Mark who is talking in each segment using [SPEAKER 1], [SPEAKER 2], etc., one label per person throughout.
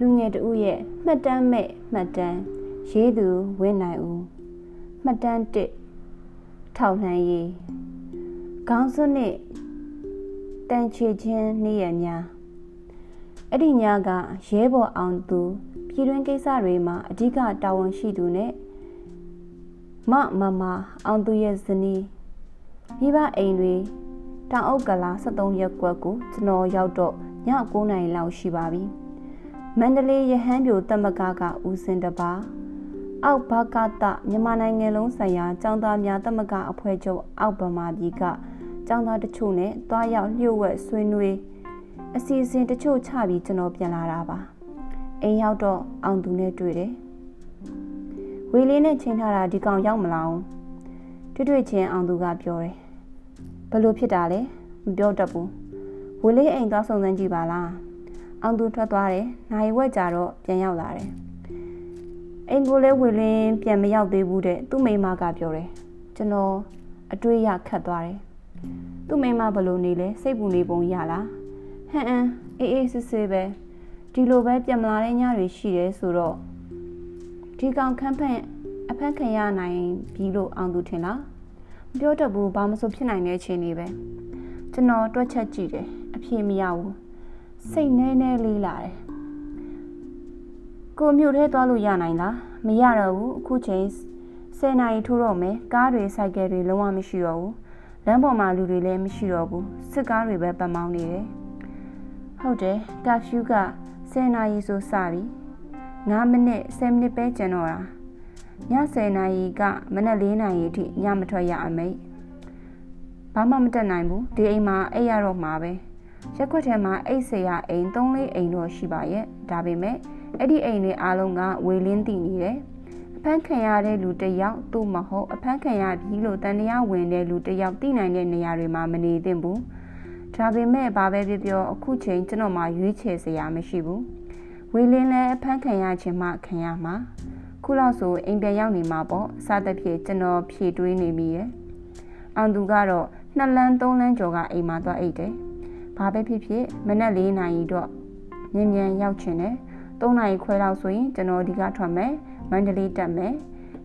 [SPEAKER 1] လူငယ်တဦးရဲ့မှတ်တမ်းမဲ့မှတ်တမ်းရေးသူဝင်းနိုင်ဦးမှတ်တမ်း1ထောက်လှမ်းရေးခေါင်းစွန်းနဲ့တန်ချေချင်းနေ့ရက်များအဲ့ဒီညကရဲဘော်အောင်သူပြည်တွင်းကိစ္စတွေမှာအဓိကတာဝန်ရှိသူနဲ့မမမအောင်သူရဲ့ဇနီးမိဘအိမ်တွေတောင်အုပ်ကလာ73ရက်ကွက်ကိုကျွန်တော်ရောက်တော့ည9နာရီလောက်ရှိပါပြီ မန္တလေးရဟန်းပြိုတမကကဦးစင်တပါအောက်ဘကတမြန်မာနိုင်ငံလုံးဆိုင်ရာចောင်းသားများတမကအဖွဲ့ချုပ်အောက်ဗမာပြည်ကចောင်းသားတချို့နဲ့တွားရောက်လျှို့ဝှက်ဆွေးနွေးအစီအစဉ်တချို့ချပြီးကျွန်တော်ပြန်လာတာပါအိမ်ရောက်တော့အောင်သူနဲ့တွေ့တယ်ဝေလေးနဲ့ချိန်ထားတာဒီကောင်ရောက်မလာအောင်တွေ့တွေ့ချင်းအောင်သူကပြောတယ်ဘလို့ဖြစ်တာလဲမပြောတတ်ဘူးဝေလေးအိမ်သွားစုံစမ်းကြည့်ပါလား အောင်သူထွက်သွားတယ်နိုင်ဝက်ကြတော့ပြန်ရောက်လာတယ်အိမ်ကိုလည်းဝေလင်းပြန်မရောက်သေးဘူးတဲ့သူ့မိမကပြောတယ်ကျွန်တော်အတွေးရခတ်သွားတယ်သူ့မိမဘလို့နေလဲစိတ်ပူနေပုံရလားဟန်အန်အေးအေးဆေးဆေးပဲဒီလိုပဲပြန်မလာတဲ့ညတွေရှိတယ်ဆိုတော့ဒီကောင်ခန့်ဖန့်အဖက်ခံရနိုင်ပြီလို့အောင်သူထင်လားမပြောတတ်ဘူးဘာမှမဆိုဖြစ်နိုင်တဲ့အခြေအနေပဲကျွန်တော်တွက်ချက်ကြည့်တယ်အဖြေမရဘူး စိတ်နဲနဲလေးလာတယ်ကိုမြို့ထဲသွားလို့ရနိုင်လားမရတော့ဘူးအခုချိန်10နာရီထိုးတော့မယ်ကားတွေစိုက်ကယ်တွေလုံးဝမရှိတော့ဘူးလမ်းပေါ်မှာလူတွေလည်းမရှိတော့ဘူးစစ်ကားတွေပဲပတ်မောင်းနေတယ်ဟုတ်တယ်ကာဖျူးက10နာရီဆိုစပြီ9မိနစ်10မိနစ်ပဲကျန်တော့တာည10နာရီကမနက်4နာရီအထိညမထွက်ရအမိတ်ဘာမှမတက်နိုင်ဘူးဒီအိမ်မှာအိပ်ရတော့မှာပဲ ရက်ွက်ထဲမှာအိတ်ဆရာအိမ်၃လေးအိမ်တော့ရှိပါရဲ့ဒါပေမဲ့အဲ့ဒီအိမ်တွေအားလုံးကဝေလင်းတည်နေတယ်အဖမ်းခံရတဲ့လူတစ်ယောက်သူ့မဟုတ်အဖမ်းခံရပြီလို့တန်တရားဝင်တဲ့လူတစ်ယောက်သိနိုင်တဲ့နေရာတွေမှာမနေသင့်ဘူးဒါပေမဲ့ဘာပဲပြောပြောအခုချိန်ကျွန်တော်မှရွေးချယ်စရာမရှိဘူးဝေလင်းလည်းအဖမ်းခံရခြင်းမှခံရမှာခုလောက်ဆိုအိမ်ပြန်ရောက်နေမှာပေါ့စသဖြင့်ကျွန်တော်ဖြည့်တွေးနေမိရဲ့အောင်သူကတော့နှစ်လမ်းသုံးလမ်းကျော်ကအိမ်မှာသွားအိတ်တယ် ဘာပဲဖြစ်ဖြစ်မနက်၄နာရီတော့မြင်မြန်ရောက်ချင်တယ်၃နာရီခွဲလောက်ဆိုရင်ကျွန်တော်ဒီကထွက်မယ်မန္တလေးတက်မယ်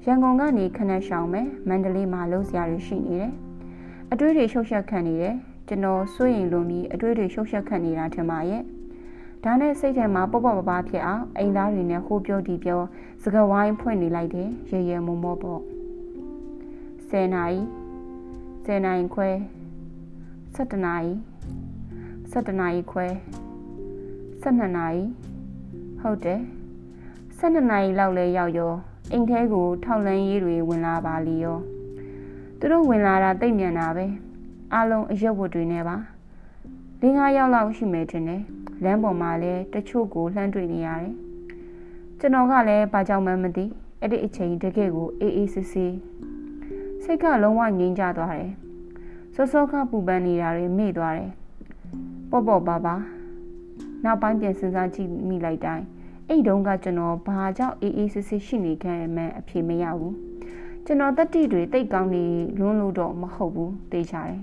[SPEAKER 1] ရန်ကုန်ကနေခဏရှောင်မယ်မန္တလေးမှာလုံးစရာတွေရှိနေတယ်အတွေးတွေရှုပ်ရှက်ခံနေတယ်ကျွန်တော်စိုးရင်လုံးပြီးအတွေးတွေရှုပ်ရှက်ခံနေတာထင်ပါရဲ့ဒါနဲ့စိတ်ထဲမှာပေါ့ပေါ့ပပဖြစ်အောင်အိမ်သားတွေနဲ့ဟိုးပြောဒီပြောစကဝိုင်းဖွင့်နေလိုက်တယ်ရေရဲမုံမောပေါ့10နာရီ10နာရီခွဲ17နာရီ 17နာရီခွဲ12နာရီဟုတ်တယ်12နာရီလောက်လဲရောက်ရောအိမ်ထဲကိုထောက်လန်းရေးတွေဝင်လာပါလီရောသူတို့ဝင်လာတာတိတ်မြန်တာပဲအားလုံးအရက်ဝတ်တွေနဲ့ပါ၄၅ယောက်လောက်ရှိမယ်ထင်တယ်လမ်းပေါ်မှာလည်းတချို့ကိုလှမ်းတွေ့နေရတယ်ကျွန်တော်ကလည်းဘာကြောင့်မှမသိအဲ့ဒီအချိန်တကယ်ကိုအေးအေးဆေးဆေးစိတ်ကလုံးဝငြိမ်းချသွားတယ်စောစောကပူပန်နေတာတွေမေ့သွားတယ် ပေါ့ပေါ့ပါပါနောက်ပိုင်းပြန်စဉ်းစားကြည့်မိလိုက်တိုင်းအဲ့တုန်းကကျွန်တော်ဘာကြောင့်အေးအေးဆေးဆေးရှိနေခဲ့မှန်းအဖြေမရဘူးကျွန်တော်တက်တိတွေတိတ်ကောင်းနေလွန်းလို့တော့မဟုတ်ဘူးသိချတယ်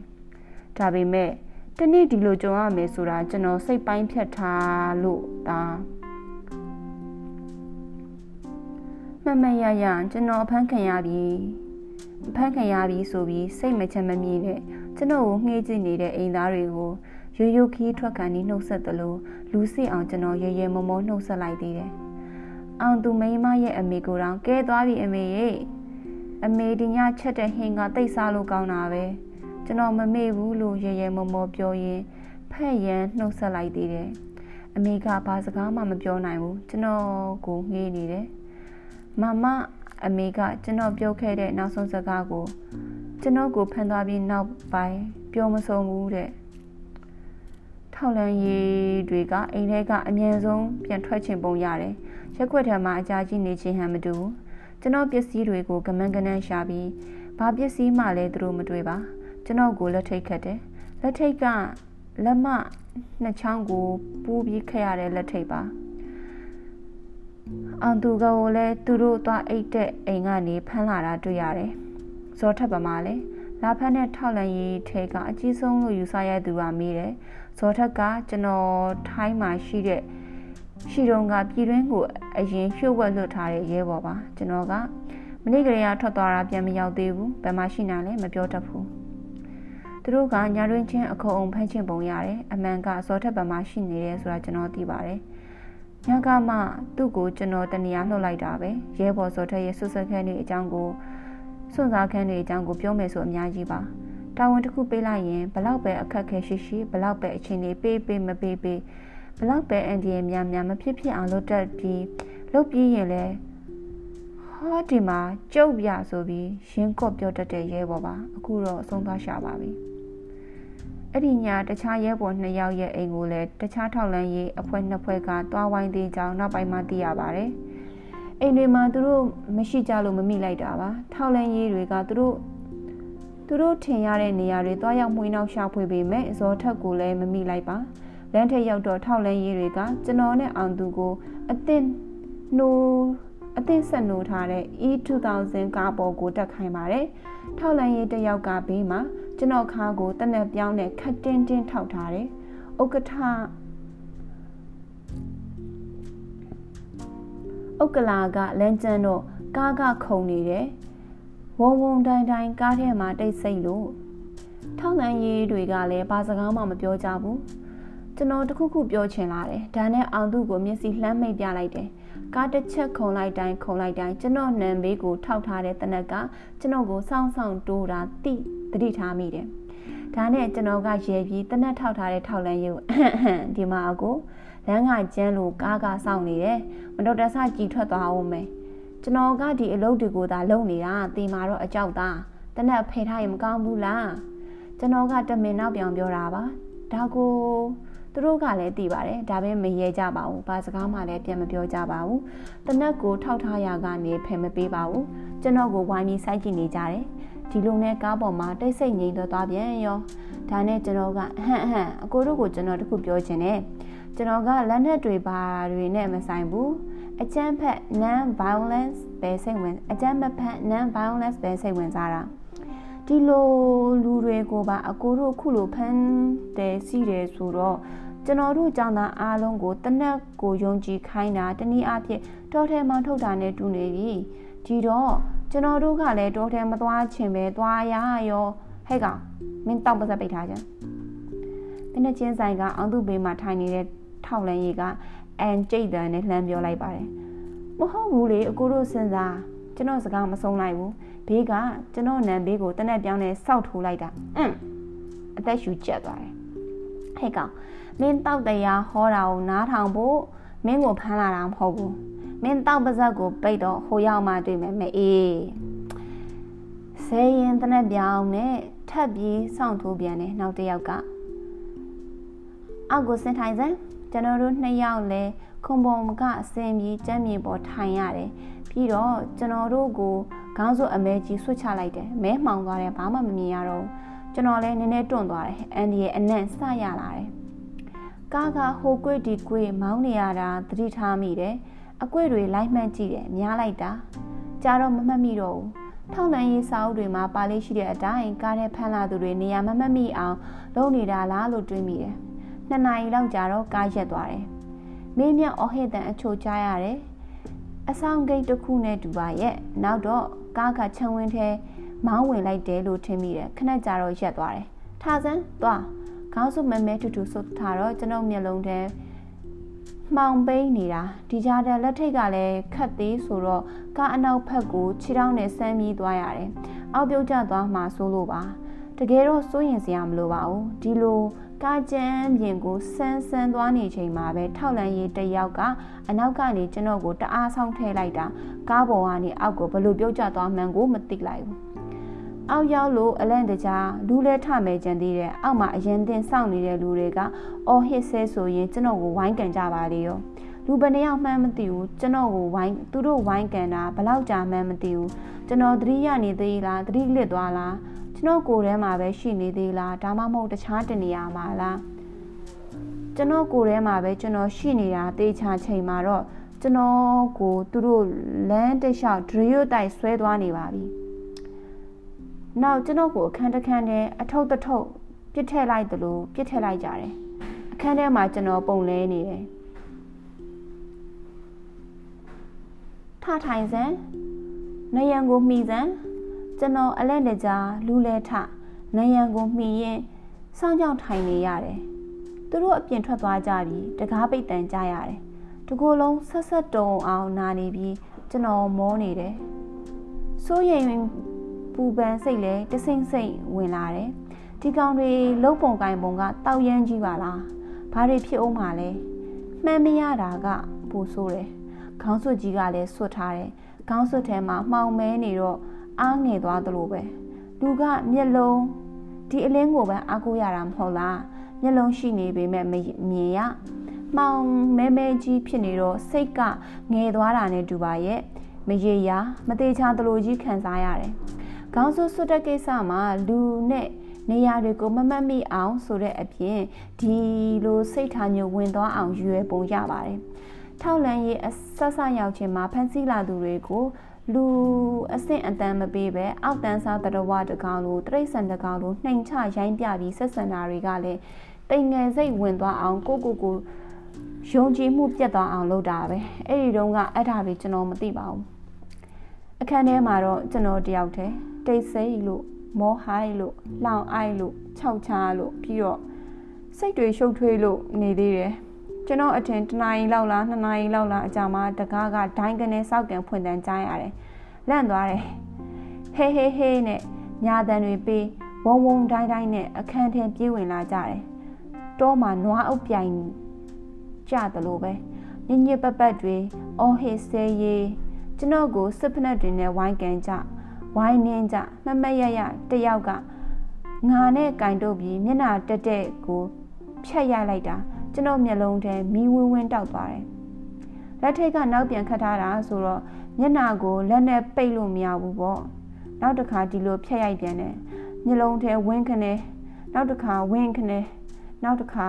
[SPEAKER 1] ဒါပေမဲ့တနေ့ဒီလိုကြုံရမယ်ဆိုတာကျွန်တော်စိတ်ပိုင်းဖြတ်ထားလို့ဒါမမရရကျွန်တော်အဖမ်းခံရပြီအဖမ်းခံရပြီဆိုပြီးစိတ်မချမ်းမမြေနဲ့ကျွန်တော်ကိုငှေးကြည့်နေတဲ့အိမ်သားတွေကို ရိုးရိုးခီးထွက်ကန်ပြီးနှုတ်ဆက်သလိုလူစစ်အောင်ကျွန်တော်ရဲရဲမောမောနှုတ်ဆက်လိုက်သေးတယ်။အောင်သူမိမရဲ့အမေကိုတောင်ကဲသွားပြီအမေရဲ့အမေဒီညချက်တဲ့ဟင်းကတိတ်စားလို့ကောင်းတာပဲ။ကျွန်တော်မမေ့ဘူးလို့ရဲရဲမောမောပြောရင်းဖက်ရန်နှုတ်ဆက်လိုက်သေးတယ်။အမေကဘာစကားမှမပြောနိုင်ဘူးကျွန်တော်ကိုငေးနေတယ်။မမအမေကကျွန်တော်ပြောခဲ့တဲ့နောက်ဆုံးစကားကိုကျွန်တော်ကိုဖန်သွားပြီးနောက်ပိုင်းပြောမဆုံးဘူးတဲ့ ထောက်လန်းရည်တွေကအိမ်ထဲကအမြန်ဆုံးပြန်ထွက်ချင်ပုံရတယ်ရက်ွက်ထဲမှာအကြာကြီးနေခြင်းဟန်မတူကျွန်တော်ပစ္စည်းတွေကိုကမန်းကနန်းရှာပြီးဘာပစ္စည်းမှလည်းသူတို့မတွေ့ပါကျွန်တော်ကိုလက်ထိတ်ခတ်တယ်လက်ထိတ်ကလက်မနှစ်ချောင်းကိုပူးပြီးခက်ရတဲ့လက်ထိတ်ပါအန်သူကကိုလည်းသူတို့သွားအိတ်တဲ့အိမ်ကနေဖမ်းလာတာတွေ့ရတယ်ဇော်ထပ်ပါမလဲလာဖက်နဲ့ထောက်လန်ရေးထဲကအကြီးဆုံးလို့ယူဆရသူကမေးတယ် ဇော်ထက်ကကျွန်တော်ထိုင်းမှာရှိတဲ့ရှိတုန်းကပြည်တွင်းကိုအရင်ဖြို့ဝက်လွတ်ထားတဲ့ရဲဘော်ပါကျွန်တော်ကမနေ့ကလေးကထွက်သွားတာပြန်မရောက်သေးဘူးဘယ်မှရှိနိုင်လဲမပြောတတ်ဘူးသူတို့ကညာတွင်ချင်းအခုံအောင်ဖမ်းချင်ပုံရတယ်အမှန်ကစောထက်ဘက်မှရှိနေတယ်ဆိုတာကျွန်တော်သိပါတယ်ညကမှသူ့ကိုကျွန်တော်တနေရာလှုပ်လိုက်တာပဲရဲဘော်စောထက်ရဲ့ဆွဆွခန်းတွေအကြောင်းကိုစွန့်စားခန်းတွေအကြောင်းကိုပြောမယ်ဆိုအများကြီးပါ တာဝန်တစ်ခုပေးလိုက်ရင်ဘလောက်ပဲအခက်ခဲရှိရှိဘလောက်ပဲအချိန်လေးပေးပေးမပေးပေးဘလောက်ပဲအန်ဒီရဲ့များများမဖြစ်ဖြစ်အောင်လုပ်တတ်ပြီးလုပ်ပြီးရင်လည်းဟောဒီမှာကျုပ်ပြဆိုပြီးရင်းကော့ပြောတတ်တဲ့ရဲဘော်ပါအခုတော့အဆုံးသွားရှာပါပြီအဲ့ဒီညတခြားရဲဘော်နှစ်ယောက်ရဲ့အိမ်ကိုလည်းတခြားထောက်လန်းရေးအဖွဲ့နှစ်ဖွဲ့ကတွားဝိုင်းသေးကြောင်းနောက်ပိုင်းမှသိရပါတယ်အိမ်တွေမှာသူတို့မရှိကြလို့မမိလိုက်တာပါထောက်လန်းရေးတွေကသူတို့ သူတို့ထင်ရတဲ့နေရာတွေတွားရောက်မှွေးနောက်ရှာဖွေပေမဲ့ဇော်ထက်ကိုလည်းမမိလိုက်ပါလမ်းထက်ရောက်တော့ထောက်လန်းရေးတွေကကျွန်တော်နဲ့အောင်သူကိုအသင့်နှိုးအသင့်ဆက်နှိုးထားတဲ့ E2000 ကားပေါ်ကိုတက်ခိုင်းပါတယ်။ထောက်လန်းရေးတယောက်ကဘေးမှာကျွန်တော်ခါကိုတနက်ပြောင်းနဲ့ခတ်တင်းတင်းထောက်ထားတယ်။ဥက္ကဋ္ဌဥက္ကလာကလမ်းကျန်းတော့ကားကခုန်နေတယ်။ ဝုံဝုံတိုင်းတိုင်းကားထဲမှာတိတ်ဆိတ်လို့ထောက်လန်းရေးတွေကလည်းဘာစကားမှမပြောကြဘူး။ကျွန်တော်တခုခုပြောချင်လာတယ်ဒါနဲ့အောင်သူကိုမျက်စိလှမ်းမိတ်ပြလိုက်တယ်ကားတစ်ချက်ခုံလိုက်တိုင်းခုံလိုက်တိုင်းကျွန်တော်နံဘေးကိုထောက်ထားတဲ့တနက်ကကျွန်တော်ကိုစောင်းစောင်းတိုးတာတိတတိထားမိတယ်ဒါနဲ့ကျွန်တော်ကရဲပြီးတနက်ထောက်ထားတဲ့ထောက်လန်းရုပ်ဒီမှာအကိုလမ်းကကျန်းလို့ကားကစောင့်နေတယ်မတော်တဆကြည်ထွက်သွားအောင်မယ် ကျွန်တော်ကဒီအလုပ်တွေကိုသာလုပ်နေတာတေမာတော့အကြောက်သားတနက်ဖေထားရင်မကောင်းဘူးလားကျွန်တော်ကတမင်နောက်ပြောင်ပြောတာပါဒါကိုသူတို့ကလည်းသိပါတယ်ဒါပေမဲ့မရဲကြပါဘူးဘာစကားမှလည်းပြန်မပြောကြပါဘူးတနက်ကိုထောက်ထားရကနေဖယ်မပေးပါဘူးကျွန်တော်ကိုဝိုင်းပြီးစိုက်ကြည့်နေကြတယ်ဒီလိုနဲ့ကားပေါ်မှာတိတ်ဆိတ်ငြိမ်တော့သွားပြန်ရောဒါနဲ့ကျွန်တော်ကအဟန့်အဟန့်အကိုတို့ကိုကျွန်တော်တခုပြောချင်တယ်ကျွန်တော်ကလက်နက်တွေပါတွေနဲ့မဆိုင်ဘူး အကျန်းဖက် non violence ပဲစိတ်ဝင်အကျန်းမဖက် non violence ပဲစိတ်ဝင်စားတာဒီလိုလူတွေကိုပါအကိုတို့ခုလိုဖမ်းတယ်စီးတယ်ဆိုတော့ကျွန်တော်တို့ကြောင့်သာအားလုံးကိုတနက်ကိုယုံကြည်ခိုင်းတာတနည်းအားဖြင့်တောထဲမှာထုတ်တာနဲ့တူနေပြီဒီတော့ကျွန်တော်တို့ကလည်းတောထဲမသွားချင်ပဲသွားရရောဟဲ့ကောင်မင်းတောက်ပါစပိတ်ထားကြတနက်ချင်းဆိုင်ကအောင်သူ့ဘေးမှာထိုင်နေတဲ့ထောက်လန်းရီက အန်ကျိတ်တန်နဲ့လှမ်းပြောလိုက်ပါတယ်မဟုတ်ဘူးလေအကိုတို့စဉ်းစားကျွန်တော်စကားမဆုံးလိုက်ဘူးဘေးကကျွန်တော်နံဘေးကိုတနက်ပြောင်းနဲ့စောက်ထိုးလိုက်တာအင်းအသက်ရှူကျက်သွားတယ်ဟဲ့ကောင်မင်းတောက်တရားဟောတာကိုနားထောင်ဖို့မင်းကိုဖမ်းလာတာမဟုတ်ဘူးမင်းတောက်ပါဇက်ကိုပိတ်တော့ဟိုရောက်မှတွေ့မယ်မအေးဆဲရင်တနက်ပြောင်းနဲ့ထပ်ပြီးစောင့်ထိုးပြန်တယ်နောက်တစ်ယောက်ကအောက်ကိုဆင်းထိုင်စမ်း ကျွန်တော်တို့နှစ်ယောက်လဲခုံပုံကအစင်ပြီးကြမ်းမြေပေါ်ထိုင်ရတယ်ပြီးတော့ကျွန်တော်တို့ကိုခေါင်းစွပ်အမဲကြီးဆွတ်ချလိုက်တယ်မဲမှောင်သွားတယ်ဘာမှမမြင်ရတော့ကျွန်တော်လည်းနည်းနည်းတွန့်သွားတယ်အန်ဒီရဲ့အနံ့စရလာတယ်ကားကဟိုကွေ့ဒီကွေ့မောင်းနေရတာသတိထားမိတယ်အကွေ့တွေလိုက်မှန်းကြည့်တယ်များလိုက်တာကြာတော့မမှတ်မိတော့ဘူးထောက်လန်းရေးစာအုပ်တွေမှာပါလေးရှိတဲ့အတိုင်းကားထဲဖမ်းလာသူတွေနေရာမမှတ်မိအောင်လုပ်နေတာလားလို့တွေးမိတယ် နှစ်နာရီလောက်ကြာတော့ကားရက်သွားတယ်မင်းမြောက်အဟိတန်အချို့ကြားရတယ်အဆောင်ဂိတ်တစ်ခုနဲ့တူပါရဲ့နောက်တော့ကားကခြံဝင်းထဲမောင်းဝင်လိုက်တယ်လို့ထင်မိတယ်ခဏကြာတော့ရက်သွားတယ်ထားစမ်းသွားခေါင်းစုမဲမဲတူတူဆုတ်ထားတော့ကျွန်ုပ်မျက်လုံးထဲမှောင်ပိန်းနေတာဒီကြားတဲ့လက်ထိတ်ကလည်းခတ်သေးဆိုတော့ကားအနောက်ဖက်ကိုခြေထောက်နဲ့ဆမ်းပြီးသွားရတယ်အောက်ပြုတ်ကျသွားမှဆိုးလို့ပါတကယ်တော့စိုးရင်စရာမလိုပါဘူးဒီလို ကားကျန်းပြင်ကိုဆန်းဆန်းသွားနေချိန်မှာပဲထောက်လန်းရေးတယောက်ကအနောက်ကနေကျွန်တော်ကိုတအားဆောင်ထည့်လိုက်တာကားပေါ်ကနေအောက်ကိုဘလို့ပြုတ်ကျသွားမှန်းကိုမသိလိုက်ဘူးအောက်ရောက်လို့အလန့်တကြားလူလဲထမယ်ကြံသေးတယ်အောက်မှာအရင်တင်စောင့်နေတဲ့လူတွေကအော်ဟစ်ဆဲဆိုရင်ကျွန်တော်ကိုဝိုင်းကန်ကြပါလေရောလူဘယ်နှယောက်မှန်းမသိဘူးကျွန်တော်ကိုဝိုင်းသူတို့ဝိုင်းကန်တာဘလောက်ကြာမှန်းမသိဘူးကျွန်တော်သတိရနေသေးလားသတိလစ်သွားလား ကျွန်တော်ကိုယ်ထဲမှာပဲရှိနေသေးလားဒါမှမဟုတ်တခြားတနေရာမှာလားကျွန်တော်ကိုယ်ထဲမှာပဲကျွန်တော်ရှိနေတာတေချာချိန်မှာတော့ကျွန်တော်ကိုသူတို့လမ်းတလျှောက်ဒရီယိုတိုက်ဆွဲသွားနေပါပြီနောက်ကျွန်တော်ကိုအခန်းတစ်ခန်းထဲအထုပ်တထုပ်ပြစ်ထည့်လိုက်သလိုပြစ်ထည့်လိုက်ကြတယ်အခန်းထဲမှာကျွန်တော်ပုံလဲနေတယ်ထိုင်စမ်းနယံကိုမှီစမ်း ကျွန်တော်အလက်တကြားလူလဲထနယံကိုမှီရင်စောင်းကြောင်ထိုင်နေရတယ်သူတို့အပြင်ထွက်သွားကြပြီးတကားပိတ်တန်ကြရတယ်တကိုယ်လုံးဆက်ဆက်တုံအောင်နာနေပြီးကျွန်တော်မောနေတယ်စိုးရိမ်ပူပန်စိတ်လဲတစိမ့်စိမ့်ဝင်လာတယ်ဒီကောင်တွေလုံပုံကင်ပုံကတောက်ရမ်းကြီးပါလားဘာတွေဖြစ်အောင်မှာလဲမှန်မရတာကပိုဆိုးတယ်ခေါင်းစွပ်ကြီးကလည်းဆွတ်ထားတယ်ခေါင်းစွပ်ထဲမှာမှောင်မဲနေတော့ အားငယ်သွားသလိုပဲလူကမျက်လုံးဒီအလင်းကိုပဲအားကိုးရတာမဟုတ်လားမျက်လုံးရှိနေပေမဲ့မမြင်ရမှောင်မဲမဲကြီးဖြစ်နေတော့စိတ်ကငယ်သွားတာနဲ့တူပါရဲ့မရေရာမသေးချာတလိုကြီးခံစားရတယ်ခေါင်းစွပ်ဆွတ်တဲ့ကိစ္စမှာလူနဲ့နေရာတွေကိုမမတ်မိအောင်ဆိုတဲ့အပြင်ဒီလိုစိတ်ထားမျိုးဝင်သွားအောင်ရွယ်ပုံရပါတယ်ထောက်လန်းရေးအဆက်ဆက်ရောက်ခြင်းမှာဖန်ဆီးလာသူတွေကို လူအဆင့်အတန်းမပေးပဲအောက်တန်းစားတရဝတကောင်လိုတရိษံတကောင်လိုနှိမ်ချရိုင်းပြပြီးဆက်ဆံတာတွေကလည်းတိမ်ငယ်စိတ်ဝင်သွားအောင်ကိုကိုကိုယုံကြည်မှုပြတ်သွားအောင်လုပ်တာပဲအဲ့ဒီတုန်းကအဲ့ဒါတွေကျွန်တော်မသိပါဘူးအခန်းထဲမှာတော့ကျွန်တော်တယောက်တည်းတိတ်ဆိတ်လို့မောဟိုင်းလို့လောင်အိုက်လို့ခြောက်ချားလို့ပြီးတော့စိတ်တွေရှုပ်ထွေးလို့နေသေးတယ် ကျွန်တော်အထင်တနာရီလောက်လားနှစ်နာရီလောက်လားအကြာမှာတကားကဒိုင်းကနေစောက်ကန်ဖွင့်တန်းကြားရတယ်လန့်သွားတယ်ဟေးဟေးဟေးနဲ့ညာတန်တွေပေးဝုံဝုံတိုင်းတိုင်းနဲ့အခန်းထဲပြေးဝင်လာကြတယ်တောမှာနွားအုပ်ပြိုင်ကြတယ်လို့ပဲညညပပတ်တွေအော်ဟေးဆဲရေးကျွန်တော်ကိုစစ်ဖက်တွေနဲ့ဝိုင်းကန်ကြဝိုင်းနှင်းကြမမရရတယောက်ကငါနဲ့ကင်တို့ပြီးမျက်နှာတက်တက်ကိုဖြတ်ရလိုက်တာ ကျွန်တော်မျက်လုံးထဲမီးဝင်းဝင်းတောက်သွားတယ်လက်ထိတ်ကနောက်ပြန်ခတ်ထားတာဆိုတော့မျက်နှာကိုလက်နဲ့ပိတ်လို့မရဘူးပေါ့နောက်တစ်ခါဒီလိုဖြတ်ရိုက်ပြန်တယ်မျက်လုံးထဲဝင်းခနဲ့နောက်တစ်ခါဝင်းခနဲ့နောက်တစ်ခါ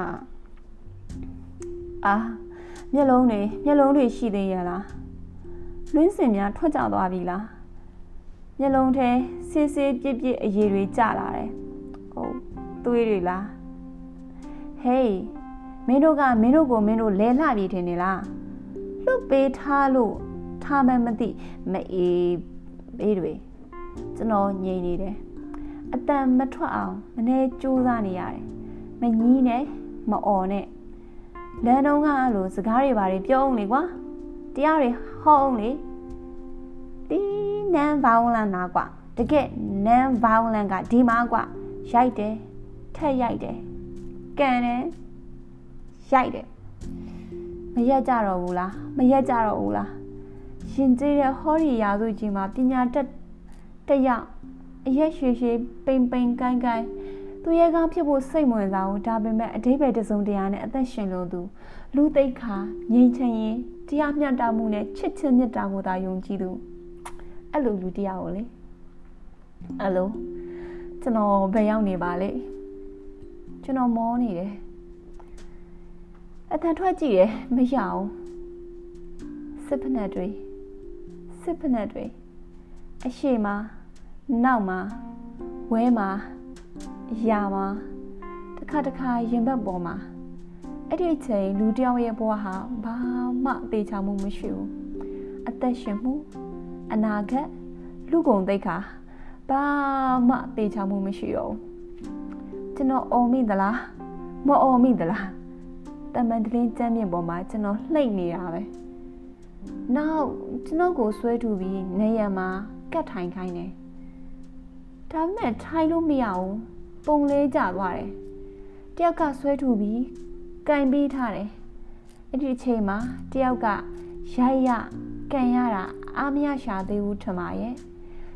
[SPEAKER 1] အာမျက်လုံးတွေမျက်လုံးတွေရှိသေးရလားလွင်းစင်များထွက်ကြသွားပြီလားမျက်လုံးထဲဆေးဆေးပြစ်ပြစ်အရည်တွေကျလာတယ်ဟုတ်သွေးတွေလားဟေး မင်းတို့ကမင်းတို့ကိုမင်းတို့လဲလှပြီထင်နေလားလွတ်ပေးထားလို့ထားမှမသိမအေးဘေးတွေကျွန်တော်ငြိမ်နေတယ်အတန်မထွက်အောင်မနေစူးစမ်းနေရတယ်မကြီးနဲ့မအော်နဲ့လမ်းတုံးကအဲ့လိုစကားတွေဘာတွေပြောအောင်လေကွာတရားတွေဟောအောင်လေဒီ non violent နာကွာတကယ် non violent ကဒီမှာကွာရိုက်တယ်ထက်ရိုက်တယ်ကန်တယ် ရိုက်တယ်မရက်ကြတော့ဘူးလားမရက်ကြတော့ဘူးလားရှင်ကျေးတဲ့ဟောဒီရာစုကြီးမှာပညာတတ်တယောက်အရက်ရွှေရွှေပိန်ပိန်ကိုင်းကိုင်းသူရဲကောင်းဖြစ်ဖို့စိတ်ဝင်စားဘူးဒါပေမဲ့အတိပ္ပယ်တစုံတရာနဲ့အသက်ရှင်လို့သူလူသိက္ခာငြိမ်ချင်ရင်တရားမျှတမှုနဲ့ချစ်ချင်းမြတ်တာကိုသာယုံကြည်သူအဲ့လိုလူတရားကိုလေအဲ့လိုကျွန်တော်ဘယ်ရောက်နေပါလဲကျွန်တော်မောနေတယ် အတန်ထွက်ကြည့်တယ်မရအောင်စစ်ဖက်နဲ့တွေစစ်ဖက်နဲ့တွေအရှိမနောက်မှာဝဲမှာရာမှာတစ်ခါတစ်ခါရင်ဘတ်ပေါ်မှာအဲ့ဒီအချိန်လူတယောက်ရဲ့ဘဝဟာဘာမှတေချာမှုမရှိဘူးအသက်ရှင်မှုအနာဂတ်လူကုန်သိက္ခာဘာမှတေချာမှုမရှိတော့ဘူးကျွန်တော်အော်မိသလားမအော်မိသလား တမန်တလင်းကျမ်းပြင်ပေါ်မှာကျွန်တော်လှိတ်နေတာပဲနောက်ကျွန်တော်ကိုဆွဲထူပြီးနေရံမှာကတ်ထိုင်ခိုင်းတယ်ဒါပေမဲ့ထိုင်လို့မရဘူးပုံလေးကျသွားတယ်တယောက်ကဆွဲထူပြီးကင်ပြီးထားတယ်အဲ့ဒီအချိန်မှာတယောက်ကရိုက်ရကန်ရတာအားမရရှာသေးဘူးထမရဲ့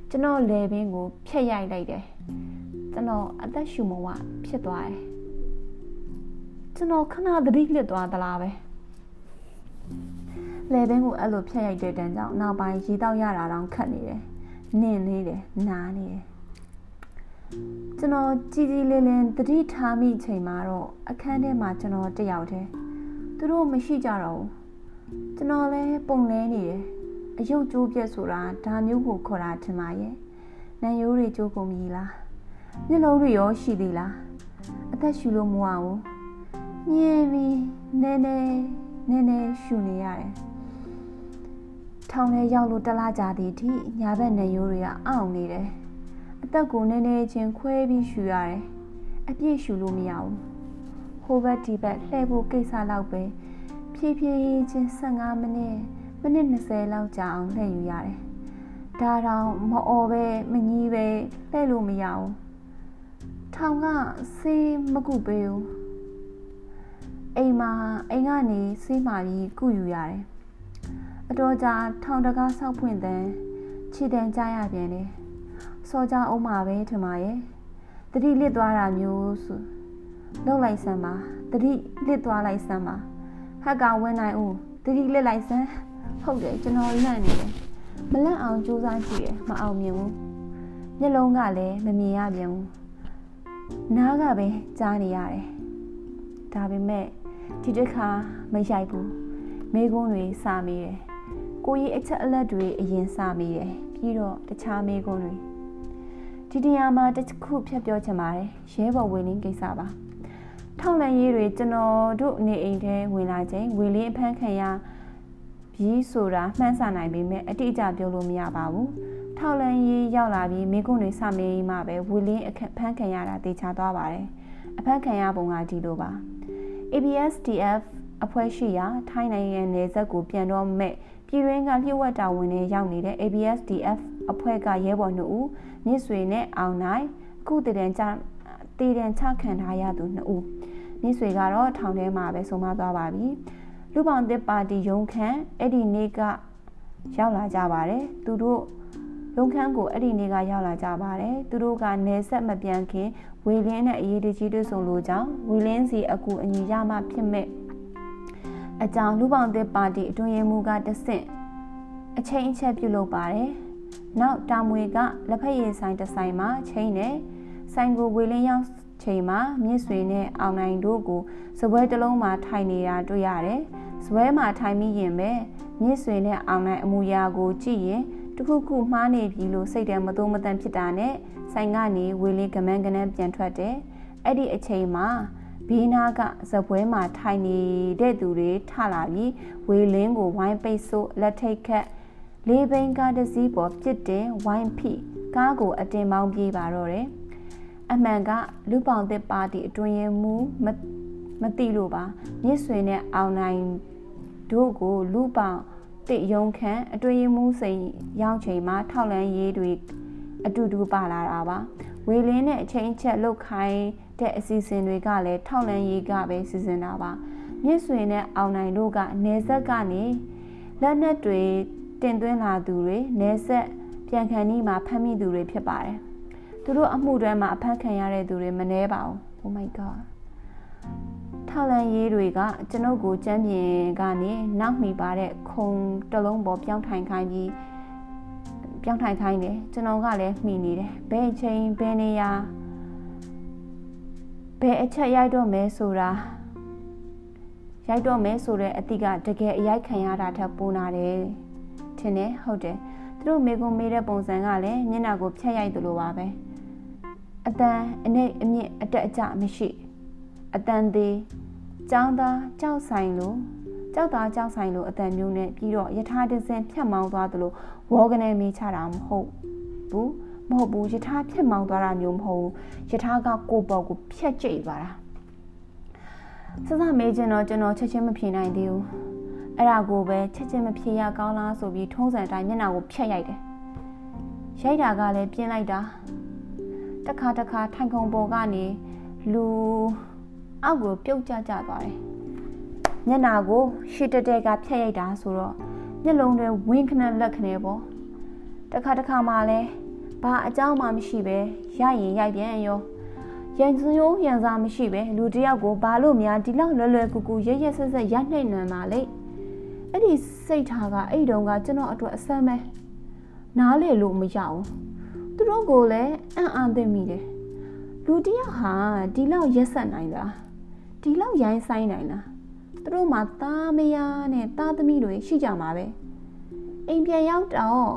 [SPEAKER 1] ကျွန်တော်လေဘင်းကိုဖျက်ရိုက်လိုက်တယ်ကျွန်တော်အသက်ရှူမဝဖြစ်သွားတယ် ကျွန်တော်ခဏသတိလစ်သွားသလားပဲလေဘင်းကိုအဲ့လိုဖျက်ရိုက်တဲ့တန်းကြောင့်နောက်ပိုင်းရေတောက်ရတာတောင်ခတ်နေတယ်နင့်နေတယ်နားနေတယ်ကျွန်တော်ကြည်ကြည်လင်းလင်းတတိထားမိချိန်မှာတော့အခန်းထဲမှာကျွန်တော်တယောက်တည်းသူတို့မရှိကြတော့ဘူးကျွန်တော်လည်းပုံလဲနေတယ်အယုတ်ကျိုးပြက်ဆိုတာဒါမျိုးကိုခေါ်တာထင်ပါရဲ့နံရိုးတွေကျိုးကုန်ပြီလားမျက်လုံးတွေရောရှိသေးလားအသက်ရှူလို့မဝဘူး ညင်ပြီးနည်းနည်းနည်းနည်းရှူနေရတယ်ထောင်ထဲရောက်လို့တလားကြသည်အထိညာဘက်နေရိုးတွေကအောင့်နေတယ်အသက်ကိုနည်းနည်းချင်းခွဲပြီးရှူရတယ်အပြည့်ရှူလို့မရဘူးဟိုဘက်ဒီဘက်လှည့်ဖို့ကိစ္စလောက်ပဲဖြည်းဖြည်းချင်း15မိနစ်မိနစ်20လောက်ကြာအောင်လှည့်ယူရတယ်ဒါတော့မအော်ပဲမကြီးပဲလှည့်လို့မရဘူးထောင်ကဆေးမကုပေးဘူး အိမ်မှာအိမ်ကနေဆေးမာပြီးကုယူရတယ်အတော်ကြာထောင်တကားဆောက်ဖွင့်တဲ့ခြေတန်းကြားရပြန်တယ်စောကြအောင်မှာပဲထမရဲ့တတိလစ်သွားတာမျိုးဆိုလောက်လိုက်စမ်းပါတတိလစ်သွားလိုက်စမ်းပါဟက်ကဝင်နိုင်ဦးတတိလစ်လိုက်စမ်းဟုတ်တယ်ကျွန်တော်လန့်နေတယ်မလန့်အောင်စူးစမ်းကြည့်ရမအောင်မြင်ဘူးမျက်လုံးကလည်းမမြင်ရပြန်ဘူးနားကပဲကြားနေရတယ်ဒါပေမဲ့ ဒီတစ်ခါမရိုက်ဘူးမိကုန်းတွေစာမိတယ်ကိုကြီးအချက်အလက်တွေအရင်စာမိတယ်ပြီးတော့တခြားမိကုန်းတွေဒီနေရာမှာတစ်ခုဖြတ်ပြောချင်ပါတယ်ရဲဘော်ဝေလင်းကိစ္စပါထောက်လန်ရေးတွေကျွန်တော်တို့နေအိမ်ထဲဝင်လာချိန်ဝေလင်းအဖမ်းခံရပြီးဆိုတာမှန်းဆနိုင်ပေမဲ့အတိအကျပြောလို့မရပါဘူးထောက်လန်ရေးရောက်လာပြီးမိကုန်းတွေစမေးမှပဲဝေလင်းအခဖမ်းခံရတာတေချာသွားပါတယ်အဖမ်းခံရပုံကဒီလိုပါ ABSDF အဖွဲ့ရှိရာထိုင်းနိုင်ငံနယ်စပ်ကိုပြန်တော့မဲ့ပြည်တွင်းကလျှို့ဝှက်တာဝန်တွေရောက်နေတဲ့ ABSDF အဖွဲ့ကရဲဘော်2ဦးမြစ်ဆွေနဲ့အောင်နိုင်အခုတည်တံချတည်တံချခံထားရသူ2ဦးမြစ်ဆွေကတော့ထောင်ထဲမှာပဲဆုံးမသွားပါပြီလူပောင်သစ်ပါတီရုံးခန့်အဲ့ဒီနေ့ကရောက်လာကြပါတယ်သူတို့ရုံးခန်းကိုအဲ့ဒီနေ့ကရောက်လာကြပါတယ်သူတို့ကနေဆက်မပြန်ခင် ဝေလင်းနဲ့အရေးတကြီးတွေ့ဆုံလို့ကြောင့်ဝေလင်းစီအကူအညီရမှဖြစ်မဲ့အကြောင်းလူပောင်သစ်ပါတီအတွင်းရေးမှူးကတဆင့်အချိန်အချက်ပြုလုပ်ပါတယ်နောက်တာမွေကလက်ဖက်ရည်ဆိုင်တစ်ဆိုင်မှာချိန်နဲ့ဆိုင်ကိုဝေလင်းရောက်ချိန်မှာမြစ်ဆွေနဲ့အောင်နိုင်တို့ကိုစပွဲတစ်လုံးမှာထိုင်နေတာတွေ့ရတယ်။စပွဲမှာထိုင်မိရင်ပဲမြစ်ဆွေနဲ့အောင်နိုင်အမူအရာကိုကြည့်ရင်တခုခုမှားနေပြီလို့စိတ်ထဲမသုံးမတန်ဖြစ်တာနဲ့ ဆိုင်ကနေဝေလင်းကမန်းကနန်းပြန်ထွက်တယ်။အဲ့ဒီအချိန်မှာဘေးနာကဇပွဲမှာထိုင်နေတဲ့သူတွေထလာပြီးဝေလင်းကိုဝိုင်းပိတ်ဆို့လက်ထိတ်ခတ်လေးဘိန်းကားတစ်စီးပေါ်ပြစ်တင်ဝိုင်းဖိကားကိုအတင်ပေါင်းပြေးပါတော့တယ်။အမှန်ကလူပောင်သစ်ပါတီအတွင်ရင်မူမမသိလို့ပါမြစ်ဆွေနဲ့အောင်နိုင်တို့ကိုလူပောင်တစ်ယုံခန့်အတွင်ရင်မူစိန်ရောက်ချိန်မှာထောက်လန်းရေးတွေ အတူတူပါလာတာပါဝေလင်းနဲ့အချင်းချက်လုတ်ခိုင်းတဲ့အစီအစဉ်တွေကလည်းထောက်လန်းရေးကပဲစီစဉ်တာပါမြစ်ဆွေနဲ့အောင်နိုင်တို့ကနေဆက်ကနေလက်နက်တွေတင်သွင်းလာသူတွေနေဆက်ပြန်ခံနီးမှာဖမ်းမိသူတွေဖြစ်ပါတယ်သူတို့အမှုတွဲမှာအဖမ်းခံရတဲ့သူတွေမနှဲပါဘူး Oh my god ထောက်လန်းရေးတွေကကျွန်ုပ်ကိုကြမ်းပြင်ကနေနောက်မိပါတဲ့ခုံတလုံးပေါ်ပြောင်းထိုင်ခိုင်းပြီး ပြောင်းထိုင်ခိုင်းတယ်ကျွန်တော်ကလည်းမှီနေတယ်ဘယ်အချိန်ဘယ်နေရာဘယ်အချက်ရိုက်တော့မယ်ဆိုတာရိုက်တော့မယ်ဆိုတဲ့အတိကတကယ်အရိုက်ခံရတာထပ်ပိုနာတယ်ထင်တယ်ဟုတ်တယ်သူတို့မိကုံမေးတဲ့ပုံစံကလည်းမျက်နှာကိုဖြတ်ရိုက်သလိုပါပဲအတန်အနစ်အမြင့်အတက်အကျမရှိအတန်သေးចောင်းသားကြောက်ဆိုင်လို့ ကြောက်သားကြောက်ဆိုင်လို့အတန်မျိုးနဲ့ပြီးတော့ယထာတစင်ဖြတ်မောင်းသွားသလိုဝေါကနေမေးချတာမဟုတ်ဘူးမဟုတ်ဘူးယထာဖြတ်မောင်းသွားတာမျိုးမဟုတ်ဘူးယထာကကိုပေါ်ကိုဖြတ်ကျိတ်သွားတာစစမေးခြင်းတော့ကျွန်တော်ချက်ချင်းမဖြေနိုင်သေးဘူးအဲ့ဒါကိုပဲချက်ချင်းမဖြေရကောင်းလားဆိုပြီးထုံးစံတိုင်းမျက်နှာကိုဖြတ်ရိုက်တယ်ရိုက်တာကလည်းပြင်းလိုက်တာတခါတခါထိုင်ခုံပေါ်ကနေလူအောက်ကိုပြုတ်ကျကျသွားတယ် မျက်နာကိုရှစ်တက်တက်ကဖြတ်ရိုက်တာဆိုတော့မျက်လုံးတွေဝင်းခနဲ့လက်ခနဲ့ပေါ့တခါတခါမှလည်းဘာအကြောင်းမှမရှိပဲရရင်ရိုက်ပြန်ရောရန်စုံရိုးရန်စားမရှိပဲလူတယောက်ကိုဘာလို့များဒီလောက်လွယ်လွယ်ကူကူရရဆက်ဆက်ရနှိမ့်နွမ်းပါလေအဲ့ဒီစိတ်ထားကအဲ့တုန်းကကျွန်တော်အတွက်အဆမ်းပဲနားလေလို့မရအောင်သူတို့ကိုလည်းအံ့အားသင့်မိတယ်လူတယောက်ဟာဒီလောက်ရက်ဆက်နိုင်လားဒီလောက်ရိုင်းဆိုင်နိုင်လား သူတို့မှာသားမယားနဲ့သားသမီးတွေရှိကြမှာပဲအိမ်ပြန်ရောက်တော့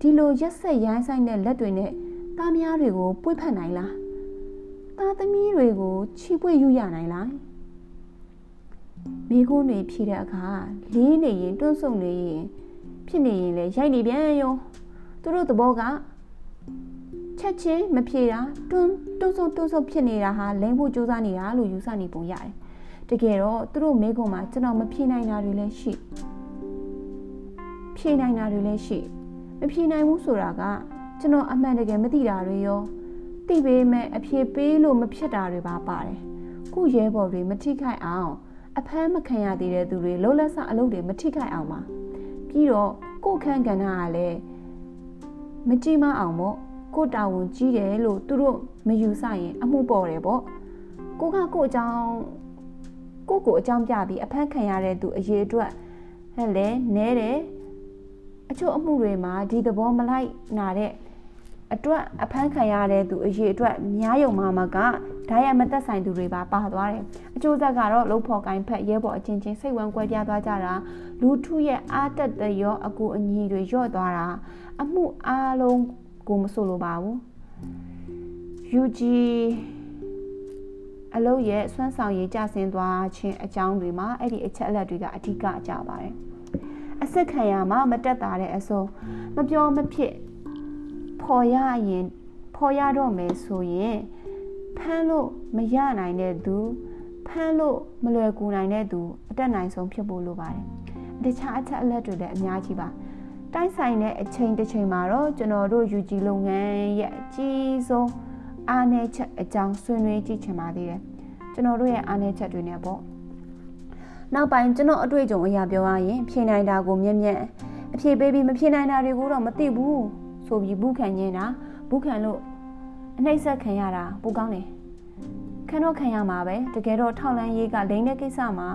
[SPEAKER 1] ဒီလိုရက်ဆက်ရိုင်းဆိုင်တဲ့လက်တွေနဲ့သားမယားတွေကိုပွေ့ဖက်နိုင်လားသားသမီးတွေကိုချီပွေ့ယူရနိုင်လားမိကုန်းတွေဖြည့်တဲ့အခါလေးနေရင်တွန့်ဆုံနေရင်ဖြစ်နေရင်လေရိုက်နေပြန်ရောသူတို့သဘောကချက်ချင်းမဖြေတာတွန်းတွန်းဆုံတွန်းဆုံဖြစ်နေတာဟာလိမ့်ဖို့ကြိုးစားနေတာလို့ယူဆနေပုံရတယ် တကယ်တော့သူတို့မိကုံမှာကျွန်တော်မဖြေနိုင်တာတွေလည်းရှိဖြေနိုင်တာတွေလည်းရှိမဖြေနိုင်ဘူးဆိုတာကကျွန်တော်အမှန်တကယ်မသိတာတွေရောသိပေမဲ့အဖြေပေးလို့မဖြစ်တာတွေပါပါတယ်ခုရဲဘော်တွေမထိခိုက်အောင်အဖမ်းမခံရသေးတဲ့သူတွေလှုပ်လက်ဆအလုပ်တွေမထိခိုက်အောင်ပါပြီးတော့ကိုခန့်ကဏ္ဍကလည်းမကြည့်မအောင်ပေါ့ကိုတာဝန်ကြီးတယ်လို့သူတို့မယူဆရင်အမှုပေါ်တယ်ပေါ့ကိုကကိုအကြောင်း ကိုကိုအကြောင်းပြပြီးအဖမ်းခံရတဲ့သူအရေးအတွက်ဟဲ့လေနဲတယ်အချို့အမှုတွေမှာဒီသဘောမလိုက်နာတဲ့အတွက်အဖမ်းခံရတဲ့သူအရေးအတွက်များယုံမှာမကဓာတ်ရမသက်ဆိုင်သူတွေပါပါသွားတယ်အကျိုးဆက်ကတော့လုံဖို့ကိုင်းဖက်ရဲဘော်အချင်းချင်းစိတ်ဝမ်းကွဲပြားသွားကြတာလူထုရဲ့အားတက်တဲ့ရောအကူအညီတွေရော့သွားတာအမှုအားလုံးကိုမဆိုလိုပါဘူး UG အလုပ်ရဲ့စွမ်းဆောင်ရည်ကျဆင်းသွားခြင်းအကြောင်းတွေမှာအဲ့ဒီအချက်အလက်တွေကအဓိကအကြပါတယ်အစစ်ခံရမှာမတက်တာတဲ့အစုံမပြောမဖြစ်ဖော်ရရင်ဖော်ရတော့မယ်ဆိုရင်ဖမ်းလို့မရနိုင်တဲ့သူဖမ်းလို့မလွယ်ကူနိုင်တဲ့သူအတက်နိုင်ဆုံးဖြစ်ဖို့လိုပါတယ်တခြားအချက်အလက်တွေလည်းအများကြီးပါတိုက်ဆိုင်တဲ့အချိန်တစ်ချိန်မှာတော့ကျွန်တော်တို့ UG လုပ်ငန်းရဲ့အကြီးဆုံး အားနည်းချက်အကြောင်းဆွေးနွေးကြည့်ချင်ပါသေးတယ်ကျွန်တော်တို့ရဲ့အားနည်းချက်တွေနဲ့ပေါ့နောက်ပိုင်းကျွန်တော်အတွေ့အကြုံအရာပြောရရင်ဖြေနိုင်တာကိုမြက်မြက်အဖြေပေးပြီးမဖြေနိုင်တာတွေကိုတော့မသိဘူးဆိုပြီးဘူးခံညင်းတာဘူးခံလို့အနှိမ့်ဆက်ခံရတာပိုကောင်းတယ်ခံတော့ခံရမှာပဲတကယ်တော့ထောက်လန်းရေးကလိန်တဲ့ကိစ္စမှာ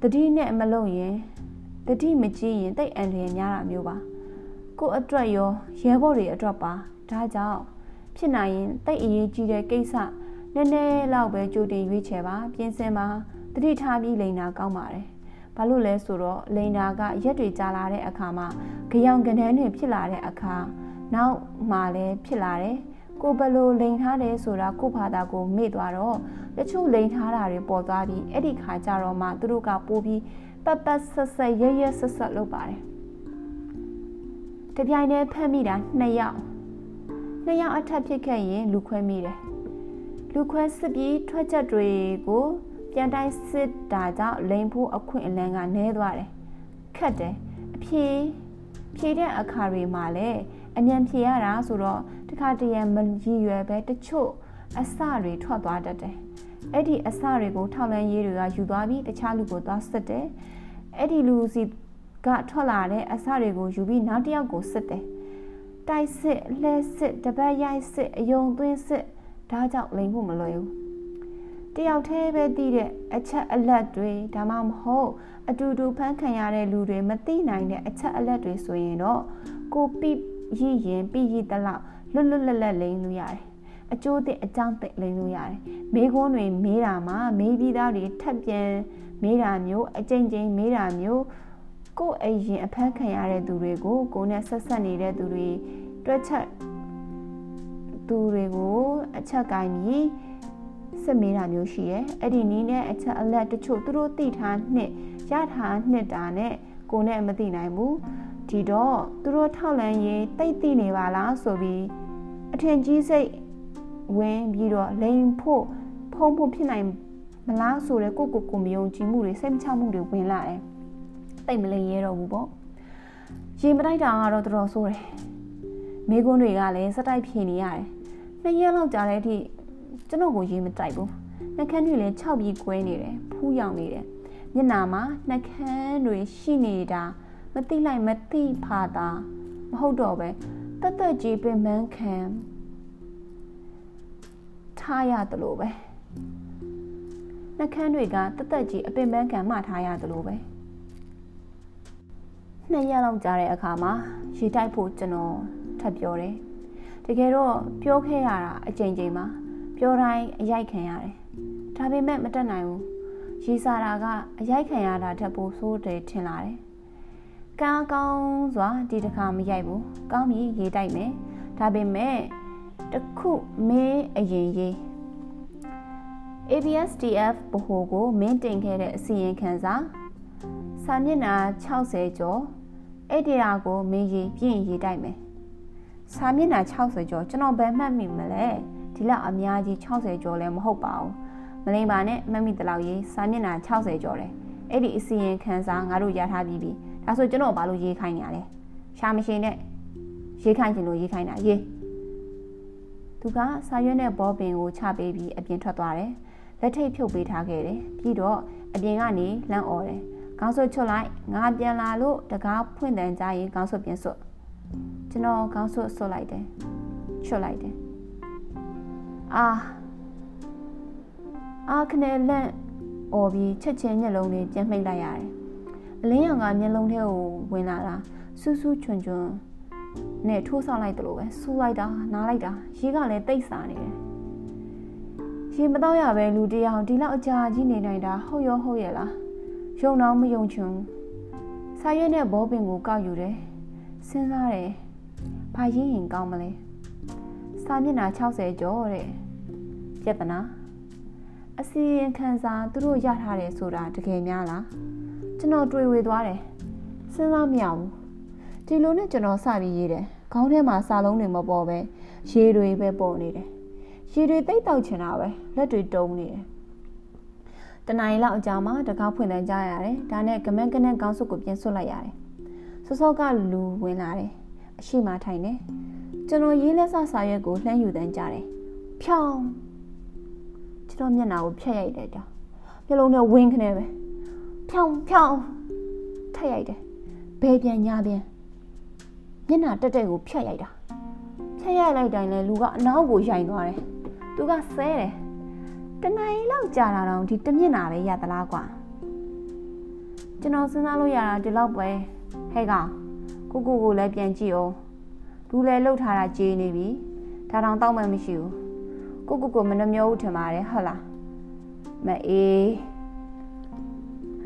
[SPEAKER 1] တတိနဲ့မလုပ်ရင်တတိမကြည့်ရင်တိတ်အန်လျင်များတာမျိုးပါကိုအတွက်ရောရဲဘော်တွေအတွက်ပါဒါကြောင့် ဖြစ်နိုင်ရင်တိတ်အရေးကြီးတဲ့ကိစ္စနည်းနည်းလောက်ပဲကြိုတင်ရွေးချယ်ပါပြင်ဆင်ပါတတိထားပြီးလိန်တာကောင်းပါတယ်ဘာလို့လဲဆိုတော့လိန်တာကရက်တွေကြာလာတဲ့အခါမှာကြောင်ကနန်းတွေဖြစ်လာတဲ့အခါနောက်မှလည်းဖြစ်လာတယ်ကိုဘလို့လိန်ထားတယ်ဆိုတာကိုဘာသာကိုမေ့သွားတော့တချို့လိန်ထားတာတွေပေါ်သွားပြီးအဲ့ဒီခါကျတော့မှသူတို့ကပိုးပြီးပတ်ပတ်ဆက်ဆက်ရရဆက်ဆက်လုပ်ပါတယ်တပြိုင်တည်းဖမ်းမိတာ2ယောက် 2ယောက်အထက်ဖြစ်ခဲ့ရင်လူခွဲမိတယ်လူခွဲစစ်ပြီးထွက်ချက်တွေကိုပြန်တိုင်းစစ်တာကြောင့်လိန်ဖို့အခွင့်အလန်းကနည်းသွားတယ်ခက်တယ်အဖြေဖြေတဲ့အခါတွေမှာလည်းအမြန်ဖြေရတာဆိုတော့တခါတရံမရည်ရွယ်ပဲတချို့အစတွေထွက်သွားတတ်တယ်အဲ့ဒီအစတွေကိုထောက်လန်းရေးတွေကယူသွားပြီးတခြားလူကိုသွားစစ်တယ်အဲ့ဒီလူစီကထွက်လာတဲ့အစတွေကိုယူပြီးနောက်တစ်ယောက်ကိုစစ်တယ် တိုက်စစ်လှဲစစ်တပတ်ရိုက်စစ်အယုံသွင်းစစ်ဒါကြောင့်လိန်ဖို့မလွယ်ဘူးတယောက်တည်းပဲသိတဲ့အချက်အလက်တွေဒါမှမဟုတ်အတူတူဖန်ခံရတဲ့လူတွေမသိနိုင်တဲ့အချက်အလက်တွေဆိုရင်တော့ကိုပြရည်ရင်ပြရည်တလောက်လွတ်လွတ်လပ်လပ်လိန်လို့ရတယ်အကျိုးသည့်အကြောင်းသိလိန်လို့ရတယ်မေးခွန်းတွေမေးတာမှာမေးပြီးသားတွေထပ်ပြန်မေးတာမျိုးအကြိမ်ကြိမ်မေးတာမျိုး ကိုယ်အရင်အဖက်ခံရတဲ့သူတွေကိုကိုယ်နဲ့ဆက်ဆက်နေတဲ့သူတွေတွက်ချက်သူတွေကိုအချက်ကိုင်းပြီးစစ်မေးတာမျိုးရှိတယ်အဲ့ဒီနီးနဲ့အချက်အလက်တချို့သူတို့သိထားနှစ်ရထားနှစ်တာနဲ့ကိုယ်နဲ့မသိနိုင်ဘူးဒီတော့သူတို့ထောက်လန်းရေးတိတ်သိနေပါလားဆိုပြီးအထင်ကြီးစိတ်ဝင်ပြီးတော့လိန်ဖို့ဖုံဖို့ဖြစ်နိုင်မလားဆိုတဲ့ကိုကိုကိုမယုံကြည်မှုတွေစိတ်မချမှုတွေဝင်လာတယ် တိတ်မလိန်ရဲတော့ဘူးပေါ့ရေမတိုက်တာကတော့တော်တော်ဆိုးတယ်မိကွန်းတွေကလည်းစတိုက်ဖြေနေရတယ်နှစ်ရက်လောက်ကြာတဲ့အထိကျွန်တော်ကိုရေမတိုက်ဘူးနှကန်းတွေလည်း6ပြီးကွဲနေတယ်ဖူးယောင်နေတယ်မျက်နာမှာနှကန်းတွေရှိနေတာမသိလိုက်မသိဖာတာမဟုတ်တော့ပဲတက်တက်ကြီးပင်မန်းခံထားရတယ်လို့ပဲနှကန်းတွေကတက်တက်ကြီးအပင်ပန်းခံမှထားရတယ်လို့ပဲ နှစ်ရက်လောက်ကြာတဲ့အခါမှာရေတိုက်ဖို့ကျွန်တော်ထပ်ပြောတယ်တကယ်တော့ပြောခဲ့ရတာအကြိမ်ကြိမ်ပါပြောတိုင်းအရိုက်ခံရတယ်ဒါပေမဲ့မတက်နိုင်ဘူးရေစာတာကအရိုက်ခံရတာထက်ပိုဆိုးတယ်ထင်လာတယ်ကားကောင်းစွာဒီတစ်ခါမရိုက်ဘူးကောင်းပြီရေတိုက်မယ်ဒါပေမဲ့တခုမင်းအရင်ရေး ABSDF ဗဟိုကိုမင်းတင်ခဲ့တဲ့အစီရင်ခံစာစာမျက်နှာ60ကျော် အဲ့ဒီဟာကိုမင်းရေးပြင်းရေးတိုက်မယ်စာမျက်နှာ60ကျော်ကျွန်တော်ဘယ်မှတ်မိမလဲဒီလောက်အများကြီး60ကျော်လည်းမဟုတ်ပါဘူးမလိမ္မာနဲ့မှတ်မိတလောက်ရေးစာမျက်နှာ60ကျော်တယ်အဲ့ဒီအစီရင်ခံစာငါတို့ရထားပြီးပြီဒါဆိုကျွန်တော်ဘာလို့ရေးခိုင်းနေရလဲရှာမရှိနဲ့ရေးခိုင်းချင်လို့ရေးခိုင်းတာရေးသူကစာရွက်နဲ့ဘောပင်ကိုချပေးပြီးအပြင်ထွက်သွားတယ်လက်ထိတ်ဖြုတ်ပေးထားခဲ့တယ်ပြီးတော့အပြင်ကနေလမ်းអော်တယ် ခေါင်းဆွတ်ချွတ်လိုက်ငါပြန်လာလို့တကားဖွင့်တန်ကြရင်ခေါင်းဆွတ်ပြန်ဆွတ်ကျွန်တော်ခေါင်းဆွတ်ဆွတ်လိုက်တယ်ချွတ်လိုက်တယ်အာအာခနဲ့လန့်អော်ပြီးချက်ချင်းမျက်လုံးလေးပြန်မှိတ်လိုက်ရတယ်အလင်းရောင်ကမျက်လုံးထဲကိုဝင်လာတာစူးစူးချွန်ချွန်နဲ့ထိုးဆောက်လိုက်တယ်လို့ပဲစူးလိုက်တာနားလိုက်တာရေကလည်းတိတ်ဆာနေတယ်ရေမတော့ရပဲလူတယောက်ဒီလောက်အကြာကြီးနေနိုင်တာဟုတ်ရောဟုတ်ရဲ့လား ယုံတော့မယုံချွန်းစာရွက်နဲ့ဘောပင်ကိုကောက်ယူတယ်စဉ်းစားတယ်ဘာရင်းရင်ကောင်းမလဲစာမျက်နှာ60ကျော်တဲ့ပြဿနာအစီရင်ခံစာသူတို့ရထားတယ်ဆိုတာတကယ်များလားကျွန်တော်တွေးဝေသွားတယ်စဉ်းစားမရဘူးဒီလိုနဲ့ကျွန်တော်စပြီးရေးတယ်ခေါင်းထဲမှာစာလုံးတွေမပေါ်ပဲရေတွေပဲပေါ်နေတယ်ရေတွေတိတ်တောက်ချင်တာပဲလက်တွေတုံးနေတယ် တနင်္လာလောက်အကြာမှာတကားဖွင့်တန်းကြရတယ်ဒါနဲ့ကမန်းကနက်ကောင်းစုကိုပြင်ဆွတ်လိုက်ရတယ်စောစောကလူဝင်လာတယ်အရှိမထိုင်နေကျွန်တော်ရေးလက်စစာရွက်ကိုလှမ်းယူတန်းကြတယ်ဖြောင်းကျွန်တော်မျက်နှာကိုဖျက်ရိုက်တယ်တောင်မျက်လုံးနဲ့ဝင်းခနေပဲဖြောင်းဖြောင်းထက်ရိုက်တယ်ဘဲပြန်ညာပြန်မျက်နှာတက်တက်ကိုဖျက်ရိုက်တာဖျက်ရိုက်လိုက်တိုင်းလဲလူကအနောက်ကိုရိုင်သွားတယ်သူကဆဲတယ် တနိုင်လောက်ကြာတာတော့ဒီတမျက်နှာပဲရသလားကွာကျွန်တော်စဉ်းစားလို့ရတာဒီလောက်ပဲဟဲ့ကောင်ကိုကိုကိုလည်းပြန်ကြည့်အောင်လူလည်းလှုပ်ထားတာကြေးနေပြီဒါတောင်တောက်မှမရှိဘူးကိုကိုကိုမနှမျောဘူးထင်ပါတယ်ဟုတ်လားမအေး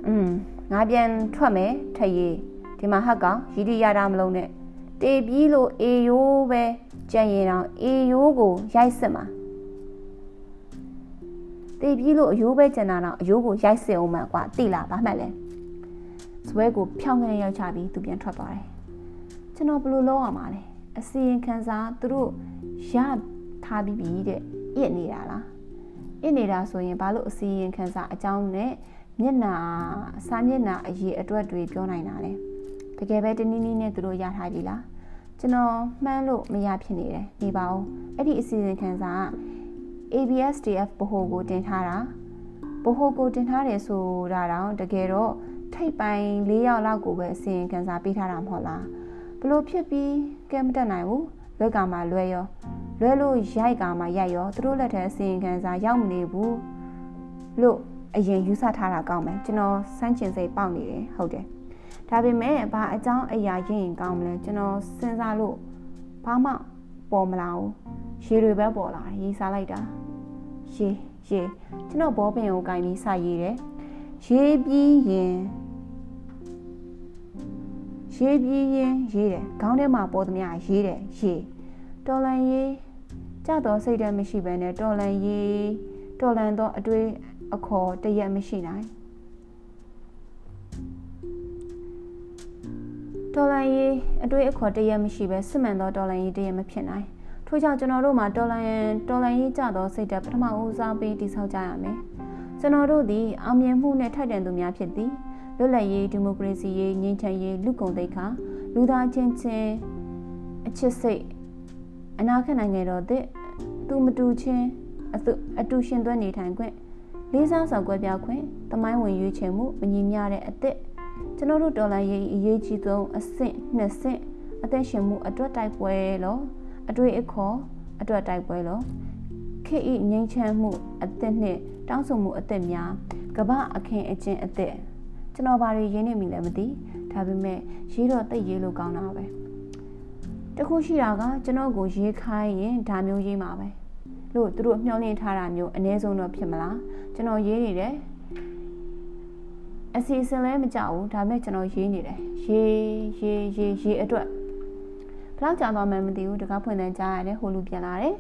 [SPEAKER 1] อืมငါပြန်ထွက်မယ်ထရေးဒီမှာဟက်ကောင်ရီဒီရတာမလုံးနဲ့တေပြီးလို့အေယိုးပဲကြံရင်တော့အေယိုးကိုရိုက်စစ်မှာ တေပြီးလို့အယိုးပဲကျန်တာတော့အယိုးကိုရိုက်စစ်အောင်မှကွာတိလာဘာမှတ်လဲဇွဲကိုဖြောင်းကနေရောက်ချပြီးသူပြန်ထွက်သွားတယ်ကျွန်တော်ဘယ်လိုလုပ်ရမှာလဲအစီရင်ခံစာသူတို့ရထားပြီးပြီတဲ့အစ်နေတာလားအစ်နေတာဆိုရင်ဘာလို့အစီရင်ခံစာအကြောင်းနဲ့မျက်နာစာမျက်နာအရေးအတွက်တွေပြောနိုင်တာလဲတကယ်ပဲတနည်းနည်းနဲ့သူတို့ရထားပြီလားကျွန်တော်မှန်းလို့မရဖြစ်နေတယ်ဒီပါဦးအဲ့ဒီအစီရင်ခံစာက ABSDF ဘ ਹੁ ကိုတင်ထားတာဘ ਹੁ ကိုတင်ထားတယ်ဆိုတာတော့တကယ်တော့ထိပ်ပိုင်း၄ယောက်လောက်ကိုပဲအစီရင်ခံစာပေးထားတာမဟုတ်လားဘလို့ဖြစ်ပြီးကဲမတက်နိုင်ဘူးလွက်ကမှလွဲရောလွဲလို့ရိုက်ကမှရိုက်ရောသူတို့လက်ထဲအစီရင်ခံစာရောက်မနေဘူးလို့အရင်ယူဆထားတာကောင်းမယ်ကျွန်တော်စမ်းချင်စိတ်ပေါက်နေတယ်ဟုတ်တယ်ဒါပေမဲ့ဘာအကြောင်းအရာရင်းရင်ကောင်းမလဲကျွန်တော်စဉ်းစားလို့ဘာမှပေါ်မလာဘူး ရေတွေပဲပေါ်လာရေးစားလိုက်တာရေရေကျွန်တော်ဘောပင်ကိုကင်ပြီးစရေးတယ်ရေပြီးရင်ရေပြီးရင်ရေးတယ်ခေါင်းထဲမှာပေါ်သမျှရေးတယ်ရေတော်လန်ရေးကြတော့စိတ်တမ်းမရှိဘဲနဲ့တော်လန်ရေးတော်လန်တော့အတွေ့အခေါ်တရက်မရှိနိုင်တော်လန်ရေးအတွေ့အခေါ်တရက်မရှိပဲစစ်မှန်သောတော်လန်ရေးတရက်မဖြစ်နိုင် ထို့ကြောင့်ကျွန်တော်တို့မှာတော်လန်တော်လန်ရေးကြသောစိတ်ဓာတ်ပထမဦးစားပေးတည်ဆောက်ကြရမယ်ကျွန်တော်တို့သည်အောင်မြင်မှုနဲ့ထိုက်တန်သူများဖြစ်သည်လွတ်လပ်ရေးဒီမိုကရေစီရေးငြိမ်းချမ်းရေးလူကုန်သိက္ခာလူသားချင်းချင်းအချစ်စိတ်အနာခက်နိုင်ငံတော်သည့်သူမတူချင်းအတူအတူရှင်သွဲနေထိုင်ခွင့်လေးစားဆောင်ကွဲပြားခွင့်တမိုင်းဝင်ရွေးချယ်မှုမညီမျှတဲ့အသည့်ကျွန်တော်တို့တော်လိုင်းရေးအရေးကြီးဆုံးအဆင့်နှစ်ဆင့်အသက်ရှင်မှုအတွက်တိုက်ပွဲလို့ အတွေ့အခေါ်အတွက်တိုက်ပွဲလို့ခေဤငြိမ်းချမ်းမှုအသက်နဲ့တောင်းဆိုမှုအသက်များကမ္ဘာအခင်းအကျင်းအသက်ကျွန်တော်ဘာတွေရင်းနေမိလဲမသိဒါပေမဲ့ရေးတော့တိတ်ရေးလို့ကောင်းတာပဲတခုရှိတာကကျွန်တော်ကိုရေးခိုင်းရင်ဒါမျိုးရေးမှာပဲလို့သူတို့မျှော်လင့်ထားတာမျိုးအ ਨੇ ဆုံးတော့ဖြစ်မလားကျွန်တော်ရေးနေတယ်အစီအစဉ်လည်းမကြဘူးဒါပေမဲ့ကျွန်တော်ရေးနေတယ်ရေးရေးရေးရေးအတွက် ဘလောက်ကြာသွားမှန်းမသိဘူးတကားဖွင့်တဲ့ကြားရတယ်ဟိုလူပြန်လာတယ်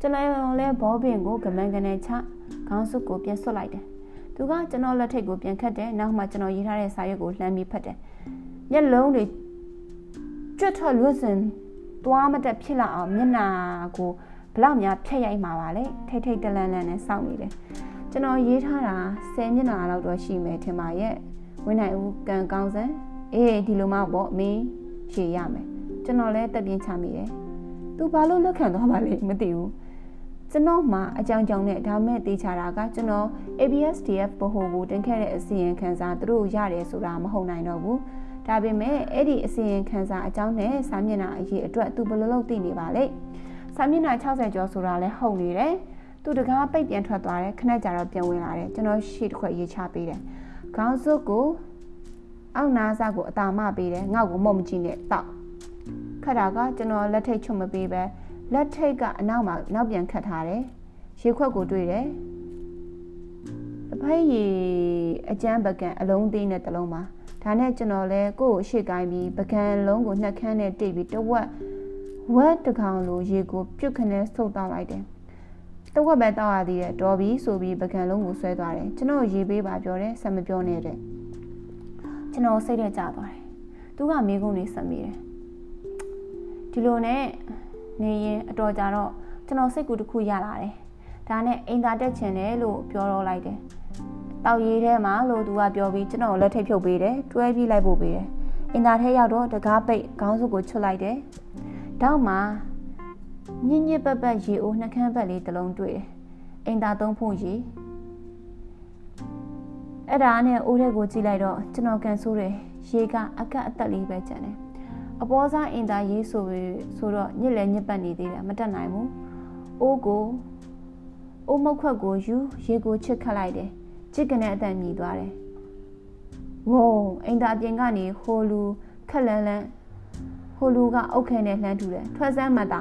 [SPEAKER 1] ကျွန်တော်လည်းဘောပင်ကိုကမန်းကနေချခေါင်းစုပ်ကိုပြန်ဆွတ်လိုက်တယ်သူကကျွန်တော်လက်ထိတ်ကိုပြန်ခတ်တယ်နောက်မှကျွန်တော်ရေးထားတဲ့စာရွက်ကိုလှမ်းပြီးဖတ်တယ်မျက်လုံးတွေကြွတ်ထွက်လွတ်စင်သွားမတက်ဖြစ်လာအောင်မျက်နာကိုဘလောက်များဖြတ်ရိုက်မှာပါလေထိတ်ထိတ်တလန့်လန့်နဲ့စောင့်နေတယ်ကျွန်တော်ရေးထားတာ10မျက်နှာလောက်တော့ရှိမယ်ထင်ပါရဲ့ဝင်းနိုင်ဦးကံကောင်းစံအေးဒီလိုမှပေါ့မင်းရှေ့ရမယ် ကျွန်တော်လည်းတက်ပြင်းချမိတယ်သူဘာလို့လက်ခံသွားပါလဲမသိဘူးကျွန်တော်မှအကြောင်းကြောင့်နဲ့ဒါမဲ့တေးချတာကကျွန်တော် ABSDF ဘဟုကိုတင်ခဲ့တဲ့အစီရင်ခံစာသူတို့ရတယ်ဆိုတာမဟုတ်နိုင်တော့ဘူးဒါပေမဲ့အဲ့ဒီအစီရင်ခံစာအကြောင်းနဲ့စာမျက်နှာအရေးအတွက်သူဘယ်လိုလုပ်သိနေပါလဲစာမျက်နှာ60ကျော်ဆိုတာလည်းဟုတ်နေတယ်သူတကားပိတ်ပြန်ထွက်သွားတယ်ခဏကြာတော့ပြန်ဝင်လာတယ်ကျွန်တော်ရှေ့တစ်ခွက်ရေးချပေးတယ်ခေါင်းစုပ်ကိုအောက်နားစကိုအတာမပေးတယ်ငေါ့ကိုမုံမကြည့်နဲ့တောက်ခ တ်တာကကျွန်တော်လက်ထိတ်ချွတ်မပေးပဲလက်ထိတ်ကအနောက်မှာနောက်ပြန်ခတ်ထားတယ်ရေခွက်ကိုတွေ့တယ်အဖိုးကြီးအကျန်းပကံအလုံးသေးနဲ့တလုံးပါဒါနဲ့ကျွန်တော်လဲကိုယ့်ကိုရှေ့ကိုင်းပြီးပကံလုံးကိုနှက်ခမ်းနဲ့တိတ်ပြီးတဝက်ဝက်တကောင်လိုရေကိုပြုတ်ခနဲ့ဆုပ်တောက်လိုက်တယ်တဝက်ပဲတောက်ရသေးတယ်တော်ပြီဆိုပြီးပကံလုံးကိုဆွဲသွားတယ်ကျွန်တော်ရေပေးပါပြောတယ်ဆက်မပြောနဲ့တဲ့ကျွန်တော်စိတ်ထဲကျသွားတယ်သူကမိကုန်းလေးဆက်မိတယ် ဒီလိုနဲ့နေရင်အတော်ကြာတော့ကျွန်တော်စိတ်ကူတစ်ခုရလာတယ်ဒါနဲ့အိမ်သာတက်ချင်တယ်လို့ပြောတော့လိုက်တယ်တောက်ရည်ထဲမှာလို့သူကပြောပြီးကျွန်တော်လက်ထိတ်ဖြုတ်ပေးတယ်တွဲပြီးလိုက်ဖို့ပေးတယ်အင်တာထဲရောက်တော့တကားပိတ်ခေါင်းစုပ်ကိုချွတ်လိုက်တယ်တောက်မှာညင်ညစ်ပတ်ပတ်ရေအိုးနှကန်းပတ်လေးတစ်လုံးတွေ့တယ်အင်တာသုံးဖို့ရေအဲ့ဒါနဲ့အိုးထဲကိုကြည့်လိုက်တော့ကျွန်တော်ကန်ဆိုးတယ်ရေကအကတ်အသက်လေးပဲကျန်တယ် အပေါ်စားအင်တာရေးဆိုပြီးဆိုတော့ညစ်လဲညစ်ပတ်နေသေးတယ်မတက်နိုင်ဘူးအိုးကိုအိုးမုတ်ခွက်ကိုယူရေကိုချစ်ခတ်လိုက်တယ်ချစ်ကနေအတန်မြည်သွားတယ်ဝုံအင်တာပြင်ကနေဟိုလူခက်လန်းလန်းဟိုလူကအုတ်ခဲနဲ့လှမ်းထူတယ်ထွက်စမ်းမတာ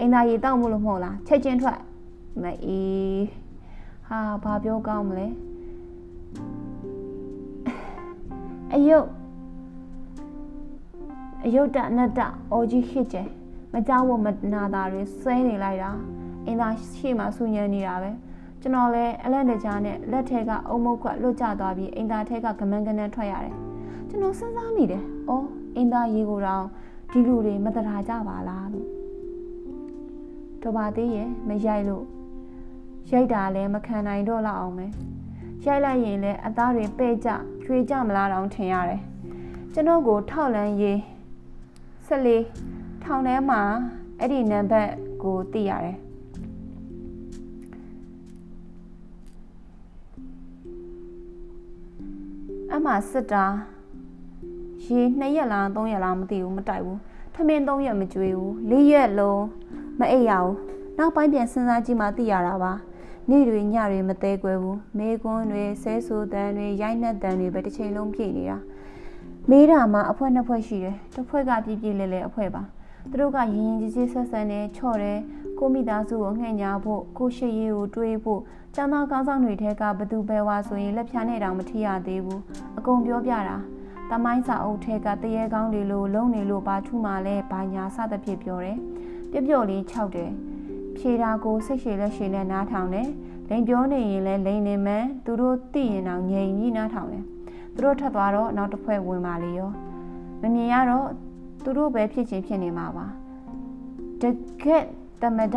[SPEAKER 1] အင်တာရေတောက်မလို့မဟုတ်လားချက်ချင်းထွက်မအေးဟာဘာပြောကောင်းမလဲအယုတ် အယုတ်တနတ်တအော်ကြီးခစ်ကျဲမကြောက်ဝမနာတာတွေဆွဲနေလိုက်တာအင်သာရှေ့မှာဆူညံနေတာပဲကျွန်တော်လည်းအလက်တကြားနဲ့လက်ထဲကအုံမုတ်ခွက်လွတ်ကျသွားပြီးအင်သာထဲကကမန်းကနန်းထွက်ရတယ်ကျွန်တော်စဉ်းစားမိတယ်။အော်အင်သာရေကိုတော့ဒီလူတွေမတရာကြပါလားလို့တော့ပါသေးရဲ့မရိုက်လို့ရိုက်တာလည်းမခံနိုင်တော့လောက်အောင်ပဲရိုက်လိုက်ရင်လည်းအသားတွေပဲ့ကြရွှေကြမလားတောင်ထင်ရတယ်ကျွန်တော်ကိုထောက်လန်းရေး ဆက်လေးထောင်ထဲမှာအဲ့ဒီနံပါတ်ကိုသိရတယ်အမှစစ်တာရေ2ရက်လား3ရက်လားမသိဘူးမတိုက်ဘူးထမင်း3ရက်မကြွေးဘူး4ရက်လုံးမအိပ်ရဘူးနောက်ပိုင်းပြန်စဉ်းစားကြည့်မှသိရတာပါနေ့တွေညတွေမသေးကွယ်ဘူးမေကွန်းတွေဆဲဆူတန်တွေရိုက်နှက်တန်တွေပဲတစ်ချိန်လုံးပြည့်နေတာ မေးတာမှအဖွဲနှစ်ဖွဲရှိတယ်တစ်ဖွဲကပြည့်ပြည့်လဲလဲအဖွဲပါသူတို့ကရင်ရင်ကြီးကြီးဆက်ဆန်နေချော့တယ်ကိုမိသားစုကိုငှဲ့ညာဖို့ကိုရှိရေးကိုတွေးဖို့ចောင်းသားကောင်းဆောင်တွေထဲကဘသူပဲဝါဆိုရင်လက်ဖြားနဲ့တောင်မထီရသေးဘူးအကုန်ပြောပြတာတမိုင်းစာအုပ်ထဲကတရေကောင်းတွေလိုလုံနေလို့ဘာထူမှလဲဘာညာစသဖြင့်ပြောတယ်ပြပြလေးခြောက်တယ်ဖြေတာကိုစိတ်ရှည်လက်ရှည်နဲ့နားထောင်တယ်လိန်ပြောနေရင်လည်းလိန်နေမှန်းသူတို့သိရင်တော့ငြိမ်ကြီးနားထောင်တယ် သူတို့ထပ်သွားတော့နောက်တစ်ဖွဲ့ဝင်ပါလေရောမမြင်ရတော့သူတို့ပဲဖြစ်ချင်းဖြစ်နေမှာပါတကက်တမဒ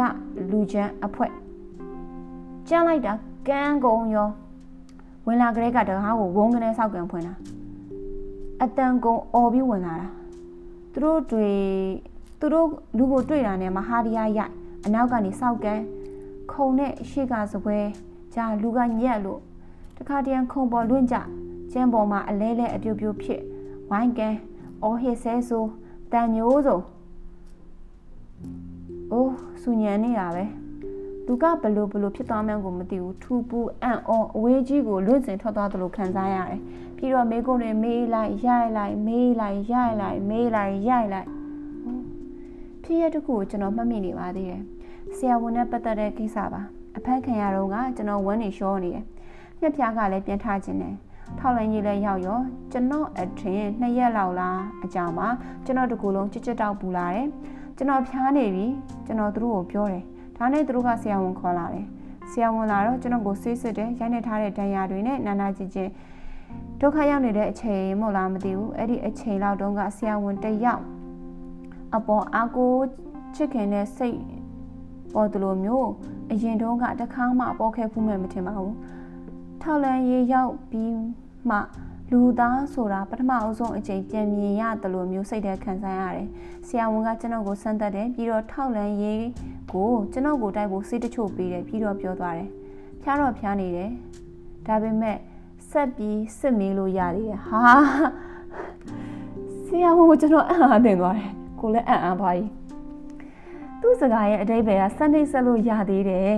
[SPEAKER 1] လူချမ်းအဖွဲကြားလိုက်တာကန်းကုန်ရောဝင်လာကလေးကတကားကိုဝုန်းကနေဆောက်ကန်ဖွင့်တာအတန်ကုန်អော်ပြီးဝင်လာတာသူတို့တွေသူတို့လူကိုတွေ့တာနဲ့မဟာဒီယာရိုက်အနောက်ကနေဆောက်ကန်ခုံနဲ့ရှေ့ကစပွဲဂျာလူကညက်လို့တခါတရံခုံပေါ်လွင့်ကြ ကျန်းပေါ်မှာအလဲလဲအပြိုပြိုဖြစ်ဝိုင်းကန်အော်ဟစ်ဆဲဆိုတန်မျိုးစုံအိုးစူညံနေတာပဲလူကဘလို့ဘလို့ဖြစ်သွားမှန်းကိုမသိဘူးထူပူအံ့ဩအဝေးကြီးကိုလွင့်စင်ထွက်သွားသလိုခံစားရတယ်ပြီးတော့မေးခွန်းတွေမေးလိုက်ရိုက်လိုက်မေးလိုက်ရိုက်လိုက်မေးလိုက်ရိုက်လိုက်ဖြစ်ရတဲ့ခုကိုကျွန်တော်မှတ်မိနေပါသေးတယ်ဆရာဝန်နဲ့ပတ်သက်တဲ့ကိစ္စပါအဖက်ခံရတော့ကကျွန်တော်ဝမ်းနေရှောနေတယ်ညက်ပြားကလည်းပြန်ထားခြင်းတယ် ထောက်လိုင်းကြီးလည်းရောက်ရောကျွန်တော်အထင်နှစ်ရက်လောက်လားအကြောင်းပါကျွန်တော်တကူလုံးကြစ်ကြစ်တောက်ပူလာတယ်ကျွန်တော်ဖျားနေပြီကျွန်တော်သူတို့ကိုပြောတယ်ဒါနဲ့သူတို့ကဆရာဝန်ခေါ်လာတယ်ဆရာဝန်လာတော့ကျွန်တော်ကိုဆေးစစ်တယ်ရိုက်နေထားတဲ့ဒဏ်ရာတွေနဲ့နာနာကြည့်ချင်းဒုက္ခရောက်နေတဲ့အချိန်မို့လားမသိဘူးအဲ့ဒီအချိန်လောက်တုန်းကဆရာဝန်တယောက်အပေါ်အာကိုချစ်ခင်တဲ့စိတ်ပေါ်သလိုမျိုးအရင်တုန်းကတခါမှပေါ်ခဲ့ဖူးမှမထင်ပါဘူး ထောက်လန်းရေးရောက်ပြီးမှလူသားဆိုတာပထမအဆုံးအချိန်ပြန်မြင်ရတယ်လို့မျိုးစိတ်ထဲခံစားရတယ်။ဆရာဝန်ကကျွန်တော်ကိုဆန်းသက်တယ်ပြီးတော့ထောက်လန်းရေးကိုကျွန်တော်ကိုတိုက်ဖို့စိတ်တချို့ပေးတယ်ပြီးတော့ပြောသွားတယ်။ဖျားတော့ဖျားနေတယ်။ဒါပေမဲ့ဆက်ပြီးစစ်မေးလို့ရသေးတယ်။ဟာဆရာဝန်ကကျွန်တော်အံ့အားသင့်သွားတယ်။ကိုလည်းအံ့အားပါကြီး။သူ့စကားရဲ့အတိတ်ပဲကစနေဆက်လို့ရသေးတယ်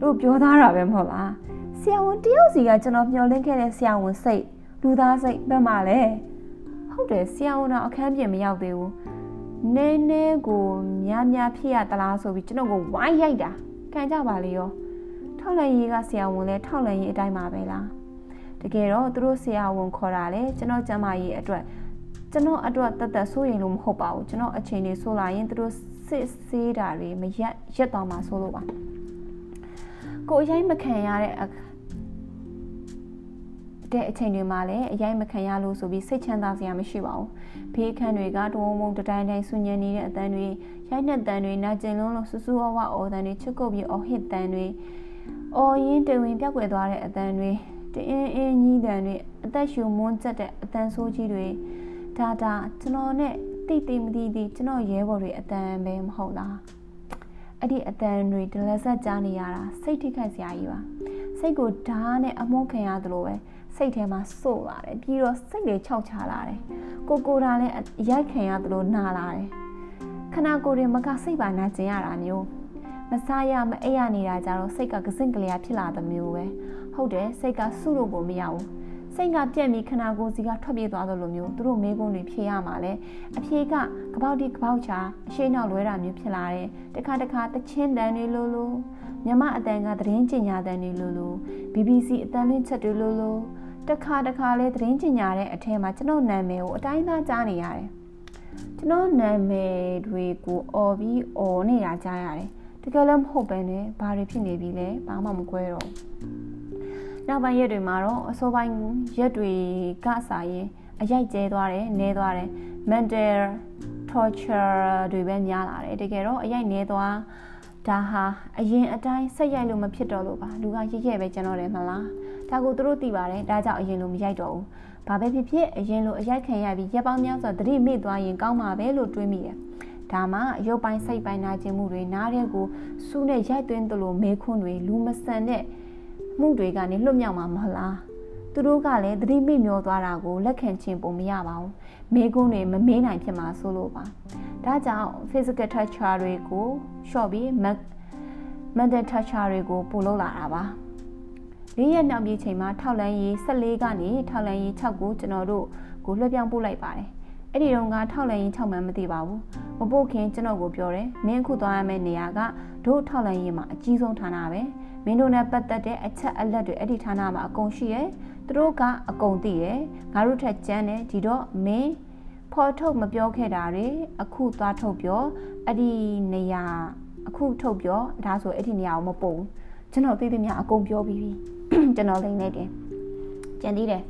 [SPEAKER 1] လို့ပြောသားတာပဲမဟုတ်လား။ ဆရာဝန်တယောက်စီကကျွန်တော်မျှော်လင့်ခဲ့တဲ့ဆရာဝန်စိတ်လူသားစိတ်ဘက်မှာလဲဟုတ်တယ်ဆရာဝန်တော်အခန်းပြင်မရောက်သေးဘူးနည်းနည်းကိုများများဖြစ်ရတလားဆိုပြီးကျွန်တော်ကိုဝိုင်းရိုက်တာခံကြပါလေရောထောက်လန်ရေးကဆရာဝန်လဲထောက်လန်ရေးအတိုင်းပါပဲလားတကယ်တော့သူတို့ဆရာဝန်ခေါ်တာလေကျွန်တော်ကျမကြီးအတွက်ကျွန်တော်အတွက်တသက်စိုးရင်လို့မဟုတ်ပါဘူးကျွန်တော်အချိန်လေးဆိုလာရင်သူတို့စစ်ဆေးတာတွေမရက်ရက်သွားမှာဆိုလို့ပါကိုအရင်မခံရတဲ့ တဲ့အချိန်တွေမှာလည်းအရင်မခံရလို့ဆိုပြီးစိတ်ချမ်းသာစရာမရှိပါဘူးဘေးခန်းတွေကတဝုံဝုံတတိုင်းတိုင်းဆူညံနေတဲ့အတန်းတွေရိုက်နှက်တန်းတွေနာကျင်လုံးလုံးဆူဆူဝဝအော်တန်းတွေချစ်ကုပ်ပြီးအော်ဟစ်တန်းတွေအော်ရင်တဝင်းပြောက်ွယ်သွားတဲ့အတန်းတွေတအင်းအင်းကြီးတန်းတွေအသက်ရှူမွန်းကျက်တဲ့အတန်းဆိုးကြီးတွေဒါဒါကျွန်တော်နဲ့တိတိမတိတိကျွန်တော်ရဲဘော်တွေအတန်းပဲမဟုတ်လားအဲ့ဒီအတန်တွေဒလဆက်ကြားနေရတာစိတ်ထိခိုက်စရာကြီးပါစိတ်ကိုဓာတ်နဲ့အမုန်းခံရတယ်လို့ပဲ စိတ်ထဲမှာစို့လာတယ်ပြီးတော့စိတ်တွေခြောက်ချလာတယ်ကိုကိုတာလည်းရိုက်ခံရတယ်လို့နာလာတယ်ခနာကိုရင်မကစိတ်ပါနာကျင်ရတာမျိုးမစားရမအိပ်ရနေတာကြတော့စိတ်ကကစင့်ကလေးဖြစ်လာတဲ့မျိုးပဲဟုတ်တယ်စိတ်ကစုလို့ကိုမရဘူးစိတ်ကပြက်ပြီးခနာကိုစီကထွက်ပြေးသွားသလိုမျိုးသူတို့မေးခွန်းတွေဖြေရမှာလဲအဖြေကကပေါက်တိကပေါက်ချာအရှိနောက်လွဲတာမျိုးဖြစ်လာတယ်တခါတခါတချင်းတန်တွေလိုလိုမြမအတန်ကသတင်းကျင်ညာတန်တွေလိုလို BBC အတန်လင်းချက်တွေလိုလို တခါတခါလဲသတင်းကျင်ညာတဲ့အထက်မှာကျွန်တော်နာမည်ကိုအတိုင်းသားကြားနေရတယ်ကျွန်တော်နာမည်တွေကိုអော်ပြီးអော်နေတာကြားရတယ်တကယ်လည်းမဟုတ်ပဲနဲ့ဘာတွေဖြစ်နေပြီလဲဘာမှမကွဲတော့နောက်ပိုင်းရက်တွေမှာတော့အစောပိုင်းရက်တွေကစားရင်အရိုက်ကျဲသွားတယ်နဲသွားတယ် mental torture တွေပဲများလာတယ်တကယ်တော့အရိုက်နဲသွား ဒါဟာအရင်အတိုင်းဆက်ရိုက်လို့မဖြစ်တော့လို့ပါလူကရစ်ခဲ့ပဲကျွန်တော်တယ်မလားဒါကိုသူတို့သိပါတယ်ဒါကြောင့်အရင်လိုမရိုက်တော့ဘူးဘာပဲဖြစ်ဖြစ်အရင်လိုအရိုက်ခံရပြီးရက်ပေါင်းများစွာသတိမေ့သွားရင်ကောင်းမှာပဲလို့တွေးမိတယ်ဒါမှရုပ်ပိုင်းစိတ်ပိုင်းနာကျင်မှုတွေနားတဲ့ကိုစူးနဲ့ရိုက်သွင်းသလိုမေးခွန်းတွေလူမဆန်တဲ့မှုတွေကနေလွတ်မြောက်မှာမဟုတ်လားသူတို့ကလည်းသတိမေ့မျောသွားတာကိုလက်ခံခြင်းပုံမရပါဘူး မေးခွန်းတွေမမေးနိုင်ဖြစ်မှာဆိုလို့ပါဒါကြောင့် physical touch တွေကိုရှော့ပြီး mental touch တွေကိုပို့လို့လာတာပါ၄ရက်နောက်ပြေးချိန်မှာထောက်လန်းရေး14ကနေထောက်လန်းရေး6ကိုကျွန်တော်တို့ကိုလွှဲပြောင်းပို့လိုက်ပါတယ်အဲ့ဒီတော့ကထောက်လန်းရေး6မှန်းမသိပါဘူးမပို့ခင်ကျွန်တော်ကိုပြောတယ်မင်းအခုသွားရမယ့်နေရာကတို့ထောက်လန်းရေးမှာအကြီးဆုံးဌာနပဲမင်းတို့နဲ့ပတ်သက်တဲ့အချက်အလက်တွေအဲ့ဒီဌာနမှာအကုန်ရှိရဲ့ သူတို့ကအကုန်သိတယ်ငါတို့ထက်ကျန်းတယ်ဒီတော့မင်းဖော်ထုတ်မပြောခဲ့တာတွေအခုသွားထုတ်ပြောအဲ့ဒီနေရာအခုထုတ်ပြောဒါဆိုအဲ့ဒီနေရာကိုမပုံကျွန်တော်သိသိများအကုန်ပြောပြီးပြီကျွန်တော်လိမ့်လိုက်တယ်ကြံသေးတယ်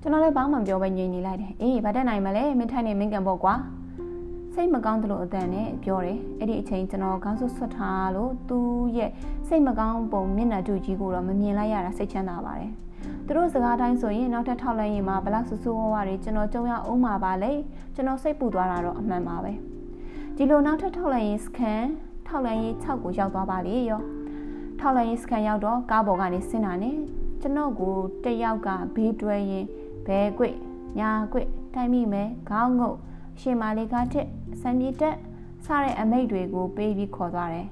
[SPEAKER 1] ကျွန်တော်လည်းဘာမှမပြောပဲငြိမ်နေလိုက်တယ်အေးဗတ်တက်နိုင်မလဲမင်းထိုင်နေမင်းကန်ပေါ့ကွာစိတ်မကောင်းသလိုအတန်နဲ့ပြောတယ်အဲ့ဒီအချိန်ကျွန်တော်ခေါင်းစွပ်ဆွတ်ထားလို့သူ့ရဲ့စိတ်မကောင်းပုံမျက်နှာတူကြီးကိုတော့မမြင်လိုက်ရတာစိတ်ချမ်းသာပါတယ် သူတို့စကားတိုင်းဆိုရင်နောက်ထပ်ထောက်လိုက်ရင်မှဘလောက်ဆူဆူဝဝတွေကျွန်တော်ကြုံရအောင်မှာပါလေကျွန်တော်စိတ်ပူသွားတာတော့အမှန်ပါပဲဒီလိုနောက်ထပ်ထောက်လိုက်ရင်စကန်ထောက်လိုက်ရင်6ကိုရောက်သွားပါလေရောထောက်လိုက်ရင်စကန်ရောက်တော့ကားပေါ်ကနေဆင်းတာနဲ့ကျွန်တော်ကိုတယောက်ကဘေးတွဲရင်ဘဲကွညာကွတိုင်မိမယ်ခေါင်းငုတ်ရှင်မာလေးကားတစ်စံပြေတက်စတဲ့အမိတ်တွေကိုပေးပြီးခေါ်သွားတယ်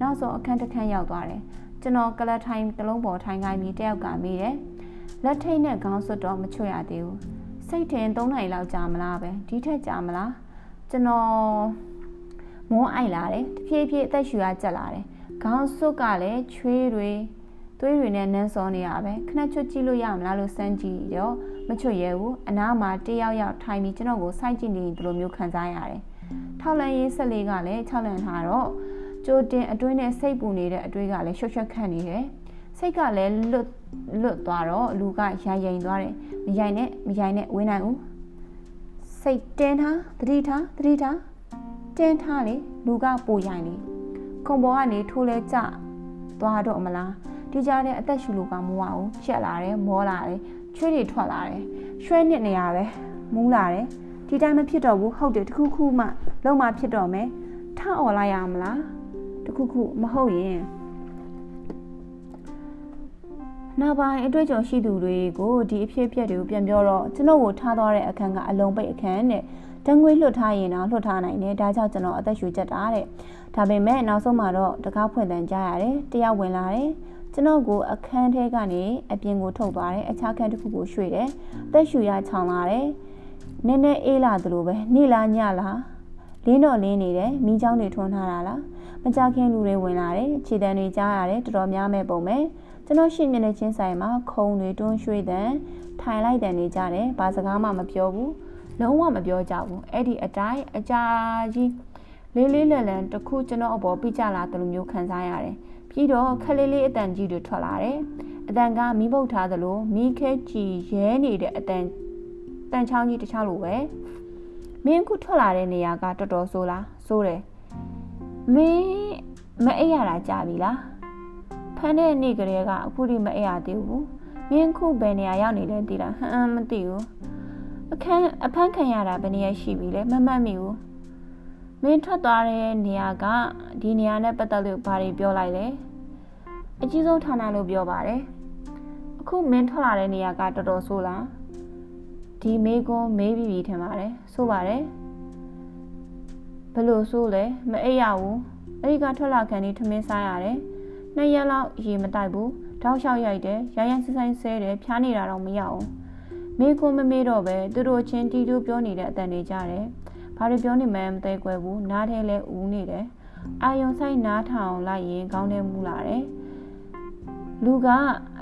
[SPEAKER 1] နောက်ဆုံးအခန်းတစ်ခန်းရောက်သွားတယ်ကျွန်တော်ကလတ်ထိုင်တလုံးပေါ်ထိုင်ခိုင်းပြီးတယောက်ကမေးတယ် လက်ထိတ်နဲ့ခေါင်းစွပ်တော့မချွတ်ရသေးဘူးစိတ်ထင်3နိုင်လောက်ကြာမလားပဲဒီထက်ကြာမလားကျွန်တော်မုန်းအိုက်လာတယ်တဖြည်းဖြည်းအသက်ရှူရကြက်လာတယ်ခေါင်းစွပ်ကလည်းချွေးတွေသွေးတွေနဲ့နန်းစောနေရပဲခဏချွတ်ကြည့်လို့ရမလားလို့စမ်းကြည့်တော့မချွတ်ရဲဘူးအနားမှာတယောက်ယောက်ထိုင်ပြီးကျွန်တော်ကိုစိုက်ကြည့်နေတယ်လို့မျိုးခံစားရတယ်ထောက်လန်ရေးဆက်လေးကလည်း၆လန်ထားတော့ကြိုတင်အတွင်းနဲ့စိတ်ပူနေတဲ့အတွေးကလည်းရွှတ်ရွှတ်ခန့်နေတယ် စိတ်ကလည်းလွတ်လွတ်သွားတော့လူကရိုင်ရင်သွားတယ်မရိုင်နဲ့မရိုင်နဲ့ဝင်းနိုင်ဦးစိတ်တင်းထားတတိထားတတိထားတင်းထားလေလူကပိုရိုင်လေခုံပေါ်ကနေထိုးလဲကြသွားတော့မလားဒီကြားထဲအသက်ရှူလို့ကမဝအောင်ရှက်လာတယ်မောလာတယ်ချွေးတွေထွက်လာတယ်ရွှဲနှစ်နေရပဲမူးလာတယ်ဒီတိုင်းမဖြစ်တော့ဘူးဟုတ်တယ်တခုခုမှလုံးမဖြစ်တော့မယ်ထអော်လိုက်ရမလားတခုခုမဟုတ်ရင် နောက်ပိုင်းအတွေ့အကြုံရှိသူတွေကိုဒီအဖြစ်အပျက်တွေကိုပြန်ပြောတော့ကျွန်တော်ကိုထားသွားတဲ့အခန်းကအလုံးပိတ်အခန်းနဲ့တငွေလွတ်ထားရင်တော့လွတ်ထားနိုင်တယ်ဒါကြောင့်ကျွန်တော်အသက်ရှူချက်တာတဲ့ဒါပေမဲ့နောက်ဆုံးမှာတော့တကားဖွင့်တန်ကြားရတယ်တယောက်ဝင်လာတယ်ကျွန်တော်ကိုအခန်းထဲကနေအပြင်ကိုထုတ်သွားတယ်အခြားခန်းတစ်ခုကိုရွှေ့တယ်သက်ရှူရချောင်လာတယ်နည်းနည်းအေးလာသလိုပဲနေ့လားညလားလင်းတော့လင်းနေတယ်မိချောင်းတွေထွန်းထားတာလားမကြခင်လူတွေဝင်လာတယ်ခြေတံတွေကြားရတယ်တော်တော်များမဲ့ပုံပဲ ကျွန်တော်ရှင်းမြင်တဲ့ချင်းဆိုင်မှာခုံတွေတွန်းရွှေ့တဲ့ထိုင်လိုက်တဲ့နေကြတယ်ဘာစကားမှမပြောဘူးလုံးဝမပြောကြဘူးအဲ့ဒီအတိုင်းအကြာကြီးလေးလေးလန်လန်တခုကျွန်တော်အပေါ်ပြကြလာတယ်လို့မျိုးခံစားရတယ်ပြီးတော့ခလေးလေးအတန်ကြီးတွေထွက်လာတယ်အတန်ကမီးပုတ်ထားသလိုမီးခဲကြည်ရဲနေတဲ့အတန်တန်ချောင်းကြီးတစ်ချောင်းလိုပဲမင်းခုထွက်လာတဲ့နေရာကတော်တော်ဆိုးလားဆိုးတယ်မင်းမအိပ်ရတာကြာပြီလား ဖမ်းတဲ့နေ့ကလေးကအခုထိမအိပ်ရသေးဘူးမင်းခုဘယ်နေရာရောက်နေလဲသိလားဟမ်မသိဘူးအခန်းအဖမ်းခံရတာဘယ်နေရာရှိပြီလဲမမှတ်မိဘူးမင်းထွက်သွားတဲ့နေရာကဒီနေရာနဲ့ပတ်သက်လို့ဘာတွေပြောလိုက်လဲအကြီးဆုံးဌာနလို့ပြောပါတယ်အခုမင်းထွက်လာတဲ့နေရာကတော်တော်ဆိုးလားဒီမေးခွန်းမေးပြီးပြီထင်ပါတယ်ဆိုပါတယ်ဘလို့ဆိုးလဲမအိပ်ရဘူးအဲ့ဒီကထွက်လာခံနေထမင်းစားရတယ် နှစ်ရက်လောက်ရေမတိုက်ဘူးတောက်လျှောက်ရိုက်တယ်ရရန်စဆိုင်ဆဲတယ်ဖျားနေတာတော့မရအောင်မေးခွန်းမမေးတော့ပဲသူတို့ချင်းတီတူပြောနေတဲ့အတန်တွေကြတယ်ဘာတွေပြောနေမှန်းမသိကွယ်ဘူးနားထဲလဲဦးနေတယ်အာယုံဆိုင်နားထောင်လိုက်ရင်ခေါင်းထဲမူလာတယ်လူက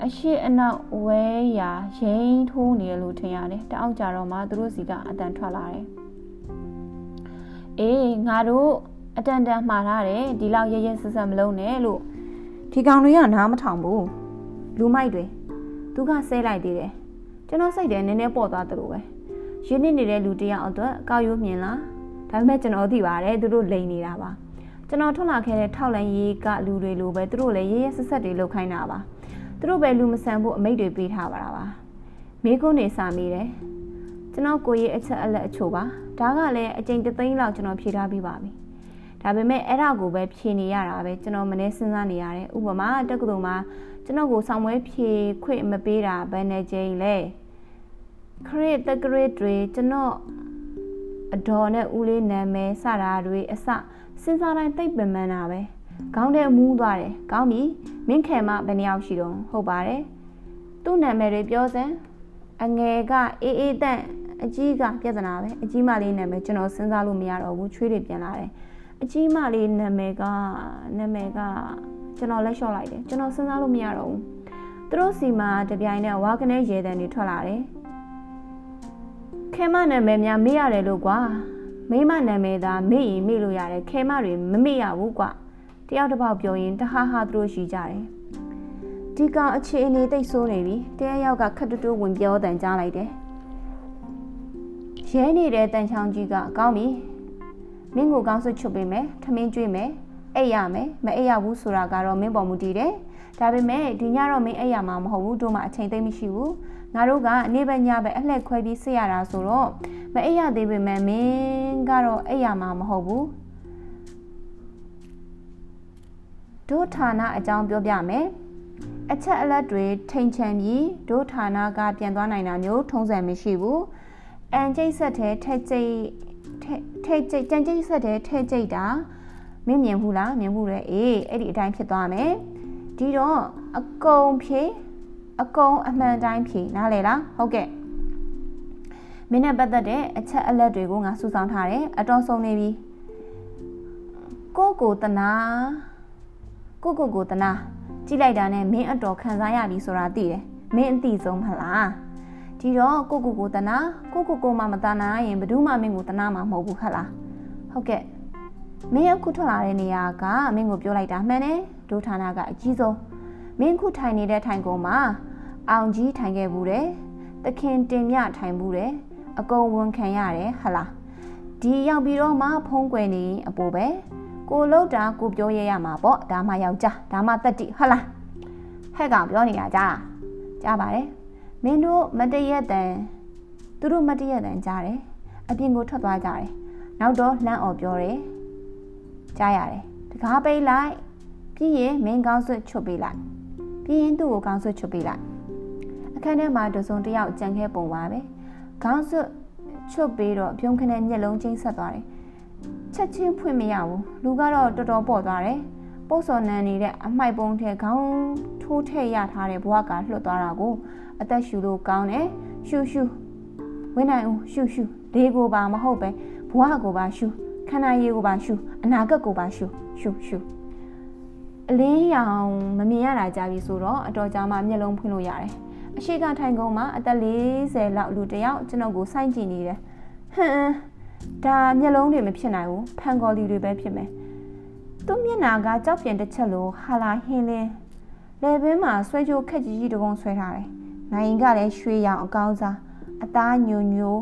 [SPEAKER 1] အရှိအနောက်ဝဲရာရိမ့်ထိုးနေတယ်လို့ထင်ရတယ်တအောက်ကြတော့မှသူတို့စီကအတန်ထွက်လာတယ်အေးငါတို့အတန်တန်မှားထားတယ်ဒီလောက်ရရဆက်ဆက်မလုံးနဲ့လို့ ဒီကောင်တွေကနားမထောင်ဘူးလူမိုက်တွေသူကဆဲလိုက်သေးတယ်ကျွန်တော်စိတ်ထဲနည်းနည်းပေါ့သွားသလိုပဲရင်းနှီးနေတဲ့လူတယောက်အတွက်အကောက်ရိုးမြင်လားဒါပေမဲ့ကျွန်တော်သိပါတယ်သူတို့လိန်နေတာပါကျွန်တော်ထွက်လာခဲ့တဲ့ထောက်လန်ရေးကလူတွေလိုပဲသူတို့လည်းရဲရဲဆက်ဆက်တွေလုပ်ခိုင်းတာပါသူတို့ပဲလူမဆန်ဖို့အမိတ်တွေပေးထားပါတာပါမိကုန်းနေစာမိတယ်ကျွန်တော်ကိုရေးအချက်အလက်အချို့ပါဒါကလည်းအကျင့်တသိန်းလောက်ကျွန်တော်ဖြေထားပြီးပါပြီ ဒါပေမဲ့အဲ့ဒါကိုပဲဖြေနေရတာပဲကျွန်တော်မနေစဉ်းစားနေရတယ်ဥပမာတက္ကသိုလ်မှာကျွန်တော်ကိုဆောင်ပွဲဖြေခွင့်မပေးတာဘယ်နဲ့ကြိမ်လဲခရစ်တက်ကရစ်တွေကျွန်တော်အတော်နဲ့ဦးလေးနာမည်စတာတွေအစစဉ်းစားတိုင်းသိပ်ပင်ပန်းတာပဲခေါင်းထဲမူးသွားတယ်ကောင်းပြီမင်းခဲမဘယ်နှယောက်ရှိတော့ဟုတ်ပါတယ်သူ့နာမည်တွေပြောစမ်းအငယ်ကအေးအေးတန့်အကြီးကပြဿနာပဲအကြီးမလေးနာမည်ကျွန်တော်စဉ်းစားလို့မရတော့ဘူးချွေးတွေပြန်လာတယ် အကြီးမလေးနာမည်ကနာမည်ကကျွန်တော်လက်လျှော့လိုက်တယ်ကျွန်တော်စဉ်းစားလို့မရတော့ဘူးသူတို့စီမှာတပြိုင်နက်ဝါကနေရေတန်တွေထွက်လာတယ်ခဲမနာမည်များမေ့ရတယ်လို့ကွာမိမနာမည်သာမေ့ရင်မေ့လို့ရတယ်ခဲမတွေမမေ့ရဘူးကွာတယောက်တစ်ပေါက်ပြောရင်တဟားဟာသူတို့ရှိကြတယ်ဒီကောင်အခြေအနေတိတ်ဆိုးနေပြီတရယောက်ကခက်တူတူဝင်ပြောတန်ကြားလိုက်တယ်ရဲနေတဲ့တန်ချောင်းကြီးကကောင်းပြီ မင်းကိုကောင်းစွချွတ်ပေးမယ်ထမင်းကျွေးမယ်အိပ်ရမယ်မအိပ်ရဘူးဆိုတာကတော့မင်းပေါ်မူတည်တယ်ဒါပေမဲ့ဒီညတော့မင်းအိပ်ရမှာမဟုတ်ဘူးတို့မှအချိန်သိမ့်မရှိဘူးငါတို့ကနေဘက်ညဘက်အလှက်ခွဲပြီးစစ်ရတာဆိုတော့မအိပ်ရသေးပေမဲ့မင်းကတော့အိပ်ရမှာမဟုတ်ဘူးတို့ဌာနအကြောင်းပြောပြမယ်အချက်အလက်တွေထိန်ချန်ပြီးတို့ဌာနကပြန်သွားနိုင်တာမျိုးထုံးစံမရှိဘူးအန်ကျိတ်ဆက်တဲ့ထက်ကျိတ် ထဲကျိတ်ကြံကျိတ်ဆက်တဲ့ထဲကျိတ်တာမင်းမြင်ဘူးလားမြင်ဘူးလေအေးအဲ့ဒီအတိုင်းဖြစ်သွားမယ်ဒီတော့အကုံဖြေအကုံအမှန်တိုင်းဖြေနားလေလားဟုတ်ကဲ့မင်းနဲ့ပတ်သက်တဲ့အချက်အလက်တွေကိုငါစုဆောင်းထားတယ်အတော်ဆုံးနေပြီကိုကိုတနာကိုကိုကိုတနာကြည့်လိုက်တာနဲ့မင်းအတော်ခံစားရပြီဆိုတာသိတယ်မင်းအသိဆုံးမလား ဒီတော့ကိုကိုကိုတနာကိုကိုကိုမှမတနာရင်ဘယ်သူမှမင်းကိုတနာမှာမဟုတ်ဘူးခက်လားဟုတ်ကဲ့မင်းအခုထွက်လာတဲ့နေရာကမင်းကိုပြောလိုက်တာမှန်တယ်ဒိုဌာနကအကြီးဆုံးမင်းခုထိုင်နေတဲ့ထိုင်ကုန်မှာအောင်ကြီးထိုင်ခဲ့ဘူးတယ်တခင်တင်မြထိုင်ဘူးတယ်အကုန်ဝန်ခံရတယ်ဟလားဒီရောက်ပြီးတော့မှဖုံးကွယ်နေအပိုပဲကိုလောက်တာကိုပြောရရမှာပေါ့ဒါမှယောက်ျားဒါမှတက်တိဟုတ်လားဟဲ့ကောင်ပြောနေတာကြားကြားပါတယ် မင်းတို့မတရက်တန်သူတို့မတရက်တန်ကြားတယ်အပြင်ကိုထွက်သွားကြတယ်နောက်တော့လှမ်းអော်ပြောတယ်ကြားရတယ်တကားပိတ်လိုက်ပြီးရင်မင်းကောင်းစွတ်ချွတ်ပေးလိုက်ပြီးရင်သူ့ကိုကောင်းစွတ်ချွတ်ပေးလိုက်အခန်းထဲမှာတစုံတယောက်ကြံခဲ့ပုံပါပဲကောင်းစွတ်ချွတ်ပေးတော့ပြုံးခနဲ့ညက်လုံးချင်းဆက်သွားတယ်ချက်ချင်းဖွင့်မရဘူးလူကတော့တော်တော်ပေါ့သွားတယ်ပုတ်စော်နန်းနေတဲ့အမိုက်ပုံထဲခေါင်းထိုးထည့်ရထားတဲ့ဘဝကလွတ်သွားတာကို အသက်ရှူလို့ကောင်းတယ်ရှူရှူဝင်းနိုင်ဦးရှူရှူဒေးကိုပါမဟုတ်ပဲဘဝကိုပါရှူခန္ဓာရည်ကိုပါရှူအနာဂတ်ကိုပါရှူရှူရှူအလင်းရောင်မမြင်ရတာကြာပြီဆိုတော့အတော်ကြာမှမျက်လုံးဖွင့်လို့ရတယ်အရှိကထိုင်ကုန်းမှာအသက်40လောက်လူတယောက်ကျွန်တော်ကိုစိုက်ကြည့်နေတယ်ဟမ်ဒါမျက်လုံးတွေမဖြစ်နိုင်ဘူးဖန်ကော်လီတွေပဲဖြစ်မယ်သူ့မျက်နာကကြောက်ပြန်တစ်ချက်လိုဟာလာဟင်းလင်းလေဘင်းမှာဆွဲကြိုးခက်ကြီးကြီးတကုံဆွဲထားတယ် နိုင်ကလည်းရွှေရောင်အကောင်းစားအသားညိုညို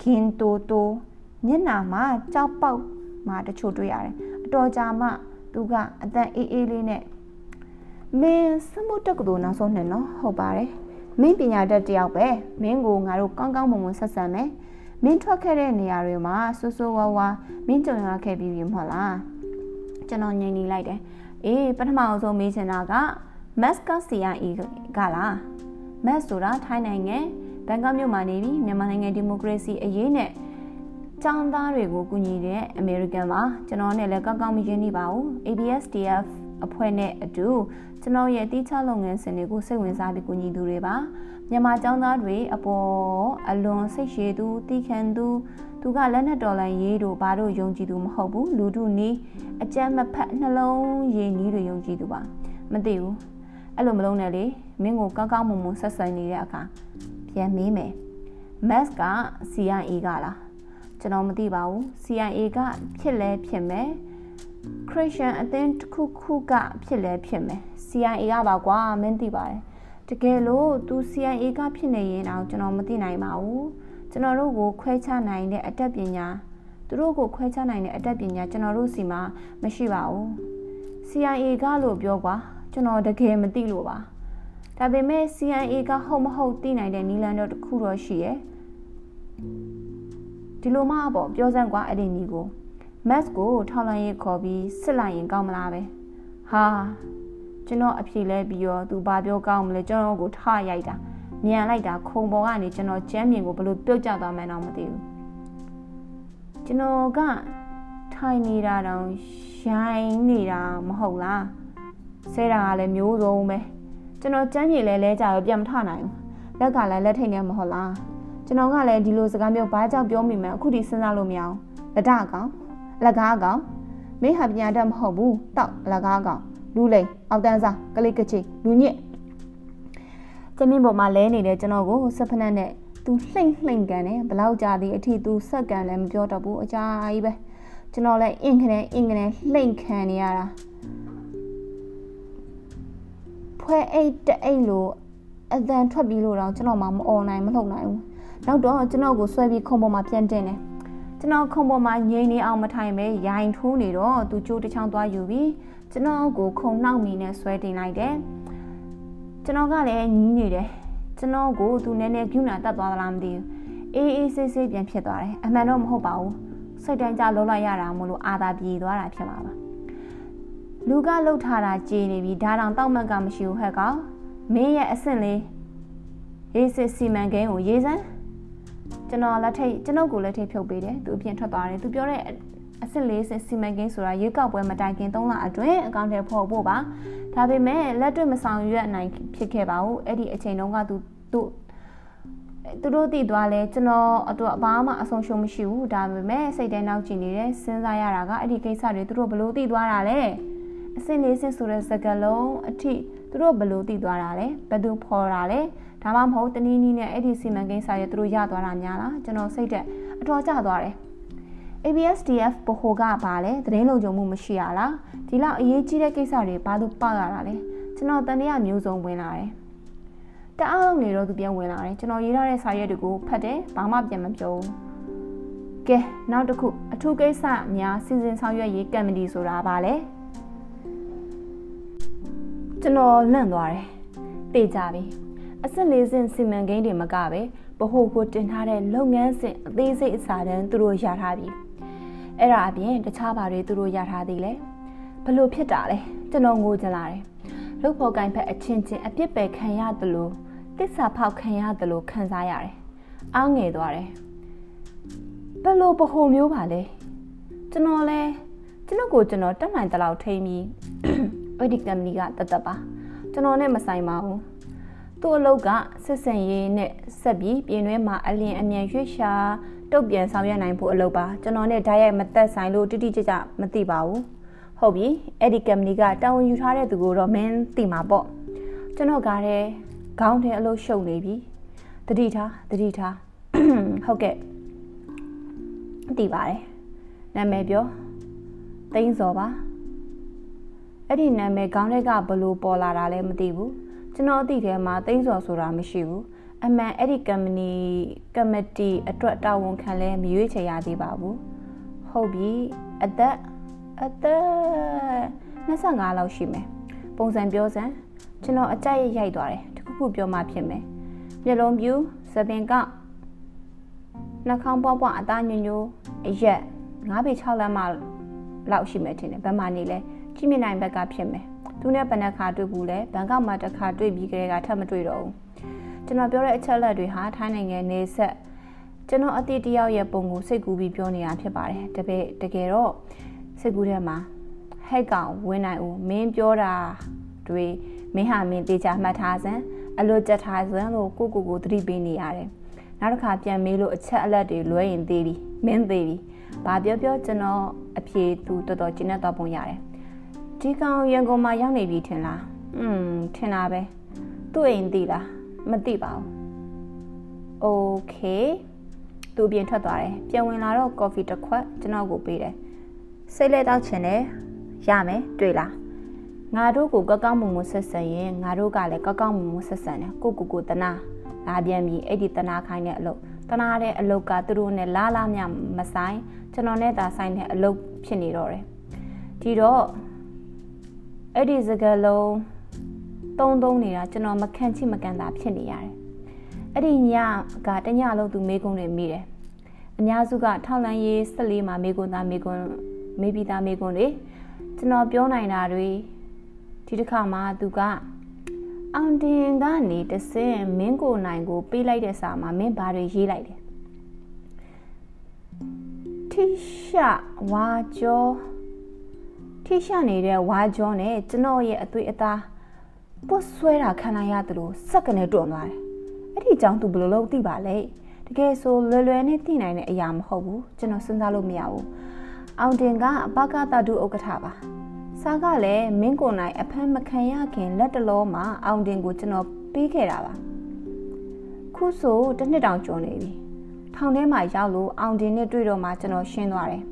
[SPEAKER 1] ခင်တိုတိုမျက်နာမှာကြောက်ပေါက်မှာတချို့တွေ့ရတယ်အတော်ကြာမှသူကအသက်အေးအေးလေးနဲ့မင်းစမှုတက်ကတော်နောက်ဆုံးနဲ့နော်ဟုတ်ပါတယ်မင်းပညာတတ်တယောက်ပဲမင်းကိုငါတို့ကောင်းကောင်းမွန်မွန်ဆက်ဆံမယ်မင်းထွက်ခဲ့တဲ့နေရာတွေမှာဆူဆူဝါဝါမင်းကြုံရခဲ့ပြီးပြီမဟုတ်လားကျွန်တော်ငြိမ်နေလိုက်တယ်အေးပထမအောင်ဆုံးမေးချင်တာက mask CIE ကလား mask ဆိုတာထိုင်းနိုင်ငံဘန်ကောက်မြို့မှာနေပြီးမြန်မာနိုင်ငံဒီမိုကရေစီအရေးနဲ့ကျောင်းသားတွေကိုကူညီတဲ့အမေရိကန်ပါကျွန်တော်နဲ့လည်းကောင်းကောင်းမရင်းနှီးပါဘူး ABSDF အဖွဲ့နဲ့အတူကျွန်တော်ရဲ့တီးခြားလုပ်ငန်းစဉ်တွေကိုစိတ်ဝင်စားပြီးကူညီသူတွေပါမြန်မာကျောင်းသားတွေအပေါ်အလွန်စိတ်ရှည်သူတီးခံသူသူကလက်နဲ့တော်လိုင်းရေးတို့ဘာတို့ယုံကြည်သူမဟုတ်ဘူးလူထုနီးအကြမ်းမဖက်နှလုံးရည်နီးတွေယုံကြည်သူပါမသိဘူး အဲ့လိုမလုံးနဲ့လေမင်းကိုကောင်းကောင်းမွန်မွန်ဆက်ဆံနေတဲ့အခါပြန်မေးမယ် mask က CIA ကလားကျွန်တော်မသိပါဘူး CIA ကဖြစ်လဲဖြစ်မယ် Christian အသင်းတစ်ခုခုကဖြစ်လဲဖြစ်မယ် CIA ကပါကွာမင်းသိပါတယ်တကယ်လို့ तू CIA ကဖြစ်နေရင်တော့ကျွန်တော်မသိနိုင်ပါဘူးကျွန်တော်တို့ကိုခွဲခြားနိုင်တဲ့အတတ်ပညာသူတို့ကိုခွဲခြားနိုင်တဲ့အတတ်ပညာကျွန်တော်တို့စီမှာမရှိပါဘူး CIA ကလို့ပြောကွာ ကျွန်တော်တကယ်မသိလို့ပါဒါပေမဲ့ CIA ကဟုတ်မဟုတ်သိနိုင်တဲ့နီလန်တော့တစ်ခုတော့ရှိရဲ့ဒီလိုမှပေါ့ပြောစမ်းကွာအဲ့ဒီနီကို max ကိုထောက်လိုက်ရေးခေါ်ပြီးစစ်လိုက်ရင်ကောင်းမလားပဲဟာကျွန်တော်အဖြေလဲပြီးတော့သူဘာပြောကောင်းမလဲကျွန်တော်ကိုထရိုက်တာမြန်လိုက်တာခုံပေါ်ကနေကျွန်တော်ကျမ်းမြင်ကိုဘလို့ပြုတ်ကျသွားမှန်းတော့မသိဘူးကျွန်တော်ကထိုင်နေတာတောင်ရိုင်းနေတာမဟုတ်လား ဆဲတာကလည်းမျိုးစုံပဲကျွန်တော်ကျမ်းမြေလဲလဲကြတော့ပြန်မထနိုင်ဘူးလက်ကလည်းလက်ထိတ်နေမဟုတ်လားကျွန်တော်ကလည်းဒီလိုစကားမျိုးဘာကြောင့်ပြောမိမှန်းအခုထိစဉ်းစားလို့မရအောင်လက်ဒကောင်လက်ကားကောင်မင်းဟာပညာတတ်မဟုတ်ဘူးတောက်လက်ကားကောင်လူလိန်အောက်တန်းစားကလေးကချီလူညစ်ကျမင်းပေါ်မှာလဲနေတဲ့ကျွန်တော်ကိုစက်ဖနက်နဲ့သူလှိမ့်လှိမ့်ကန်တယ်ဘလောက်ကြာသည်အထိသူစက်ကန်လည်းမပြောတော့ဘူးအကြာကြီးပဲကျွန်တော်လည်းအင်ကနေအင်ကနေလှိမ့်ခံနေရတာ ဖွဲအိတ်တအိတ်လို့အတန်ထွက်ပြီးလို့တော့ကျွန်တော်မှမអော်နိုင်မလုပ်နိုင်ဘူးနောက်တော့ကျွန်တော်ကိုဆွဲပြီးခုံပေါ်မှာပြန်တင်တယ်ကျွန်တော်ခုံပေါ်မှာငိမ့်နေအောင်မထိုင်ပဲရိုင်ထိုးနေတော့သူကြိုးတစ်ချောင်းသွားယူပြီးကျွန်တော်ကိုခုံနှောက်မီနဲ့ဆွဲတင်လိုက်တယ်ကျွန်တော်ကလည်းညီးနေတယ်ကျွန်တော်ကိုသူနည်းနည်းကျူးနာတတ်သွားသလားမသိဘူးအေးအေးဆေးဆေးပြန်ဖြစ်သွားတယ်အမှန်တော့မဟုတ်ပါဘူးစိတ်တိုင်းကြလုံးလိုက်ရတာမို့လို့အာသာပြေသွားတာဖြစ်မှာပါ လူကလှုပ်ထားတာကြေနေပြီဒါတောင်တောက်မှတ်ကမရှိဘူးဟဲ့ကောင်မင်းရဲ့အဆင့်လေးရေးစစ်စီမံကိန်းကိုရေးစမ်းကျွန်တော်လက်ထိတ်ကျွန်ုပ်ကိုလက်ထိတ်ဖြုတ်ပေးတယ်သူအပြင်ထွက်သွားတယ်သူပြောတဲ့အစ်စ်လေးစစ်စီမံကိန်းဆိုတာရွေးကောက်ပွဲမတိုင်ခင်3လအတွင်းအကောင့်ထဲပေါ်ဖို့ပါဒါပေမဲ့လက်တွေ့မဆောင်ရွက်နိုင်ဖြစ်ခဲ့ပါဘူးအဲ့ဒီအချိန်တုန်းကသူသူသူတို့တည်သွားလဲကျွန်တော်အတွက်ဘာမှအဆုံးရှုံးမရှိဘူးဒါပေမဲ့စိတ်ထဲနောက်ကျင်နေတဲ့စဉ်းစားရတာကအဲ့ဒီကိစ္စတွေသူတို့ဘလို့တည်သွားတာလဲ အစင်လေးစစ်ဆိုတဲ့စကားလုံးအထိသူတို့ဘလို့တည်သွားတာလဲဘယ်သူဖော်တာလဲဒါမှမဟုတ်တနည်းနည်းနဲ့အဲ့ဒီစီမံကိန်းစာရဲ့သူတို့ရသွားတာများလားကျွန်တော်စိတ်တဲ့အတော်ကျသွားတယ် ABSDF ဘိုကပါလဲသတင်းလုံခြုံမှုမရှိရလားဒီလောက်အရေးကြီးတဲ့ကိစ္စတွေဘာလို့ပေါက်ရတာလဲကျွန်တော်တန်တရားမျိုးစုံဝင်လာတယ်တအားလုံးနေတော့သူပြန်ဝင်လာတယ်ကျွန်တော်ရေးထားတဲ့စာရွက်တွေကိုဖတ်တယ်ဘာမှပြန်မပြောဘူးကဲနောက်တစ်ခုအထူးကိစ္စများစီစဉ်ဆောင်ရွက်ရေးကမတီဆိုတာပါလေ ကျွန်တော်လန့်သွားတယ်သိကြပြီအစစ်လေးစင်စီမံကိန်းတွေမကပဲဗဟိုကိုတင်ထားတဲ့လုပ်ငန်းစဉ်အသေးစိတ်အစာတန်းသူတို့ရထားပြီအဲ့ဒါအပြင်တခြားဘာတွေသူတို့ရထားသေးလဲဘလို့ဖြစ်တာလဲကျွန်တော်ငိုကြလာတယ်လုတ်ဖို့ကင်ဖက်အချင်းချင်းအပြစ်ပယ်ခံရတယ်လို့တစ္ဆာဖောက်ခံရတယ်လို့ခံစားရတယ်အားငယ်သွားတယ်ဘလို့ဗဟိုမျိုးပါလဲကျွန်တော်လဲကျွန်တော်ကိုကျွန်တော်တက်နိုင်တလောက်ထိမ့်ပြီး အဲ့ဒီကမ္ပဏီကတသက်ပါကျွန်တော်နဲ့မဆိုင်ပါဘူးသူ့အလုပ်ကစစ်စင်ရေးနဲ့ဆက်ပြီးပြင်တွဲမှာအလင်းအမြန်ရွှေ့ရှာတုတ်ပြန်ဆောင်ရွက်နိုင်ဖို့အလုပ်ပါကျွန်တော်နဲ့ဓာတ်ရိုက်မသက်ဆိုင်လို့တိတိကျကျမသိပါဘူးဟုတ်ပြီအဲ့ဒီကမ္ပဏီကတာဝန်ယူထားတဲ့သူကိုတော့မင်းသိမှာပေါ့ကျွန်တော်ကလည်းခေါင်းထဲအလုပ်ရှုပ်နေပြီတတိထားတတိထားဟုတ်ကဲ့သိပါတယ်နာမည်ပြောသိန်းစောပါ အဲ့ဒီနာမည်ခေါင်းထဲကဘလို့ပေါ်လာတာလဲမသိဘူးကျွန်တော်အသိထဲမှာသိန်းစောဆိုတာမရှိဘူးအမှန်အဲ့ဒီ company committee အတွက်တာဝန်ခံလဲမရွေးချယ်ရသေးပါဘူးဟုတ်ပြီအသက်အသက်25လောက်ရှိမယ်ပုံစံပြောစမ်းကျွန်တော်အကြိုက်ရိုက်သွားတယ်တခုခုပြောမှဖြစ်မယ်မျက်လုံးပြူစပင်ကနှာခေါင်းပွားပွားအသားညညိုအရက်9ပေ6လမ်းမှလောက်ရှိမယ်ထင်တယ်ဘယ်မှာနေလဲ ကြည့်မြင်နိုင်ဘက်ကဖြစ်မယ်သူနဲ့ဘယ်နှခါတွေ့ဘူးလဲဘန်ကောက်မှာတစ်ခါတွေ့ပြီးကြတဲ့ကထပ်မတွေ့တော့ဘူးကျွန်တော်ပြောတဲ့အချက်လက်တွေဟာထိုင်းနိုင်ငံနေဆက်ကျွန်တော်အတိတယောက်ရဲ့ပုံကိုစိတ်ကူးပြီးပြောနေတာဖြစ်ပါတယ်တပည့်တကယ်တော့စိတ်ကူးထဲမှာဟဲ့ကောင်ဝင်းနိုင်ဦးမင်းပြောတာတွေမင်းဟာမင်းတေချာမှတ်ထားစမ်းအလွတ်ကြက်ထားစမ်းလို့ကိုကိုကိုသတိပေးနေရတယ်နောက်တစ်ခါပြန်မေးလို့အချက်အလက်တွေလွဲရင်သေးပြီမင်းသေးပြီဘာပြောပြောကျွန်တော်အဖြေသူတော်တော်ကျဉ်းတော့ပုံရတယ် ဒီကောင်ရန်ကုန်မှာရောက်နေပြီထင်လားอืมထင်တာပဲသူ့အိမ်သိလားမသိပါဘူးโอเคသူပြင်ထွက်သွားတယ်ပြန်ဝင်လာတော့ကော်ဖီတစ်ခွက်ကျွန်တော်ကိုပေးတယ်စိတ်လဲတောက်ချင်တယ်ရမယ်တွေ့လားငါတို့ကိုကောက်ကောက်မှုမှုဆက်ဆံရင်ငါတို့ကလည်းကောက်ကောက်မှုမှုဆက်ဆံတယ်ကိုကိုကိုတနာလာပြန်ပြီအဲ့ဒီတနာခိုင်းတဲ့အလုပ်တနာတဲ့အလုပ်ကသူတို့နဲ့လားလားမြမဆိုင်ကျွန်တော်နဲ့သာဆိုင်တဲ့အလုပ်ဖြစ်နေတော့တယ်ဒီတော့ အဲ့ဒီစကားလုံးတုံးတုံးနေတာကျွန်တော်မခံချိမကန်တာဖြစ်နေရတယ်အဲ့ဒီညကတညလုံးသူမေးခွန်းတွေမိတယ်အများစုကထောက်လန်းရေး14မှာမေးခွန်းသားမေးခွန်းမေးပြီးသားမေးခွန်းတွေကျွန်တော်ပြောနိုင်တာတွေဒီတစ်ခါမှသူကအောင်တင်ကနေတဆင်းမင်းကိုနိုင်ကိုပေးလိုက်တဲ့စာမှာမင်းဘာတွေရေးလိုက်တယ်ထိရှဝါကျော် ထိရှနေတဲ့ဝါကျော်နဲ့ကျွန်တော်ရဲ့အသွေးအသားပွတ်ဆွဲတာခံလိုက်ရတယ်လို့စက်ကနေတွန်းသွားတယ်အဲ့ဒီအကြောင်းသူဘယ်လိုလုပ်သိပါလဲတကယ်ဆိုလွယ်လွယ်နဲ့သိနိုင်တဲ့အရာမဟုတ်ဘူးကျွန်တော်စဉ်းစားလို့မရဘူးအောင်တင်ကဘကတတုဥက္ကဋ္ဌပါစားကလည်းမင်းကိုနိုင်အဖမ်းမခံရခင်လက်တလောမှာအောင်တင်ကိုကျွန်တော်ပေးခဲ့တာပါခုဆိုတစ်နှစ်တောင်ကျော်နေပြီထောင်ထဲမှာရောက်လို့အောင်တင်နဲ့တွေ့တော့မှကျွန်တော်ရှင်းသွားတယ်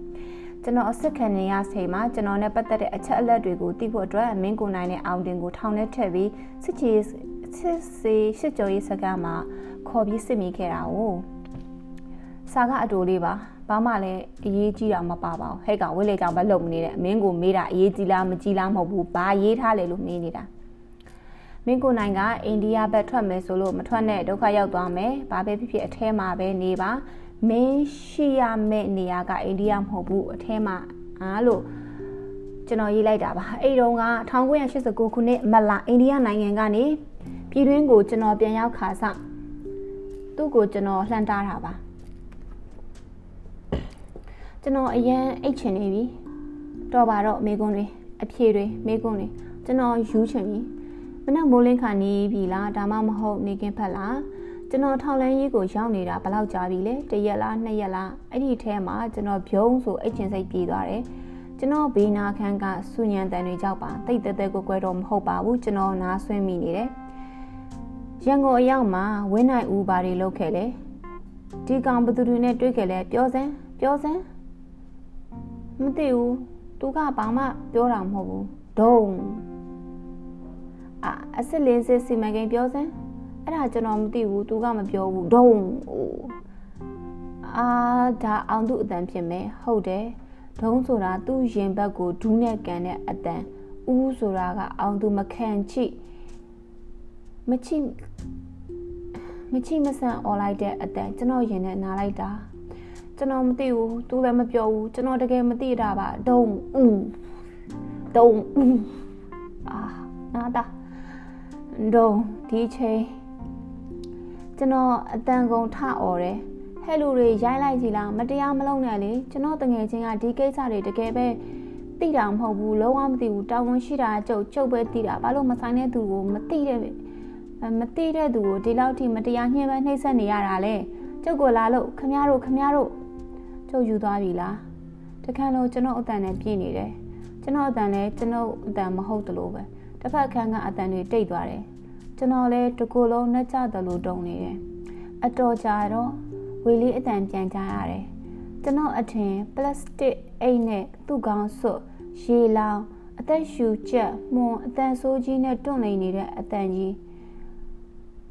[SPEAKER 1] ကျွန်တော်အစ်စ်ခံနေရချိန်မှာကျွန်တော်နဲ့ပတ်သက်တဲ့အချက်အလက်တွေကိုသိဖို့အတွက်မင်းကိုနိုင်နဲ့အောင်တင်ကိုထောင်ထဲထည့်ပြီးစစ်ချေစစ်စေရှစ်ကျော်ရေးစကားမှာခေါ်ပြီးစစ်မိခဲ့တာ哦စာကအတူလေးပါဘာမှလည်းအရေးကြီးတာမပါပါဘူးဟဲ့ကောင်ဝိလေကောင်ပဲလုံမနေတဲ့အမင်းကိုမေးတာအရေးကြီးလားမကြီးလားမဟုတ်ဘူးဘာရေးထားလဲလို့မေးနေတာမင်းကိုနိုင်ကအိန္ဒိယဘက်ထွက်မယ်ဆိုလို့မထွက်နဲ့ဒုက္ခရောက်သွားမယ်ဘာပဲဖြစ်ဖြစ်အထဲမှာပဲနေပါ မင်းရှိရမယ့်နေရာကအိန္ဒိယမဟုတ်ဘူးအထဲမှာအားလို့ကျွန်တော်ရေးလိုက်တာပါအဲ့တုန်းက1989ခုနှစ်မလာအိန္ဒိယနိုင်ငံကနေပြည်တွင်းကိုကျွန်တော်ပြန်ရောက်ခါစသူ့ကိုကျွန်တော်လှန်တားတာပါကျွန်တော်အရန်အိတ်ချင်နေပြီတော့ပါတော့မိကွန်းတွေအဖြေတွေမိကွန်းတွေကျွန်တော်ယူချင်ပြီမနက်မိုးလင်းခါနေပြီလားဒါမှမဟုတ်နေကင်းဖက်လား ကျွန်တော်ထောက်လန်းရေးကိုရောက်နေတာဘယ်လောက်ကြာပြီလဲတရက်လားနှစ်ရက်လားအဲ့ဒီထဲမှာကျွန်တော်ဖြုံးဆိုအိတ်ချင်စိတ်ပြေးသွားတယ်ကျွန်တော်ဘေးနာခန်းကစူညံတန်တွေကြောက်ပါတိတ်တဲတဲကိုကွဲတော့မဟုတ်ပါဘူးကျွန်တော်နားဆွင်းမိနေတယ်ရန်ကုန်အရောက်မှာဝင်းနိုင်ဦးဘာတွေလုပ်ခဲ့လဲဒီကောင်ဘသူတွေနဲ့တွေ့ခဲ့လဲပြောစမ်းပြောစမ်းမသိဘူးသူကဘာမှပြောတာမဟုတ်ဘူးဒုံအာအစ်စ်လင်းစစ်စီမံကိန်းပြောစမ်း အဲ့ဒါကျွန်တော်မသိဘူးသူကမပြောဘူးဒုံအာဒါအောင်သူအတန်ဖြစ်မယ်ဟုတ်တယ်ဒုံးဆိုတာသူ့ရင်ဘက်ကိုဒူးနဲ့ကန်တဲ့အတန်ဦးဆိုတာကအောင်သူမခံချိမချိမချိမဆန်អော်လိုက်တဲ့အတန်ကျွန်တော်ရင်နဲ့နားလိုက်တာကျွန်တော်မသိဘူးသူလည်းမပြောဘူးကျွန်တော်တကယ်မသိတာပါဒုံဦးဒုံဦးအာနာတာဒုံဒီချိန် ကျွန်တော်အတန်ကုန်ထអော်တယ်ဟဲ့လူတွေရိုက်လိုက်ကြည်လားမတရားမလုပ်နဲ့လေကျွန်တော်တငယ်ချင်းကဒီကိစ္စတွေတကယ်ပဲသိတာမဟုတ်ဘူးလုံးဝမသိဘူးတာဝန်ရှိတာကျုပ်ကျုပ်ပဲသိတာဘာလို့မဆိုင်တဲ့သူကိုမသိတဲ့မသိတဲ့သူကိုဒီလောက်ထိမတရားညှင်းပန်းနှိပ်စက်နေရတာလဲကျုပ်ကိုလာလို့ခမရတို့ခမရတို့ကျုပ်ယူသွားပြီလားတခါလို့ကျွန်တော်အတန်နဲ့ပြည့်နေတယ်ကျွန်တော်အတန်လည်းကျွန်တော်အတန်မဟုတ်တလို့ပဲတစ်ဖက်ခန်းကအတန်တွေတိတ်သွားတယ် ကျွန်တော်လည်းတကူလုံးနှက်ကြတယ်လို့တုံနေတယ်အတော်ကြာတော့ဝေလေးအတန်ပြန်ကြရတယ်ကျွန်တော်အထင်ပလတ်စတစ်အိတ်နဲ့သူ့ကောင်းစွတ်ရေလောင်အသက်ရှူချက်မွန်အတန်ဆိုးကြီးနဲ့တွန့်နေနေတဲ့အတန်ကြီး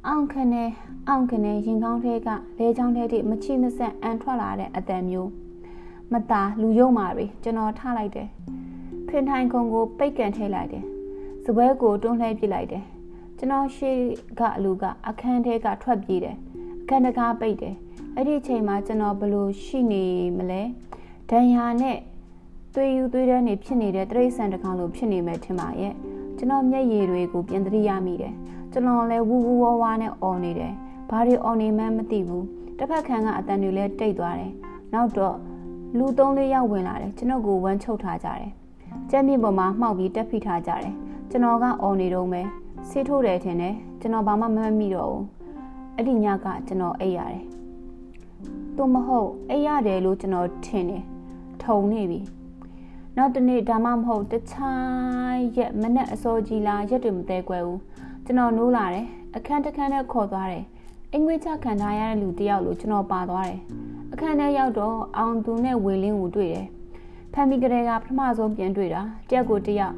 [SPEAKER 1] အောင်ခနဲ့အောင်ခနဲ့ရင်ကောင်းထဲကလဲချောင်းထဲထိမချိမဆက်အန်ထွက်လာတဲ့အတန်မျိုးမตาလူယုံမာတွေကျွန်တော်ထားလိုက်တယ်ဖင်ထိုင်ခုံကို ပိတ်ကန်ထည့်လိုက်တယ်စပွဲကိုတွန်းလှဲပစ်လိုက်တယ် ကျွန်တော်ရှေ့ကအလူကအခန်းထဲကထွက်ပြေးတယ်အခန်းတကားပိတ်တယ်အဲ့ဒီအချိန်မှာကျွန်တော်ဘလို့ရှိနေမလဲဒံယာနဲ့သွေးယူသွေးတန်းတွေဖြစ်နေတဲ့တရိတ်ဆန်တကောင်လိုဖြစ်နေမယ်ထင်ပါရဲ့ကျွန်တော်မျက်ရည်တွေကိုပြင်သတိရမိတယ်ကျွန်တော်လည်းဝူဝူဝါးဝါးနဲ့အော်နေတယ်ဘာတွေအော်နေမှန်းမသိဘူးတစ်ဖက်ခံကအတန်တွေလည်းတိတ်သွားတယ်နောက်တော့လူသုံးလေးယောက်ဝင်လာတယ်ကျွန်တော်ကိုဝမ်းချုပ်ထားကြတယ်ကျမ်းမြေပေါ်မှာမှောက်ပြီးတက်ဖိထားကြတယ်ကျွန်တော်ကအော်နေတော့မယ် ဆေးထိုးတယ်ထင်တယ်ကျွန်တော်ဘာမှမမှတ်မိတော့ဘူးအဲ့ဒီညကကျွန်တော်အိပ်ရတယ်သူမဟုတ်အိပ်ရတယ်လို့ကျွန်တော်ထင်တယ်ထုံနေပြီနောက်တနေ့ဒါမှမဟုတ်တခြားရက်မနဲ့အစောကြီးလားရက်တွေမသေးကွယ်ဘူးကျွန်တော်နိုးလာတယ်အခန်းတစ်ခန်းနဲ့ခေါ်သွားတယ်အင်္ဂလိပ်ချခံထားရတဲ့လူတယောက်လိုကျွန်တော်ပါသွားတယ်အခန်းထဲရောက်တော့အောင်သူနဲ့ဝေလင်းကိုတွေ့တယ်ဖမ်းမိကလေးကပထမဆုံးပြန်တွေ့တာတယောက်ကိုတယောက်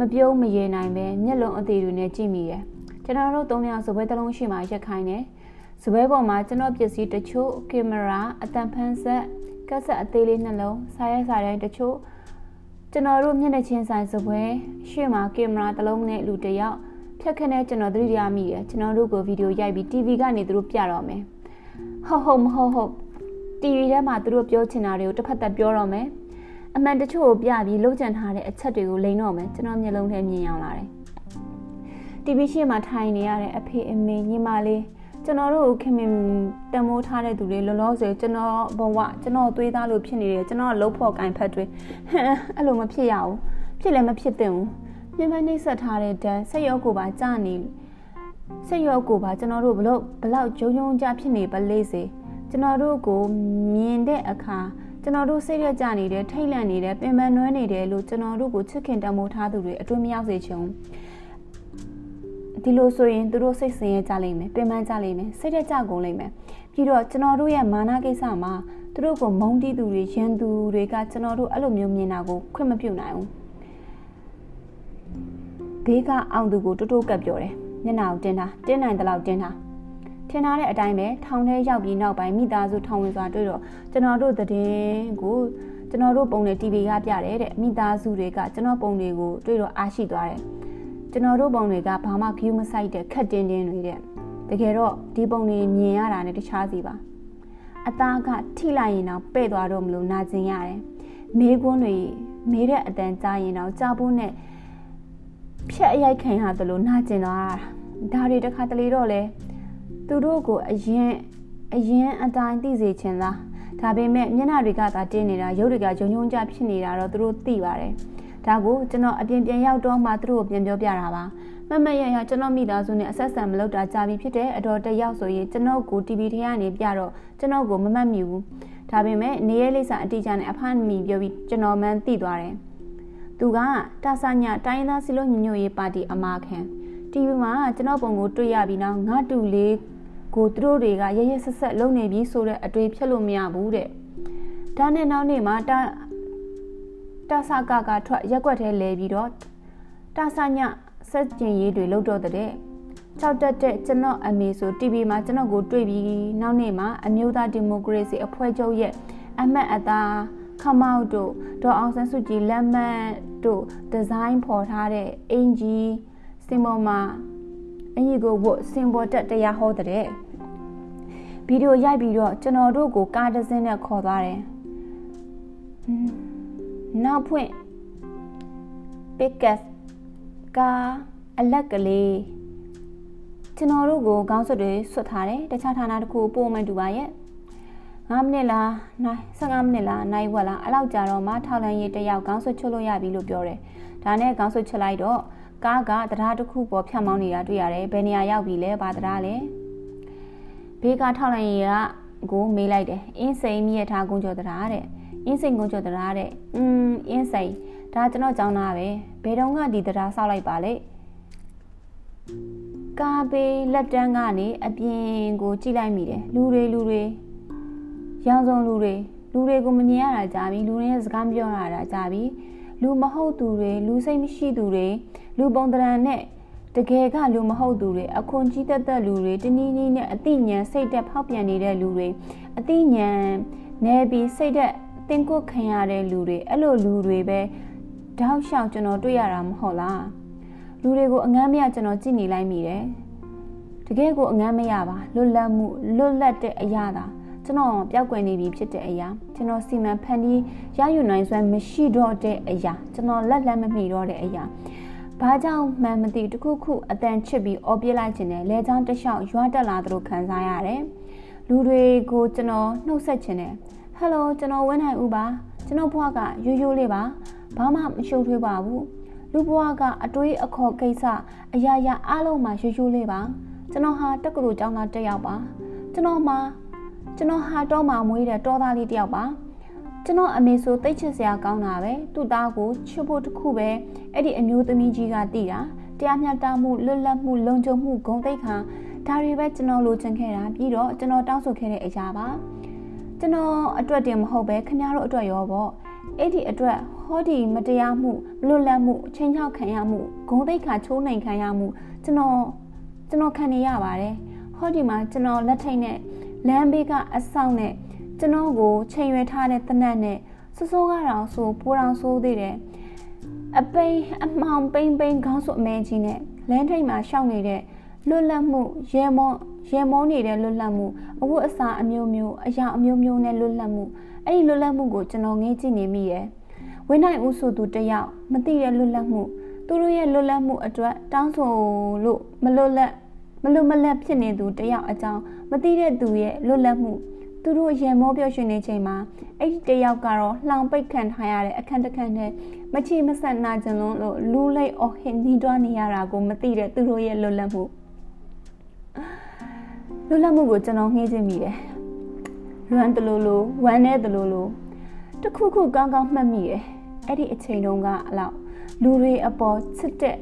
[SPEAKER 1] မပြုံးမရေနိုင်ပဲမျက်လုံးအသေးတွေနဲ့ကြည့်မိတယ်ကျွန်တော်တို့သုံးယောက်စပွဲတစ်လုံးရှိမှရက်ခိုင်းတယ်စပွဲပေါ်မှာကျွန်တော်ပစ္စည်းတချို့ကင်မရာအတန်ဖန်ဆက်ကက်ဆက်အသေးလေးနှလုံးစားရဲစားတဲ့တချို့ကျွန်တော်တို့မျက်နှာချင်းဆိုင်စပွဲရှေ့မှာကင်မရာတစ်လုံးနဲ့လူတစ်ယောက်ဖြတ်ခနဲ့ကျွန်တော်သတိရမိတယ်ကျွန်တော်တို့ကိုဗီဒီယိုရိုက်ပြီး TV ကနေသူတို့ပြတော့မယ်ဟုတ်ဟုတ်မဟုတ်ဟုတ် TV ထဲမှာသူတို့ပြောချင်တာတွေကိုတစ်ဖက်သက်ပြောတော့မယ် အမှန်တချို့ကိုပြပြီးလှုပ်ကြံထားတဲ့အချက်တွေကိုလိန်တော့မယ်ကျွန်တော်မျက်လုံးထဲမြင်အောင်လာတယ် TV ရှေ့မှာထိုင်နေရတဲ့အဖေအမေညီမလေးကျွန်တော်တို့ခင်မင်တမိုးထားတဲ့သူတွေလောလောဆယ်ကျွန်တော်ဘဝကျွန်တော်သွေးသားလို့ဖြစ်နေတယ်ကျွန်တော်လှုပ်ဖို့ကင်ဖက်တွေအဲ့လိုမဖြစ်ရဘူးဖြစ်လည်းမဖြစ်သင့်ဘူးပြင်းပနှိမ့်ဆက်ထားတဲ့ဓာတ်ဆက်ရောကိုပါကြာနေဆက်ရောကိုပါကျွန်တော်တို့ဘလို့ဘလောက်ဂျုံဂျုံကြဖြစ်နေပါလေစေကျွန်တော်တို့ကိုမြင်တဲ့အခါ ကျွန်တော်တို့စိတ်ရကြနေတယ်ထိတ်လန့်နေတယ်ပင်ပန်းနွမ်းနေတယ်လို့ကျွန်တော်တို့ကိုချစ်ခင်တမိုးထားသူတွေအတွင်းမရောက်စေချင်ဒီလိုဆိုရင်သူတို့စိတ်ဆင်းရဲကြလိမ့်မယ်ပင်ပန်းကြလိမ့်မယ်စိတ်ရကြကုန်လိမ့်မယ်ပြီးတော့ကျွန်တော်တို့ရဲ့မာနကိစ္စမှာသူတို့ကိုမုန်းတီးသူတွေရန်သူတွေကကျွန်တော်တို့အဲ့လိုမျိုးမြင်တာကိုခွင့်မပြုနိုင်ဘူးဘေးကအောင်သူကိုတိုးတိုးကပ်ပြောတယ်မျက်နှာကိုတင်းတာတင်းနိုင်တဲ့လောက်တင်းတာ ထင်ထားတဲ့အတိုင်းပဲထောင်ထဲရောက်ပြီးနောက်ပိုင်းမိသားစုထောင်ဝင်စွာတွေ့တော့ကျွန်တော်တို့တည်င်းကိုကျွန်တော်တို့ပုံတွေ TV ကပြတယ်တဲ့မိသားစုတွေကကျွန်တော်ပုံတွေကိုတွေ့တော့အားရှိသွားတယ်ကျွန်တော်တို့ပုံတွေကဘာမှ view မဆိုင်တဲ့ခက်တင်းတင်းတွေတဲ့တကယ်တော့ဒီပုံတွေမြင်ရတာနဲ့တခြားစီပါအသားကထိလိုက်ရင်တော့ပဲ့သွားတော့မလို့နာကျင်ရတယ်မေးခွန်းတွေမေးတဲ့အတန်ကြားရင်တော့ကြားဖို့နဲ့ဖြက်အရိုက်ခံရတယ်လို့နာကျင်သွားတာဒါတွေတခါတလေတော့လဲ သူတို့ကိုအရင်အရင်အတိုင်းသိစေချင်လားဒါပေမဲ့မျက်နှာတွေကသာတင်းနေတာရုပ်တွေကဂျုံဂျုံကြဖြစ်နေတာတော့သူတို့သိပါတယ်ဒါကိုကျွန်တော်အပြင်ပြန်ရောက်တော့မှသူတို့ကိုပြန်ပြောပြတာပါမမရရကျွန်တော်မိသားစုနဲ့အဆက်ဆံမလုပ်တာကြာပြီဖြစ်တဲ့အတော်တယောက်ဆိုရင်ကျွန်တော်ကို TV ထဲကနေပြတော့ကျွန်တော်ကိုမမှတ်မိဘူးဒါပေမဲ့နေရဲလိစာအတိအကျနဲ့အဖမ်းမိပြောပြီးကျွန်တော်မှန်းသိသွားတယ်သူကတာဆာညတိုင်းသားစီလို့ညညွတ်ရေးပါတီအမာခံ TV မှာကျွန်တော်ပုံကိုတွေ့ရပြီးနောက်ငါတူလေး ကိုသူတို့တွေကရရဆက်ဆက်လုပ်နေပြီဆိုတဲ့အတွေ့ဖြတ်လို့မရဘူးတဲ့ဒါနဲ့နောက်နေ့မှာတာတာဆာကကထွက်ရက်ွက်ထဲလဲပြီးတော့တာဆာညဆက်ကျင်ရေးတွေလုပ်တော့တဲ့ကြောက်တတ်တဲ့ကျွန်တော်အမေဆို TV မှာကျွန်တော်ကိုတွေ့ပြီးနောက်နေ့မှာအမျိုးသားဒီမိုကရေစီအဖွဲ့ချုပ်ရဲ့အမတ်အသားခမောက်တို့ဒေါ်အောင်ဆန်းစုကြည်လက်မှတ်တို့ဒီဇိုင်းဖော်ထားတဲ့အင်ဂျီစင်ပေါ်မှာ အင်ဂျီကိုဝတ်စင်ပေါ်တက်တရားဟောတဲ့ဗီဒီယိုရိုက်ပြီးတော့ကျွန်တော်တို့ကိုကားတစ်စင်းနဲ့ခေါ်သွားတယ်နောက်ဖွင့်ပစ်ကတ်ကားအလက်ကလေးကျွန်တော်တို့ကိုခေါင်းဆွတ်တွေဆွတ်ထားတယ်တခြားဌာနတစ်ခုပို့မှတူပါရဲ့9မိနစ်လားနိုင်15မိနစ်လားနိုင်ဝက်လားအဲ့လောက်ကြာတော့မှထောက်လန်ရေးတယောက်ခေါင်းဆွတ်ချွတ်လို့ရပြီလို့ပြောတယ်ဒါနဲ့ခေါင်းဆွတ်ချလိုက်တော့ ကားကတရားတစ်ခုပေါ်ဖြတ်မောင်းနေတာတွေ့ရတယ်ဘယ်နေရာရောက်ပြီလဲဘာတရားလဲဘေးကထောက်လန်ရေးကကိုမေးလိုက်တယ်အင်းစိန်မြည့်ထားကုန်းကျော်တရားတဲ့အင်းစိန်ကုန်းကျော်တရားတဲ့อืมအင်းစိန်ဒါကျွန်တော်ကြောင်းသားပဲဘယ်တော့ကဒီတရားဆောက်လိုက်ပါလေကားပေးလက်တန်းကနေအပြင်ကိုကြည့်လိုက်မိတယ်လူတွေလူတွေရောင်စုံလူတွေလူတွေကိုမမြင်ရတာကြာပြီလူတွေရဲ့စကားပြောရတာကြာပြီလူမဟုတ်သူတွေလူစိတ်မရှိသူတွေ လူပုံတရံနဲ့တကယ်ကလူမဟုတ်သူတွေအခွန်ကြီးတက်တက်လူတွေတနည်းနည်းနဲ့အသိဉာဏ်စိတ်သက်ဖောက်ပြန်နေတဲ့လူတွေအသိဉာဏ်နေပြီးစိတ်သက်တင်ကုတ်ခံရတဲ့လူတွေအဲ့လိုလူတွေပဲတောက်လျှောက်ကျွန်တော်တွေ့ရတာမဟုတ်လားလူတွေကိုအငမ်းမရကျွန်တော်ကြည့်နေလိုက်မိတယ်တကယ်ကိုအငမ်းမရပါလွတ်လပ်မှုလွတ်လပ်တဲ့အရာသာကျွန်တော်ပျောက်ကွယ်နေပြီဖြစ်တဲ့အရာကျွန်တော်စီမံဖန်တီးရယူနိုင်စွမ်းမရှိတော့တဲ့အရာကျွန်တော်လက်လက်မမိတော့တဲ့အရာ ဘာကြောင့်မှန်မသိတခုခုအတန်ချစ်ပြီးအော်ပြလိုက်ခြင်းနဲ့လဲချောင်းတလျှောက်ရွာတက်လာသလိုခံစားရတယ်လူတွေကိုကျွန်တော်နှုတ်ဆက်ခြင်းနဲ့ဟယ်လိုကျွန်တော်ဝင်းနိုင်ဦးပါကျွန်တော်ဘွားကရိုးရိုးလေးပါဘာမှမရှုပ်ထွေးပါဘူးလူဘွားကအတွေးအခေါ်ကိစ္စအရာရာအားလုံးမှာရိုးရိုးလေးပါကျွန်တော်ဟာတက္ကသိုလ်ကျောင်းသားတစ်ယောက်ပါကျွန်တော်မှာကျွန်တော်ဟာတော့မှမွေးတဲ့တောသားလေးတစ်ယောက်ပါ ကျွန်တော်အမေဆိုတိတ်ချစ်စရာကောင်းတာပဲသူ့သားကိုချစ်ဖို့တခုပဲအဲ့ဒီအမျိုးသမီးကြီးကတည်တာတရားမျှတမှုလွတ်လပ်မှုလုံခြုံမှုဂုဏ်သိက္ခာဒါတွေပဲကျွန်တော်လိုချင်ခဲ့တာပြီးတော့ကျွန်တော်တောင်းဆိုခဲ့တဲ့အရာပါကျွန်တော်အတွက်တင်မဟုတ်ပဲခင်ဗျားတို့အတွက်ရောပေါ့အဲ့ဒီအတွက်ဟောဒီမတရားမှုလွတ်လပ်မှုချင်းချောက်ခံရမှုဂုံတိတ်ခါချိုးနှိမ်ခံရမှုကျွန်တော်ကျွန်တော်ခံနေရပါတယ်ဟောဒီမှာကျွန်တော်လက်ထိတ်နဲ့လမ်းဘေးကအဆောင်နဲ့ ကျွန်တော်ကိုချိန်ရွယ်ထားတဲ့တနတ်နဲ့စိုးစိုးကတော့ဆိုပိုးတောင်ဆိုးသေးတယ်အပိန်အမောင်ပိန်ပိန်ခေါင်းစုအမဲကြီးနဲ့လမ်းထိပ်မှာရှောက်နေတဲ့လွတ်လပ်မှုရဲမောရဲမောနေတဲ့လွတ်လပ်မှုအဝတ်အစားအမျိုးမျိုးအရာအမျိုးမျိုးနဲ့လွတ်လပ်မှုအဲ့ဒီလွတ်လပ်မှုကိုကျွန်တော်ငေးကြည့်နေမိရယ်ဝင်းနိုင်ဦးဆိုသူတယောက်မသိတဲ့လွတ်လပ်မှုသူတို့ရဲ့လွတ်လပ်မှုအတွက်တောင်းဆိုလို့မလွတ်လပ်မလွတ်မလပ်ဖြစ်နေသူတယောက်အကြောင်းမသိတဲ့သူရဲ့လွတ်လပ်မှု သူတို့ရေမောပြောရွှင်နေချိန်မှာအဲ့ဒီတယောက်ကတော့လှောင်ပိတ်ခံထားရတဲ့အခန်းတစ်ခန်းနဲ့မချီမဆက်နာကြလုံးလို့လူးလိုက်အော်ဟင်နီးတွားနေရတာကိုမသိတဲ့သူတို့ရဲ့လွတ်လပ်မှုလွတ်လပ်မှုကိုကျွန်တော်ငှေးခြင်းမိတယ်လွမ်းတလို့လို့ဝမ်းနေတလို့လို့တခုခုကောင်းကောင်းမှတ်မိတယ်အဲ့ဒီအချိန်တုန်းကအလောက်လူတွေအပေါ်ချစ်တဲ့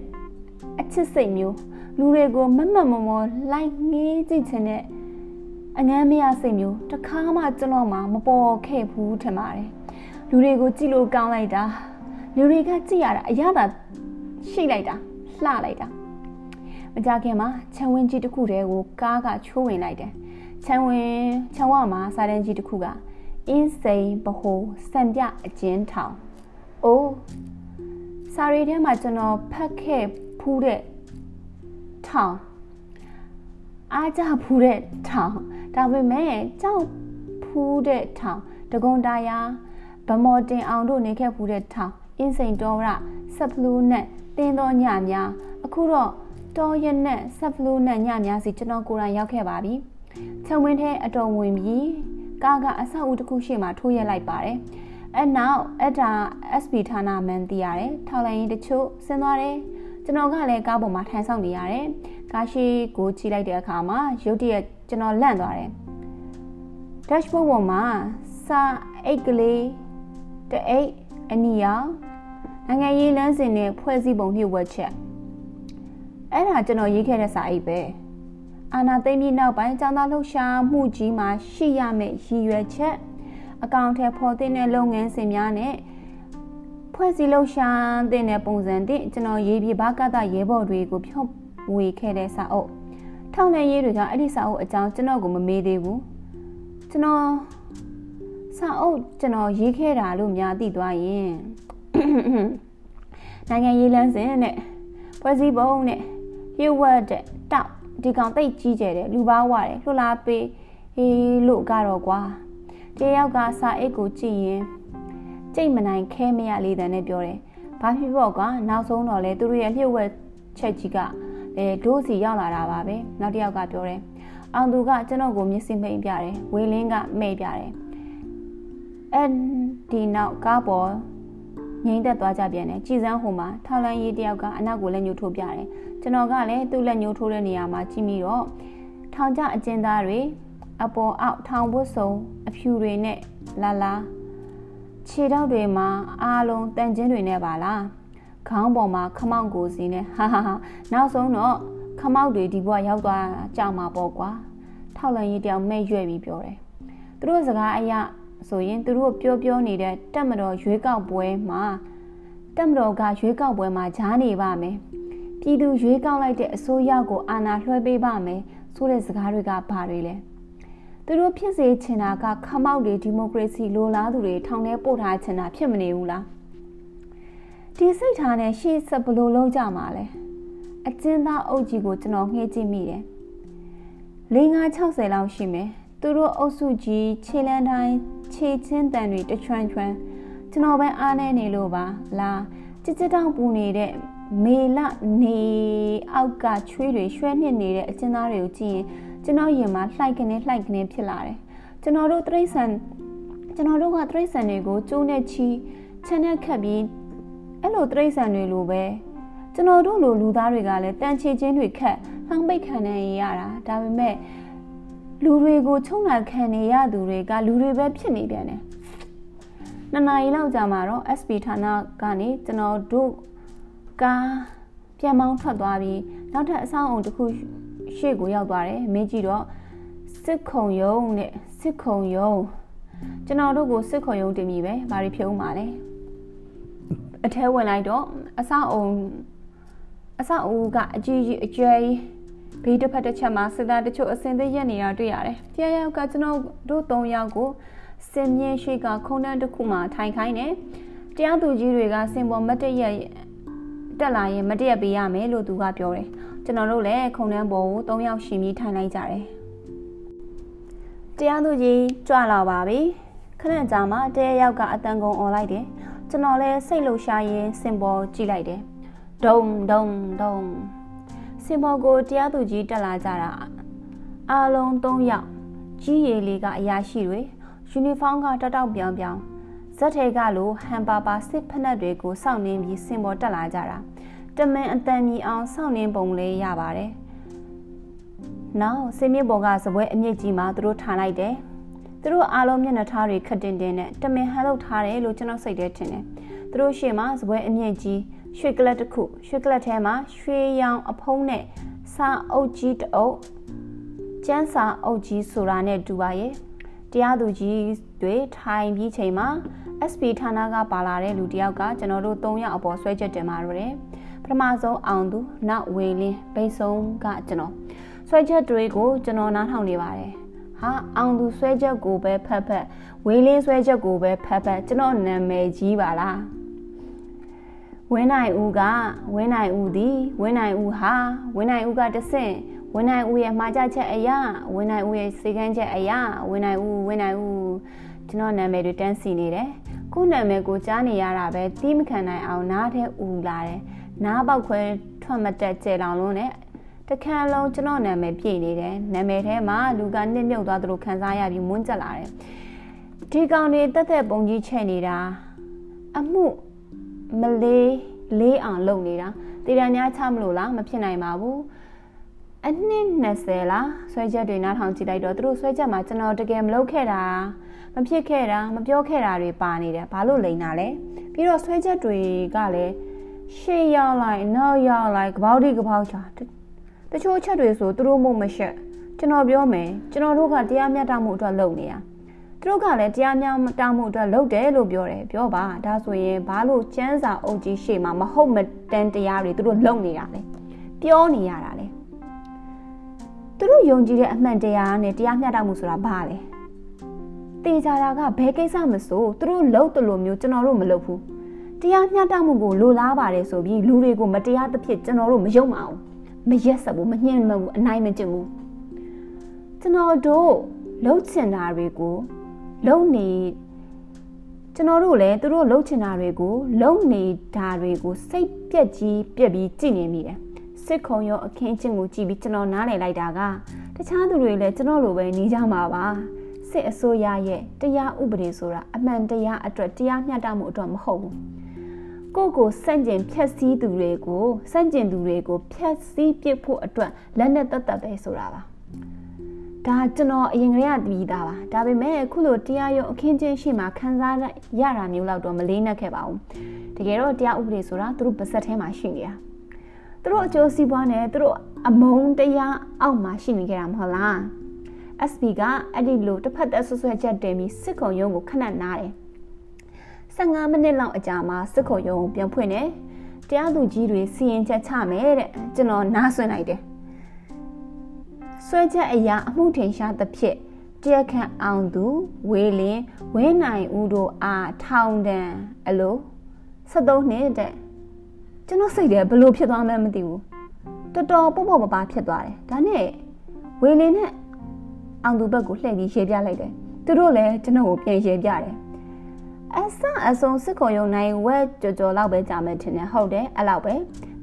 [SPEAKER 1] အချစ်စိတ်မျိုးလူတွေကိုမမတ်မမောလိုက်ငေးကြည့်ခြင်းနဲ့ အငမ်းမရစိတ်မျိုးတခါမှကျွန်တော်မှမပေါ်ခဲ့ဘူးထင်ပါတယ်လူတွေကိုကြည့်လို့ကောင်းလိုက်တာလူတွေကကြည့်ရတာအရသာရှိလိုက်တာလှလိုက်တာမကြခင်မှာခြံဝင်းကြီးတစ်ခုတည်းကိုကားကချိုးဝင်လိုက်တယ်ခြံဝင်းခြံဝမှာစာတန်းကြီးတစ်ခုကအင်းစိန်ဘဟုစံပြအကျဉ်းထောင်အိုးစာရီထဲမှာကျွန်တော်ဖတ်ခဲ့ဖူးတဲ့ထောင် အားကြဖူးတဲ့ထောင်ဒါပေမဲ့ကြောက်ဖူးတဲ့ထောင်တကွန်တာယာဗမော်တင်အောင်တို့နေခဲ့ဖူးတဲ့ထောင်အင်းစိန်တော်ရဆက်ဖလူးနဲ့တင်းတော်ညများအခုတော့တော်ရနဲ့ဆက်ဖလူးနဲ့ညများစီကျွန်တော်ကိုယ်တိုင်ရောက်ခဲ့ပါပြီချက်ဝင်းထဲအတော်ဝင်ပြီးကားကအဆောက်အဦတစ်ခုရှေ့မှာထိုးရက်လိုက်ပါတယ်အဲ့နောက်အဲ့ဒါ SP ဌာနမှန်သိရတယ်ထောက်လိုင်းရင်တချို့ဆင်းသွားတယ်ကျွန်တော်ကလည်းကားပေါ်မှာထိုင်ဆောင်နေရတယ် ကားရှိကိုချိလိုက်တဲ့အခါမှာရုတ်တရက်ကျွန်တော်လန့်သွားတယ် dashboard ပေါ်မှာစာအိတ်ကလေးတအိတ်အနီရောနိုင်ငံရေးလမ်းစဉ်နဲ့ဖွဲ့စည်းပုံညှို့ဝှက်ချက်အဲ့ဒါကျွန်တော်ရေးခဲ့တဲ့စာအိတ်ပဲအာနာသိမ့်ပြီးနောက်ပိုင်းចောင်းသားလှုပ်ရှားမှုကြီးမှာရှိရမယ့်ရည်ရွယ်ချက်အကောင့်ထဲပေါ်တင်တဲ့လုပ်ငန်းစဉ်များနဲ့ဖွဲ့စည်းလှုပ်ရှားတဲ့ပုံစံတင့်ကျွန်တော်ရေးပြဘာကတရဲဘော်တွေကိုဖြော့ ဝေခဲ့တဲ့စာအုပ်ထောက်လှမ်းရေးတွေကအဲ့ဒီစာအုပ်အကြောင်းကျွန်တော်ကိုမမေးသေးဘူးကျွန်တော်စာအုပ်ကျွန်တော်ရေးခဲ့တာလို့များသိသွားရင်နိုင်ငံရေးလမ်းစဉ်နဲ့ဖွဲ့စည်းပုံနဲ့ရုပ်ဝတ်တဲ့တောက်ဒီကောင်တိတ်ကြီးကျယ်တယ်လူပါဝတယ်လှလာပေးဟေးလို့ကတော့ကွာတယောက်ကစာအိတ်ကိုကြည့်ရင်ကြိတ်မနိုင်ခဲမရလေးတဲ့နဲ့ပြောတယ်ဘာဖြစ်ပေါ့ကွာနောက်ဆုံးတော့လေသူတို့ရဲ့လျှို့ဝှက်ချက်ကြီးက လေဒိုးစီရောက်လာတာပါပဲနောက်တစ်ယောက်ကပြောတယ်အောင်သူကကျွန်တော်ကိုမျက်စိမိတ်ပြတယ်ဝေလင်းကမဲ့ပြတယ်အဲဒီနောက်ကားပေါ်ငိမ့်သက်သွားကြပြန်တယ်ကြည်စမ်းဟိုမှာထောက်လန်းရေးတယောက်ကအနောက်ကိုလက်ညှိုးထိုးပြတယ်ကျွန်တော်ကလည်းသူ့လက်ညှိုးထိုးတဲ့နေရာမှာကြည့်မိတော့ထောင်ကျအကျဉ်းသားတွေအပေါ်အောက်ထောင်ဝတ်စုံအဖြူတွေနဲ့လာလာခြေထောက်တွေမှာအားလုံးတန်ချင်းတွေနဲ့ပါလား ခေါင်းပေါ်မှာခမောက်ကိုစီနဲ့ဟာဟာဟာနောက်ဆုံးတော့ခမောက်တွေဒီဘွားရောက်သွားကြမှာပေါ့ကွာထောက်လန်ကြီးတယောက်မဲ့ရွဲ့ပြီးပြောတယ်သူတို့စကားအရဆိုရင်သူတို့ပြောပြောနေတဲ့တက်မတော်ရွေးကောက်ပွဲမှာတက်မတော်ကရွေးကောက်ပွဲမှာဂျားနေပါမယ်ပြည်သူရွေးကောက်လိုက်တဲ့အစိုးရကိုအာဏာလွှဲပေးပါမယ်ဆိုတဲ့စကားတွေကဘာတွေလဲသူတို့ဖြစ်စေချင်တာကခမောက်တွေဒီမိုကရေစီလိုလားသူတွေထောင်ထဲပို့ထားချင်တာဖြစ်မနေဘူးလား ဒီစိတ်ထားနဲ့ရှေ့ဆက်ဘလို့လုံးကြမှာလဲအကျဉ်းသားအုပ်ကြီးကိုကျွန်တော်ငှေးကြည့်မိတယ်၄၅60လောက်ရှိမယ်သူတို့အုပ်စုကြီးခြေလန်းတိုင်းခြေချင်းတန်တွေတချွန်းချွန်းကျွန်တော်ပဲအားနေနေလို့ပါလားကြစ်ကြစ်တောင်ပူနေတဲ့မေလနေအောက်ကချွေးတွေရွှဲနှစ်နေတဲ့အကျဉ်းသားတွေကိုကြည့်ရင်ကျွန်တော်ရင်မှာလှိုက်ကနေလှိုက်ကနေဖြစ်လာတယ်ကျွန်တော်တို့တရိษံကျွန်တော်တို့ကတရိษံတွေကိုကျိုးနဲ့ချီချမ်းနဲ့ခတ်ပြီး အဲ့လိုတရိษံတွေလိုပဲကျွန်တော်တို့လိုလူသားတွေကလည်းတန်ချေချင်းတွေခက်လှမ်းပိတ်ခံနေရတာဒါပေမဲ့လူတွေကိုချုံလာခံနေရသူတွေကလူတွေပဲဖြစ်နေပြန်တယ်နှစ်နာရီလောက်ကြာမှာတော့ SP ဌာနကနေကျွန်တော်တို့ကားပြန်မောင်းထွက်သွားပြီးနောက်ထပ်အဆောင်အုံတစ်ခုရှေ့ကိုရောက်သွားတယ်မင်းကြီးတော့စစ်ခုံယုံနဲ့စစ်ခုံယုံကျွန်တော်တို့ကိုစစ်ခုံယုံတင်ပြီပဲဘာတွေဖြုံးပါလဲ အထဲဝင်လိုက်တော့အဆောင်အုံအဆောင်အုံကအကြီးကြီးအကျယ်ဘေးတစ်ဖက်တစ်ချက်မှာစစ်သားတချို့အစင်သေးရက်နေတာတွေ့ရတယ်။တရားရောက်ကကျွန်တော်တို့၃ယောက်ကိုစင်မြင့်ရှိကခုံတန်းတစ်ခုမှထိုင်ခိုင်းတယ်။တရားသူကြီးတွေကစင်ပေါ်မတ်တရက်တက်လာရင်မတရက်ပေးရမယ်လို့သူကပြောတယ်။ကျွန်တော်တို့လည်းခုံတန်းပေါ်ကို၃ယောက်ရှင်ပြီးထိုင်လိုက်ကြတယ်။တရားသူကြီးကြွလာပါပြီ။ခဏကြာမှတရားရောက်က အတန်ကုန်អော်လိုက်တယ်။ ကျွန်တော်လည်းစိတ်လှရှာရင်းစင်ပေါ်ကြည့်လိုက်တယ်။ဒုံဒုံဒုံစင်ပေါ်ကိုတရားသူကြီးတက်လာကြတာအားလုံး၃ယောက်ကြီးရည်လေးကအရာရှိတွေယူနီဖောင်းကတောက်တောက်ပြောင်ပြောင်ဇက်ထဲကလိုဟန်ပါပါစစ်ဖက်နှက်တွေကိုစောင့်နှင်းပြီးစင်ပေါ်တက်လာကြတာတမန်အတန်ကြီးအောင်စောင့်နှင်းပုံလေးရပါတယ်နောက်စင်မြင့်ပေါ်ကစပွဲအမြင့်ကြီးမှာသူတို့ထားလိုက်တယ် သူတို့အားလုံးမျက်နှာထားတွေခက်တင်တင်နဲ့တမင်ဟန်လုပ်ထားတယ်လို့ကျွန်တော်စိတ်ထဲထင်တယ်သူတို့ရှေ့မှာစပွဲအမြင့်ကြီးရွှေကလပ်တစ်ခုရွှေကလပ်ထဲမှာရွှေရောင်အဖုံးနဲ့စာအုပ်ကြီးတအုပ်ကျန်းစာအုပ်ကြီးဆိုတာနဲ့တူပါရဲ့တရားသူကြီးတွေထိုင်ပြီးချိန်မှာ SP ဌာနကပါလာတဲ့လူတယောက်ကကျွန်တော်တို့၃ယောက်အပေါ်ဆွဲချက်တင်มาတော့တယ်ပထမဆုံးအောင်သူနောက်ဝေလင်းဘိတ်ဆုံးကကျွန်တော်ဆွဲချက်တွေကိုကျွန်တော်နားထောင်နေပါတယ် ဟာအောင်သူဆွဲချက်ကိုပဲဖတ်ဖတ်ဝေးလေးဆွဲချက်ကိုပဲဖတ်ဖတ်ကျွန်တော်နာမည်ကြီးပါလားဝင်းနိုင်ဦးကဝင်းနိုင်ဦးသည်ဝင်းနိုင်ဦးဟာဝင်းနိုင်ဦးကတဆင့်ဝင်းနိုင်ဦးရဲ့မှားကြချက်အရာဝင်းနိုင်ဦးရဲ့စေကန်းချက်အရာဝင်းနိုင်ဦးဝင်းနိုင်ဦးကျွန်တော်နာမည်တွေတန်းစီနေတယ်ခုနာမည်ကိုကြားနေရတာပဲတီးမခံနိုင်အောင်နားထဲဦးလာတယ်နားပေါက်ခွဲထွက်မတက်ကြဲလောင်လုံးနဲ့ တခါလုံးကျွန်တော်နာမည်ပြည့်နေတယ်နာမည်ထဲမှာလူကနစ်မြုပ်သွားသလိုခံစားရပြီးမွန်းကျက်လာတယ်ဒီကောင်တွေတက်တက်ပုံကြီးချက်နေတာအမှုမလေးလေးအောင်လုပ်နေတာတည်ရများချမလို့လားမဖြစ်နိုင်ပါဘူးအနှစ်20လားဆွဲချက်တွေနားထောင်ကြည့်လိုက်တော့သူတို့ဆွဲချက်မှာကျွန်တော်တကယ်မလုပ်ခဲ့တာမဖြစ်ခဲ့တာမပြောခဲ့တာတွေပါနေတယ်ဘာလို့လိန်တာလဲပြီးတော့ဆွဲချက်တွေကလည်းရှေ့ရောက်လိုက်နောက်ရောက်လိုက်ကပောက်ဒီကပောက်ချာ တချို့ချက်တွေဆိုသူတို့မို့မရှက်ကျွန်တော်ပြောမယ်ကျွန်တော်တို့ကတရားမျှတမှုအတွက်လုပ်နေတာသူတို့ကလည်းတရားမျှတမှုအတွက်လုပ်တယ်လို့ပြောတယ်ပြောပါဒါဆိုရင်ဘာလို့ကျန်းစာအုပ်ကြီးရှေ့မှာမဟုတ်မတန်တရားတွေသူတို့လုပ်နေတာလဲပြောနေရတာလဲသူတို့ယုံကြည်တဲ့အမှန်တရားနဲ့တရားမျှတမှုဆိုတာဘာလဲတေချာတာကဘယ်ကိစ္စမဆိုသူတို့လုံးတလို့မျိုးကျွန်တော်တို့မလုပ်ဘူးတရားမျှတမှုကိုလိုလားပါတယ်ဆိုပြီးလူတွေကိုမတရားသဖြင့်ကျွန်တော်တို့မယုံပါဘူး မရက်ဆက်ဘူးမညှင်းမဘူးအနိုင်မကျင်ဘူးကျွန်တော်တို့လှုပ်ချင်တာတွေကိုလုံနေကျွန်တော်တို့လည်းသူတို့လှုပ်ချင်တာတွေကိုလုံနေတာတွေကိုစိတ်ပြက်ကြီးပြက်ပြီးကြည့်နေမိတယ်စစ်ခုံရောအခင်းချင်းကိုကြည့်ပြီးကျွန်တော်နားလည်လိုက်တာကတခြားသူတွေလည်းကျွန်တော်လိုပဲနေကြမှာပါစစ်အစိုးရရဲ့တရားဥပဒေဆိုတာအမှန်တရားအတွက်တရားမျှတမှုအတွက်မဟုတ်ဘူး ကိုကိုစန့်ကျင်ဖြက်စီးသူတွေကိုစန့်ကျင်သူတွေကိုဖြက်စီးပစ်ဖို့အတွက်လက်နဲ့တက်တက်ပဲဆိုတာပါဒါကျွန်တော်အရင်ကတည်းကပြီးသားပါဒါပေမဲ့အခုလိုတရားရုံအခင်းချင်းရှိမှခံစားရတာမျိုးလောက်တော့မလေးနက်ခဲ့ပါဘူးတကယ်တော့တရားဥပဒေဆိုတာသူတို့ပါဆက်ထဲမှာရှိနေတာသူတို့အကျိုးစီးပွားနဲ့သူတို့အမုန်းတရားအောက်မှာရှိနေကြတာမဟုတ်လား SB ကအဲ့ဒီလိုတစ်ဖက်သက်ဆွဆွဲချက်တင်ပြီးစစ်ခုံရုံးကိုခဏနားတယ် 15မိနစ်လောက်အကြာမှာစစ်ခုံရုံးပြန်ဖွင့်တယ်တရားသူကြီးတွေစီရင်ချက်ချမယ်တဲ့ကျွန်တော်နားဆွင့်လိုက်တယ်ဆွဲချက်အရာအမှုထင်ရှားသဖြင့်တရားခံအောင်သူဝေလင်းဝင်းနိုင်ဦးတို့အားထောင်ဒဏ်အလို73နှစ်တဲ့ကျွန်တော်စိတ်ထဲဘလို့ဖြစ်သွားမှန်းမသိဘူးတော်တော်ပေါ့ပေါ့ပပဖြစ်သွားတယ်ဒါနဲ့ဝေလင်းနဲ့အောင်သူဘက်ကိုလှည့်ပြီးရေပြလိုက်တယ်သူတို့လည်းကျွန်တော်ကိုပြန်ရေပြတယ် အဆအဆုံးစစ်ခုံရုံနိုင်ဝက်ကြော်ကြော်လောက်ပဲကြာမယ်ထင်တယ်ဟုတ်တယ်အဲ့လောက်ပဲ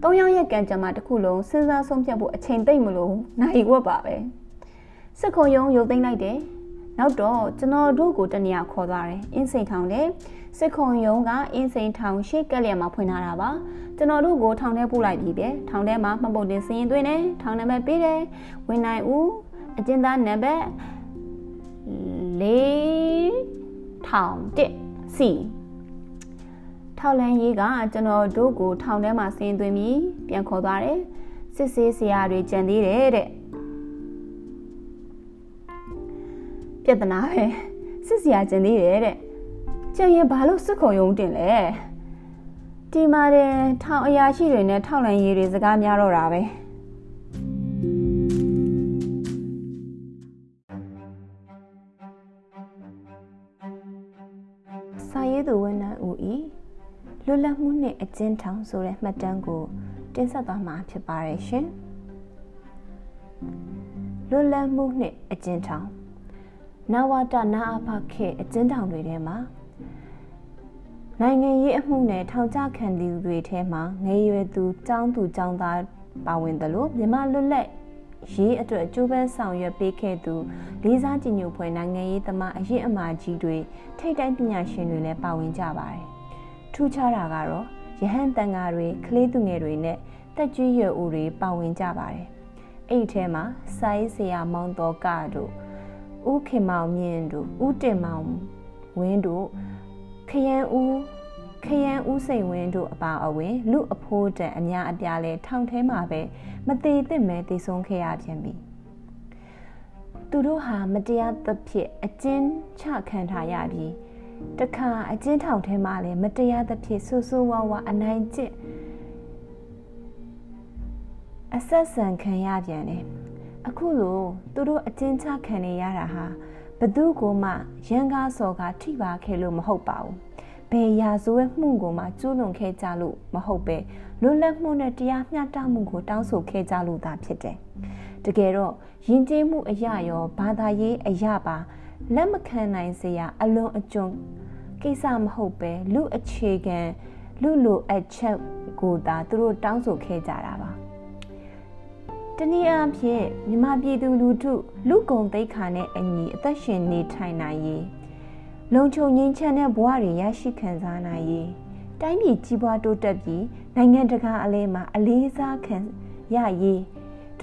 [SPEAKER 1] သုံးယောက်ရဲ့ကံကြမ္မာတစ်ခုလုံးစဉ်းစားဆုံးဖြတ်ဖို့အချိန်သိမ့်မလို့နိုင်ဝက်ပါပဲစစ်ခုံရုံရုပ်သိမ်းလိုက်တယ်နောက်တော့ကျွန်တော်တို့ကိုတနေရာခေါ်သွားတယ်အင်းစိန်ထောင်တဲ့စစ်ခုံရုံကအင်းစိန်ထောင်ရှေ့ကက်လျက်မှာဖွင့်ထားတာပါကျွန်တော်တို့ကိုထောင်ထဲပို့လိုက်ပြီပဲထောင်ထဲမှာမှတ်ပုံတင်စရင်သွင်းတယ်ထောင်နံပါတ်ပေးတယ်ဝင်နိုင်ဦးအကျဉ်းသားနံပါတ်၄ထောင်1 စီထောက်လန်းရေးကကျွန်တော်တို့ကိုထောင်ထဲမှာဆင်းသွင်းပြီးပြန်ခေါ်သွားတယ်စစ်ဆေးဆရာတွေကြံသေးတယ်တဲ့ပြဿနာပဲစစ်ဆရာကြံသေးတယ်တဲ့ကြံရင်ဘာလို့စစ်ခုံရုံးတင်လဲဒီမှာတဲ့ထောင်အရာရှိတွေနဲ့ထောက်လန်းရေးတွေစကားများတော့တာပဲ လွတ်လပ်မှုနှင့်အကျဉ်းထောင်ဆိုတဲ့မှတ်တမ်းကိုတင်ဆက်သွားမှာဖြစ်ပါတယ်ရှင်လွတ်လပ်မှုနှင့်အကျဉ်းထောင်နဝတနာအဖခေအကျဉ်းထောင်တွေထဲမှာနိုင်ငံရေးအမှုနဲ့ထောင်ချခံသူတွေထဲမှာငယ်ရွယ်သူចောင်းသူចောင်းသားပါဝင်တယ်လို့မြမလွတ်လပ်ရေးအတွက်ကြိုးပမ်းဆောင်ရွက်ပေးခဲ့သူလေးစားကြည်ညိုဖွယ်နိုင်ငံရေးသမားအရင်အမာကြီးတွေထိတ်တိုင်းပညာရှင်တွေလည်းပါဝင်ကြပါတယ်။ ထူးခြားတာကတော့ရဟန်းတန်ဃာတွေကလေးသူငယ်တွေနဲ့တက်ကြီးရွယ်ဦးတွေပါဝင်ကြပါတယ်။အဲ့ဒီထဲမှာစာရေးဆရာမောင်တော်ကတို့ဦးခင်မောင်မြင့်တို့ဦးတင်မောင်ဝင်းတို့ခရမ်းဦးခရမ်းဦးစိန်ဝင်းတို့အပါအဝင်လူအဖိုးတန်အများအပြားလဲထောင်ထဲမှာပဲမသေးသင့်မဲတည်ဆုံးခဲ့ရပြန်ပြီသူတို့ဟာမတရားသဖြင့်အကျဉ်းချခံထားရပြီး တခါအကျဉ်းထောင်ထဲမှာလည်းမတရားသဖြင့်ဆူဆူဝါဝါအနိုင်ကျင့်အဆက်ဆံခံရပြန်တယ်အခုလိုသူတို့အကျဉ်းချခံနေရတာဟာဘသူကိုမှရန်ကားစော်ကထိပါခဲ့လို့မဟုတ်ပါဘူးဘယ်ရာဇဝဲမှုကိုမှကျူးလွန်ခဲ့ကြလို့မဟုတ်ပဲလွတ်လပ်မှုနဲ့တရားမျှတမှုကိုတောင်းဆိုခဲ့ကြလို့သာဖြစ်တယ်။တကယ်တော့ယဉ်ကျေးမှုအရာရောဘာသာရေးအရာပါ လက်မခံနိုင်စရာအလွန်အကျွံကိစ္စမဟုတ်ပဲလူအခြေခံလူလိုအပ်ချက်ကိုသာသူတို့တောင်းဆိုခဲ့ကြတာပါ။တနည်းအားဖြင့်မြမပြည်သူလူထုလူကုန်သိက္ခာနဲ့အညီအသက်ရှင်နေထိုင်နိုင်ရေးလုံခြုံငြိမ်းချမ်းတဲ့ဘဝတွေရရှိခံစားနိုင်ရေးတိုင်းပြည်ကြီးပွားတိုးတက်ပြီးနိုင်ငံတကာအလဲမှာအလေးစားခံရရေး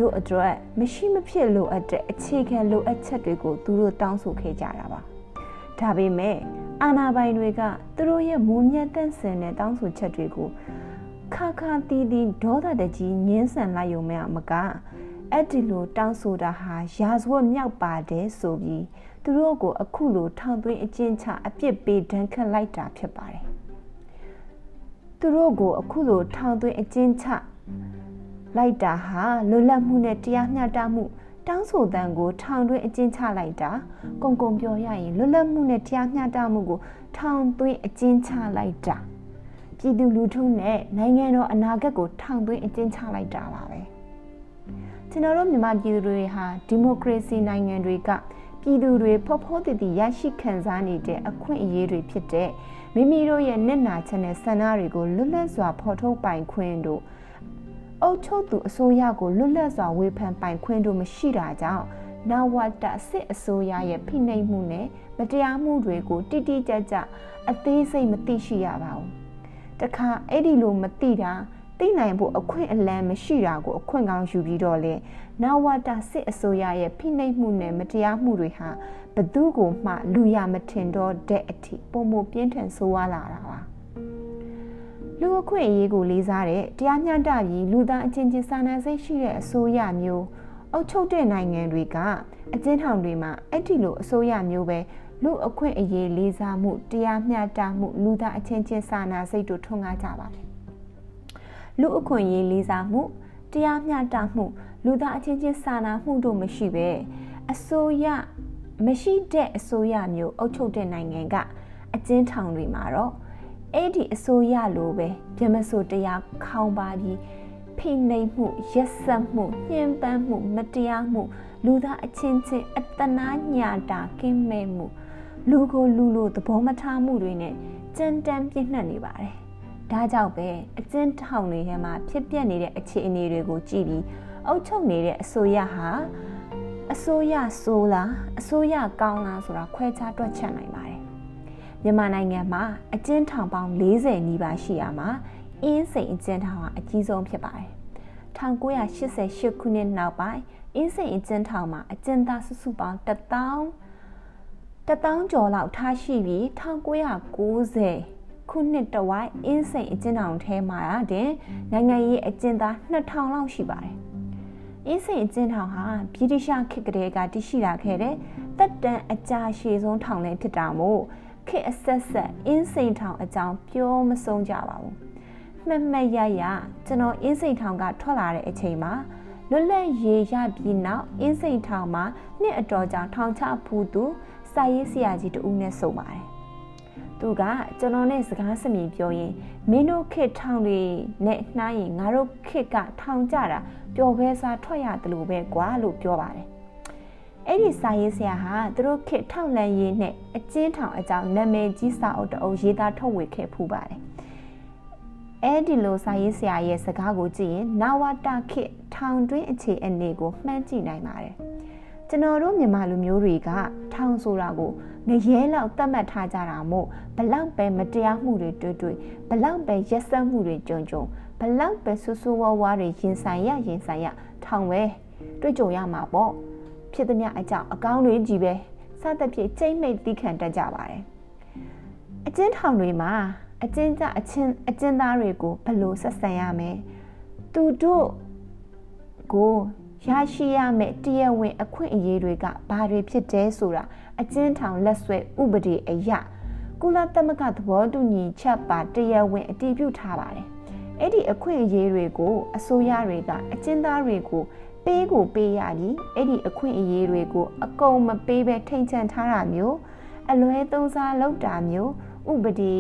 [SPEAKER 1] တို့အတွက်မရှိမဖြစ်လိုအပ်တဲ့အခြေခံလိုအပ်ချက်တွေကိုသူတို့တောင်းဆိုခဲ့ကြတာပါဒါပေမဲ့အာဏာပိုင်တွေကသူတို့ရဲ့မုံမြတ်တန့်စင်တဲ့တောင်းဆိုချက်တွေကိုခါခါတီးတီးဒေါသတကြီးညှင်းဆန်လိုက်ုံမဲ့မကအဲ့ဒီလိုတောင်းဆိုတာဟာရာဇဝတ်မြောက်ပါတယ်ဆိုပြီးသူတို့ကိုအခုလိုထောင်သွင်းအကျဉ်းချအပြစ်ပေးဒဏ်ခတ်လိုက်တာဖြစ်ပါတယ်သူတို့ကိုအခုလိုထောင်သွင်းအကျဉ်းချ လိုက်တာဟာလွတ်လပ်မှုနဲ့တရားမျှတမှု
[SPEAKER 2] တောင်းဆိုတန်ကိုထောင်တွင်းအကျဉ်းချလိုက်တာကုံကုံပြောရရင်လွတ်လပ်မှုနဲ့တရားမျှတမှုကိုထောင်သွင်းအကျဉ်းချလိုက်တာပြည်သူလူထုနဲ့နိုင်ငံတော်အနာဂတ်ကိုထောင်သွင်းအကျဉ်းချလိုက်တာပါပဲကျွန်တော်တို့မြန်မာပြည်သူတွေဟာဒီမိုကရေစီနိုင်ငံတွေကပြည်သူတွေဖော်ဖော်တည်တည်ရရှိခံစားနေတဲ့အခွင့်အရေးတွေဖြစ်တဲ့မိမိတို့ရဲ့မျက်နာချက်နဲ့ဆန္ဒတွေကိုလွတ်လပ်စွာဖော်ထုတ်ပိုင်ခွင့်တို့ အုပ်ချုပ်သူအစိုးရကိုလွတ်လပ်စွာဝေဖန်ပိုင်ခွင့်တို့မရှိတာကြောင့်နဝတစစ်အစိုးရရဲ့ဖိနှိပ်မှုနဲ့မတရားမှုတွေကိုတိတိကျကျအသေးစိတ်မသိရှိရပါဘူး။တခါအဲ့ဒီလိုမသိတာသိနိုင်ဖို့အခွင့်အလမ်းမရှိတာကိုအခွင့်ကောင်းယူပြီးတော့လေနဝတစစ်အစိုးရရဲ့ဖိနှိပ်မှုနဲ့မတရားမှုတွေဟာဘသူကိုမှလူရမထင်တော့တဲ့အထိပုံမပြင်းထန်ဆိုးဝါးလာတာပါ လူအခွင့်အရေးကိုလေးစားတဲ့တရားမျှတပြီးလူသားအချင်းချင်းစာနာစိတ်ရှိတဲ့အစိုးရမျိုးအုပ်ချုပ်တဲ့နိုင်ငံတွေကအကျဉ်းထောင်တွေမှာအဲ့ဒီလိုအစိုးရမျိုးပဲလူအခွင့်အရေးလေးစားမှုတရားမျှတမှုလူသားအချင်းချင်းစာနာစိတ်တို့ထွန်းကားကြပါတယ်လူအခွင့်အရေးလေးစားမှုတရားမျှတမှုလူသားအချင်းချင်းစာနာမှုတို့မရှိပဲအစိုးရမရှိတဲ့အစိုးရမျိုးအုပ်ချုပ်တဲ့နိုင်ငံကအကျဉ်းထောင်တွေမှာတော့ အဲ့ဒီအစိုးရလိုပဲပြမဆိုတရားခေါင်းပါပြီးဖိနှိပ်မှုရက်စက်မှုညှဉ်းပန်းမှုမတရားမှု လူသားအချင်းချင်းအတနာညာတာကင်းမဲ့မှု လူကိုလူလိုသဘောမထားမှုတွေနဲ့ကြမ်းတမ်းပြည့်နှက်နေပါတယ်။ဒါကြောင့်ပဲအကျဉ်းထောင်တွေထဲမှာဖြစ်ပျက်နေတဲ့အခြေအနေတွေကိုကြည့်ပြီးအုပ်ချုပ်နေတဲ့အစိုးရဟာအစိုးရဆိုးလားအစိုးရကောင်းလားဆိုတာခွဲခြားတွက်ချက်နိုင်ပါတယ် မြန်မာနိုင်ငံမှာအကျဉ်းထောင်ပေါင်း40နီးပါးရှိရမှာအင်းစိန်အကျဉ်းထောင်ဟာအကြီးဆုံးဖြစ်ပါတယ်1988ခုနှစ်နောက်ပိုင်းအင်းစိန်အကျဉ်းထောင်မှာအကျဉ်းသားစုစုပေါင်း1000 1000ကျော်လောက်ထားရှိပြီး1990ခုနှစ်တဝိုက်အင်းစိန်အကျဉ်းထောင်ထဲမှာတင်နိုင်ငံရေးအကျဉ်းသား2000လောက်ရှိပါတယ်အင်းစိန်အကျဉ်းထောင်ဟာဗြိတိရှခေတ်ကလေးကတည်ရှိလာခဲ့တဲ့တက်တန်အကြာရှည်ဆုံးထောင်လည်းဖြစ်တာမို့ ခေတ်အဆက်ဆက်အင်းစိန်ထောင်အကြောင်းပြောမဆုံးကြပါဘူးမှတ်မှတ်ရရကျွန်တော်အင်းစိန်ထောင်ကထွက်လာတဲ့အချိန်မှာလွတ်လပ်ရေးရပြီးနောက်အင်းစိန်ထောင်မှာနှစ်အတော်ကြာထောင်ချဖူးသူစာရေးဆရာကြီးတဦးနဲ့ဆုံပါတယ်သူကကျွန်တော်နဲ့စကားစမြည်ပြောရင်မင်းတို့ခေတ်ထောင်တွေနဲ့နှိုင်းရင်ငါတို့ခေတ်ကထောင်ကြတာပျော်ပဲစားထွက်ရတယ်လို့ပဲကွာလို့ပြောပါတယ် အဲ့ဒီစာရေးဆရာဟာသူတို့ခေတ်ထောက်လန့်ရေးနဲ့အကျဉ်းထောင်အကြောင်းနာမည်ကြီးစာအုပ်တအုပ်ရေးသားထုတ်ဝေခဲ့ဖူးပါတယ်အဲ့ဒီလိုစာရေးဆရာရဲ့စကားကိုကြည့်ရင်နဝတာခေတ်ထောင်တွင်းအခြေအနေကိုမှန်းကြည့်နိုင်ပါတယ်ကျွန်တော်တို့မြန်မာလူမျိုးတွေက ထောင်ဆိုတာကိုငရဲလောက်သတ်မှတ်ထားကြတာမို့ဘလောက်ပဲမတရားမှုတွေတွေ့တွေ့ဘလောက်ပဲရက်စက်မှုတွေကြုံကြုံဘလောက်ပဲဆူဆူဝါးဝါတွေရင်ဆိုင်ရရင်ဆိုင်ရထောင်ပဲတွေ့ကြုံရမှာပေါ့ ဖြစ်သမျှအကြောင်းအကောင်းတွေကြီးပဲစသဖြင့်ကျိမ့်မိတ်တိခံတတ်ကြပါတယ်အကျဉ်းထောင်တွေမှာအကျဉ်းကြအချင်းအကျဉ်းသားတွေကိုဘယ်လိုဆက်ဆံရမလဲသူတို့ကိုရရှိရမယ့်တရားဝင် အခွင့်အရေးတွေကဘာတွေဖြစ်တယ်ဆိုတာအကျဉ်းထောင်လက်ဆွဲဥပဒေအရကုလသမဂ္ဂသဘောတူညီချက်ပါတရားဝင်အတည်ပြုထားပါတယ်။အဲ့ဒီအခွင့်အရေးတွေကိုအစိုးရတွေကအကျဉ်းသားတွေကို ပေးကိုပေးရပြီးအဲ့ဒီအခွင့်အရေးတွေကိုအကုန်မပေးဘဲထိန်ချန်ထားတာမျိုးအလွဲသုံးစားလုပ်တာမျိုးဥပဒေ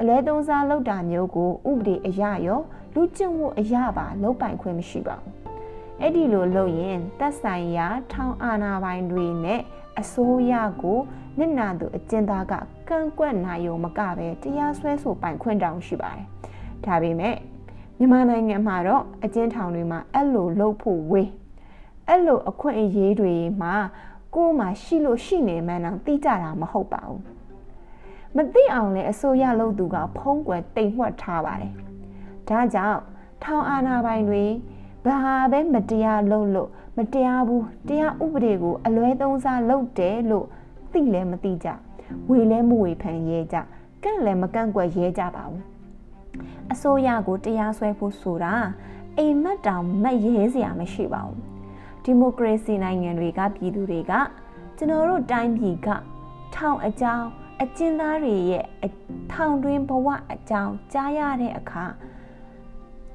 [SPEAKER 2] အလွဲသုံးစားလုပ်တာမျိုးကိုဥပဒေအရရောလူကျင့်ဝတ်အရပါလုပ်ပိုင်ခွင့်မရှိပါဘူး။အဲ့ဒီလိုလုပ်ရင်သက်ဆိုင်ရာ ထောင်အာဏာပိုင်တွေနဲ့အစိုးရကိုနစ်နာသူအကျဉ်းသားကကန့်ကွက်နိုင်ုံမကပဲတရားစွဲဆိုပိုင်ခွင့်တောင်ရှိပါတယ်။ဒါပေမဲ့ မြန်မာနိုင်ငံမှာတော့အကျဉ်းထောင်တွေမှာအဲ့လိုလုပ်ဖို့ဝေးအဲ့လိုအခွင့်အရေးတွေမှာကိုယ်မှာရှိလို့ရှိနေမှန်းတော့သိကြတာမဟုတ်ပါဘူး။မသိအောင်လဲအစိုးရလုပ်သူက ဖုံးကွယ်တိမ်မွက်ထားပါတယ်။ဒါကြောင့်ထောင်အာဏာပိုင်တွေဘာပဲမတရားလုပ်လို့မတရားဘူးတရားဥပဒေကိုအလွဲသုံးစားလုပ်တယ်လို့သိလဲမသိကြဝေလဲမဝေဖန်ရဲကြကန့်လည်းမကန့်ကွက်ရဲကြပါဘူး အစိုးရကိုတရားစွဲဖို့ဆိုတာအိမ်မက်တောင်မက်ရဲစရာမရှိပါဘူးဒီမိုကရေစီနိုင်ငံတွေကပြည်သူတွေကကျွန်တော်တို့တိုင်းပြည်ကထောင်အကြောင်းအကျဉ်းသားတွေရဲ့ထောင်တွင်းဘဝအကြောင်းကြားရတဲ့အခါ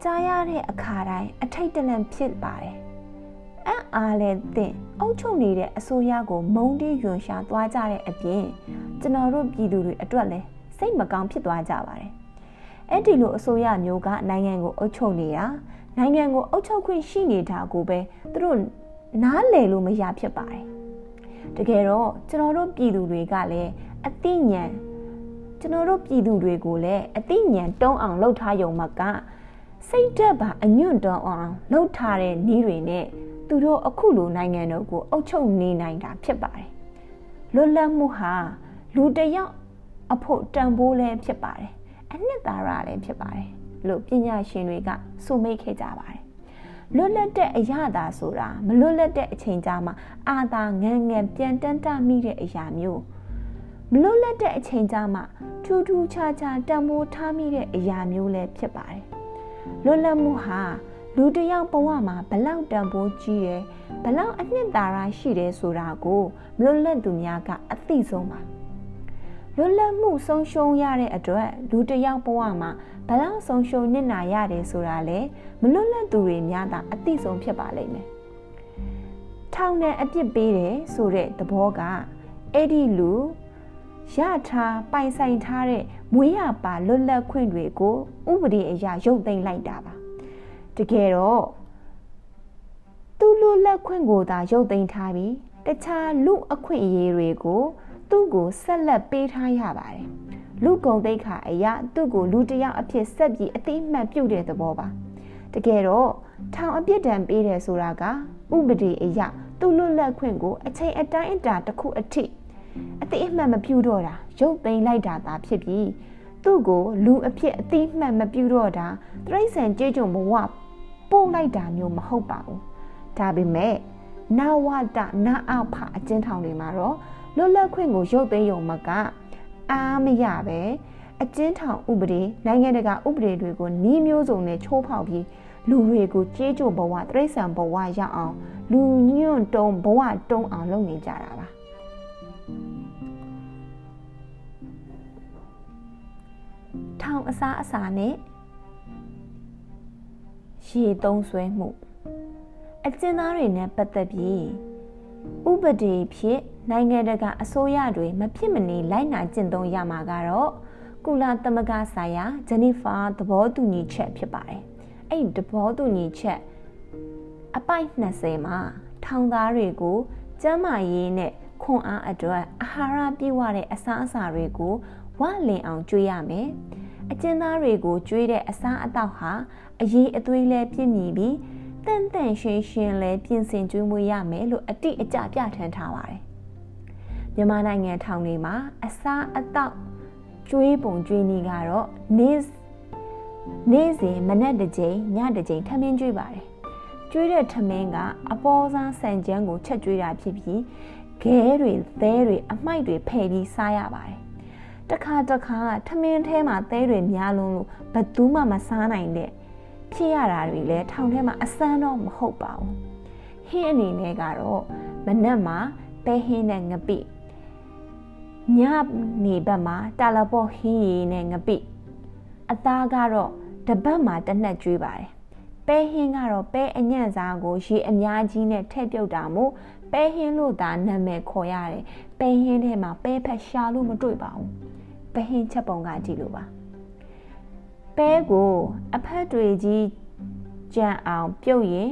[SPEAKER 2] ကြားရတဲ့အခါတိုင်းအထိတ်တလန့်ဖြစ်ပါတယ်အံ့အားလည်းသင့်အုပ်ချုပ်နေတဲ့အစိုးရကို မုံတီးယွန်ရှာသွားကြတဲ့အပြင်ကျွန်တော်တို့ပြည်သူတွေအတွက်လည်းစိတ်မကောင်းဖြစ်သွားကြပါတယ်။ အဲ့ဒီလိုအစိုးရမျိုးကနိုင်ငံကိုအုပ်ချုပ်နေတာနိုင်ငံကိုအုပ်ချုပ်ခွင့်ရှိနေတာကိုပဲသူတို့နားလည်လို့မရဖြစ်ပါတယ်။တကယ်တော့ကျွန်တော်တို့ပြည်သူတွေကလည်းအသိဉာဏ်ကျွန်တော်တို့ပြည်သူတွေကိုလည်းအသိဉာဏ်တုံးအောင်လှုပ်ထားရုံမှကစိတ်ဓာတ်ပါအညွန့်တုံးအောင်လှုပ်ထားတဲ့နည်းတွေနဲ့သူတို့အခုလိုနိုင်ငံတော်ကိုအုပ်ချုပ်နေနိုင်တာဖြစ်ပါတယ်။လွတ်လပ်မှုဟာလူတယောက်အဖို့တန်ဖိုးလည်းဖြစ်ပါတယ်။ အနှစ်သာရလည်းဖြစ်ပါတယ်လို့ပညာရှင်တွေကဆိုမိတ်ခဲ့ကြပါတယ်။လွတ်လပ်တဲ့အရာသာဆိုတာမလွတ်လပ်တဲ့အချိန်ကြာမှာအာသာငန်းငန်းပြန်တန်းတမိတဲ့အရာမျိုးမလွတ်လပ်တဲ့အချိန်ကြာမှာထူးထူးခြားခြားတန်ဖိုးထားမိတဲ့အရာမျိုးလည်းဖြစ်ပါတယ်။လွတ်လပ်မှုဟာလူတယောက်ဘဝမှာဘလောက်တန်ဖိုးကြီးတယ်ဘလောက်အနှစ်သာရရှိတယ်ဆိုတာကိုမလွတ်လပ်သူများကအသိဆုံးပါ လွတ်လပ်မှုဆုံးရှုံးရတဲ့အတွက်လူတယောက်ဘဝမှာဘလောက်ဆုံးရှုံးနစ်နာရတယ်ဆိုတာလေမလွတ်လပ်သူတွေများတာအသိဆုံးဖြစ်ပါလိမ့်မယ်ထောင်နဲ့အပြစ်ပေးတယ်ဆိုတဲ့သဘောကအဲ့ဒီလူရထားပိုင်ဆိုင်ထားတဲ့မွေးရပါလွတ်လပ်ခွင့်တွေကိုဥပဒေအရရုပ်သိမ်းလိုက်တာပါတကယ်တော့သူ့လူလက်ခွင့်ကိုသာရုပ်သိမ်းထားပြီးတခြားလူအခွင့်အရေးတွေကို သူ့ကိုဆက်လက်ပေးထားရပါတယ်လူကုံသိက္ခာအရာသူ့ကိုလူတယောက်အဖြစ်ဆက်ပြီးအသိမှတ်ပြုတဲ့သဘောပါတကယ်တော့ထောင်အပြစ်ဒဏ်ပေးတယ်ဆိုတာကဥပဒေအရာသူ့လွတ်လပ်ခွင့်ကိုအချိန်အတိုင်းအတာတစ်ခုအထိအသိအမှတ်မပြုတော့တာရုပ်သိမ်းလိုက်တာသာဖြစ်ပြီးသူ့ကိုလူအဖြစ်အသိမှတ်မပြုတော့တာတရိษံကြေးကြုံဘဝပို့လိုက်တာမျိုးမဟုတ်ပါဘူးဒါပေမဲ့နာဝတနာအဖအကျဉ်းထောင်တွေမှာတော့ လွတ်လပ်ခွင့်ကိုရုပ်သိမ်းရုံမကအားမရပဲအကျဉ်းထောင်ဥပဒေနိုင်ငံတကာဥပဒေတွေကိုနှီးမျိုးစုံနဲ့ချိုးဖောက်ပြီးလူတွေကိုကြေးကြိုဘဝတရိษံဘဝရောက်အောင်လူညွန့်တုံးဘဝတုံးအောင်လုပ်နေကြတာပါထောင်အစားအစာနဲ့ရေသုံးဆွဲမှုအကျဉ်းသားတွေနဲ့ပတ်သက်ပြီး ဥပဒေဖြစ်နိုင်ငံတကာအစိုးရတွေမဖြစ်မနေလိုက်နာကျင့်သုံးရမှာကတော့ကုလသမဂ္ဂဆိုင်ရာဂျနီဖာသဘောတူညီချက်ဖြစ်ပါတယ်။အဲ့ဒီသဘောတူညီချက်အပိုက်20မှာထောင်သားတွေကိုကျန်းမာရေးနဲ့ခွန်အားအတွက်အာဟာရပြည့်ဝတဲ့အစားအစာတွေကိုဝလင်အောင်ကျွေးရမယ်။အကျဉ်းသားတွေကိုကျွေးတဲ့အစားအသောက်ဟာအရေးအသွေးလဲပြည့်မီပြီး တန်တန်ရှင်းရှင်းလဲပြင်ဆင်ကျွေးမွေးရမယ်လို့အတိအကျပြဋ္ဌာန်းထားပါတယ်။မြန်မာနိုင်ငံထောင်တွေမှာအစားအသောက်ကျွေးပုံကျွေးနည်းကတော့နေ့နေ့စဉ်မနက်တစ်ကြိမ်ညတစ်ကြိမ်ထမင်းကျွေးပါတယ်။ကျွေးတဲ့ထမင်းကအပေါ်စားဆန်ကြမ်းကိုချက်ကျွေးတာဖြစ်ပြီးခဲတွေသဲတွေအမိုက်တွေဖယ်ပြီးစားရပါတယ်။တခါတခါထမင်းထဲမှာသဲတွေများလုံးလို့ဘသူမှမစားနိုင်တဲ့ ဖြစ်ရတာတွေလည်းထောင်ထဲမှာအစမ်းတော့မဟုတ်ပါဘူးဟင်းအနေနဲ့ကတော့မနက်မှာပဲဟင်းနဲ့ငပိညနေဘက်မှာတာလပေါ့ဟင်းရည်နဲ့ငပိအသားကတော့တပတ်မှာတစ်နှက်ကျွေးပါတယ်ပဲဟင်းကတော့ပဲအညံ့စားကိုရေအများကြီးနဲ့ထည့်ပြုတ်တာမို့ပဲဟင်းလို့သာနာမည်ခေါ်ရတယ်ပဲဟင်းထဲမှာပဲဖက်ရှာလို့မတွေ့ပါဘူးပဲဟင်းချက်ပုံကကြည့်လို့ပါ ပဲကိုအဖက်တွေကြီးကြံအောင်ပြုတ်ရင်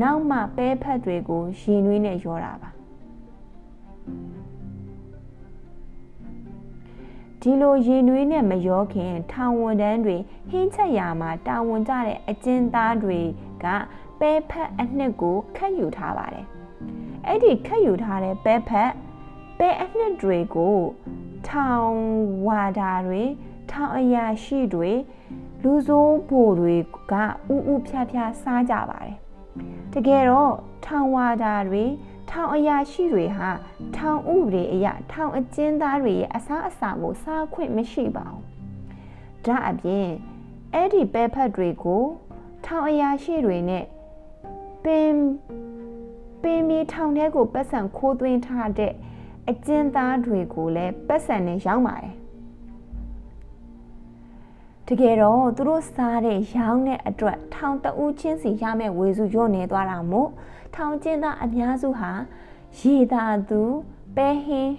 [SPEAKER 2] နောက်မှပဲဖက်တွေကိုရင်နွေးနဲ့ရောတာပါဒီလိုရင်နွေးနဲ့မရောခင်ထောင်ဝန်တန်းတွေဟင်းချက်ရာမှာတာဝန်ကြတဲ့အကျဉ်းသားတွေကပဲဖက်အနှစ်ကိုခတ်ယူထားပါတယ်အဲ့ဒီခတ်ယူထားတဲ့ပဲဖက်ပဲအနှစ်တွေကိုထောင်ဝါဒါတွေထောင်အရာရှိတွေ လူဆိုးဖို့တွေကဥဥဖြားဖြားစားကြပါတယ်တကယ်တော့ထောင်ဝါဒါတွေထောင်အရာရှိတွေဟာထောင်ဥပဒေအရထောင်အကျဉ်းသားတွေရဲ့အစားအစာကိုစားခွင့်မရှိပါဘူးဒါအပြင်အဲ့ဒီပဲဖက်တွေကိုထောင်အရာရှိတွေနဲ့ပင်ပင်မီထောင်ထဲကိုပတ်စံခိုးသွင်းထားတဲ့အကျဉ်းသားတွေကိုလည်းပတ်စံနဲ့ရောင်းပါတယ် တကယ်တော့သူတို့စားတဲ့ရောင်းတဲ့အတွက်ထောင်တဦးချင်းစီရမယ့်ဝေစုညွတ်နေသွားတာမို့ထောင်ကျင်းသားအများစုဟာရေသာသူပဲဟင်း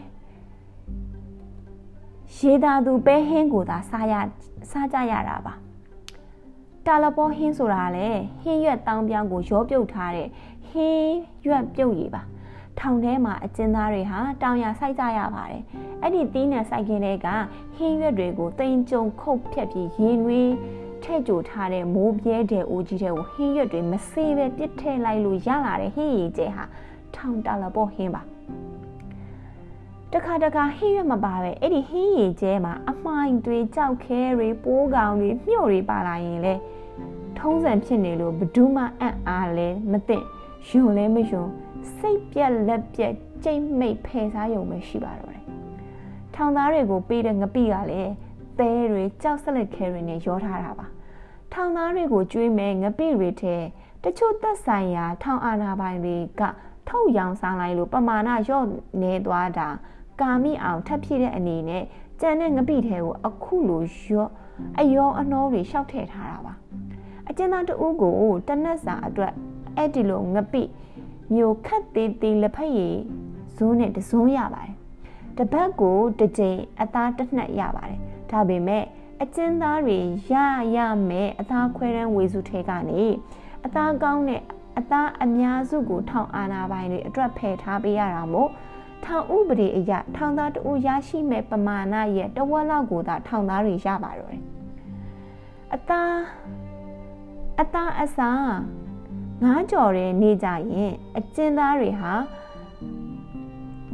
[SPEAKER 2] ရေသာသူပဲဟင်းကိုသာစားရစားကြရတာပါတာလပေါ်ဟင်းဆိုတာလေဟင်းရွက်တောင်းပြောင်းကိုရောပြုတ်ထားတဲ့ဟင်းရွက်ပြုတ်ရည်ပါ ထောင်ထဲမှာအကျဉ်းသားတွေဟာတောင်ရစိုက်ကြရပါတယ်။အဲ့ဒီသီးနှံစိုက်ခင်းတွေကဟင်းရွက်တွေကိုတိမ်ကြုံခုတ်ဖြတ်ပြီးရင်းနှွေးထဲ့ကြိုထားတဲ့မိုးပြဲတဲ့အိုးကြီးတွေကိုဟင်းရွက်တွေမဆေးပဲပြစ်ထည့်လိုက်လို့ရလာတဲ့ဟင်းရည်ကျဲဟာထောင်တလပေါ်ဟင်းပါတခါတခါဟင်းရွက်မပါပဲအဲ့ဒီဟင်းရည်ကျဲမှာအမှိုင်တွေကြောက်ခဲတွေပိုးကောင်တွေမြှို့တွေပါလာရင်လေထုံးစံဖြစ်နေလို့ဘဒူးမအံ့အားလဲမသိယွန်လဲမယွန် စိတ်ပြက်လက်ပြက်ကြိတ်မိတ်ဖယ်စားရုံပဲရှိပါတော့တယ်။ထောင်သားတွေကိုပေးတဲ့ငပိကလည်းသဲတွေကြောက်ဆက်လက်ခဲတွေနဲ့ရောထားတာပါ။ထောင်သားတွေကိုကျွေးမဲ့ငပိတွေထဲတချို့သက်ဆိုင်ရာ ထောင်အာဏာပိုင်တွေကထုတ်ရောင်စားလိုက်လို့ပမာဏရော့နေသွားတာကာမိအောင်ထပ်ဖြစ်တဲ့အနေနဲ့ကြံတဲ့ငပိထဲကိုအခုလိုရော့အယောအနှောတွေရှောက်ထည့်ထားတာပါအကျဉ်းသားတဦးကိုတနက်စာအတွက်အဲ့ဒီလိုငပိ မျိုးခတ်သေးသေးလက်ဖက်ရည်ဇွန်းနဲ့တဇွန်းရပါတယ်တပတ်ကိုတစ်ကြိမ်အသားတစ်နှက်ရပါတယ်ဒါပေမဲ့အကျဉ်းသားတွေရရမယ်အသားခွဲတန်းဝေစုထဲကနေအသားကောင်းတဲ့အသားအများစုကိုထောင်အာနာပိုင်တွေအတွက်ဖယ်ထားပေးရတာမို့ထောင်ဥပဒေအရထောင်သားတဦးရရှိမဲ့ပမာဏရဲ့တဝက်လောက်ကိုသာထောင်သားတွေရပါတော့တယ်အသားအသားအစာ ငားကြော်တဲ့နေကြရင်အကျဉ်းသားတွေဟာ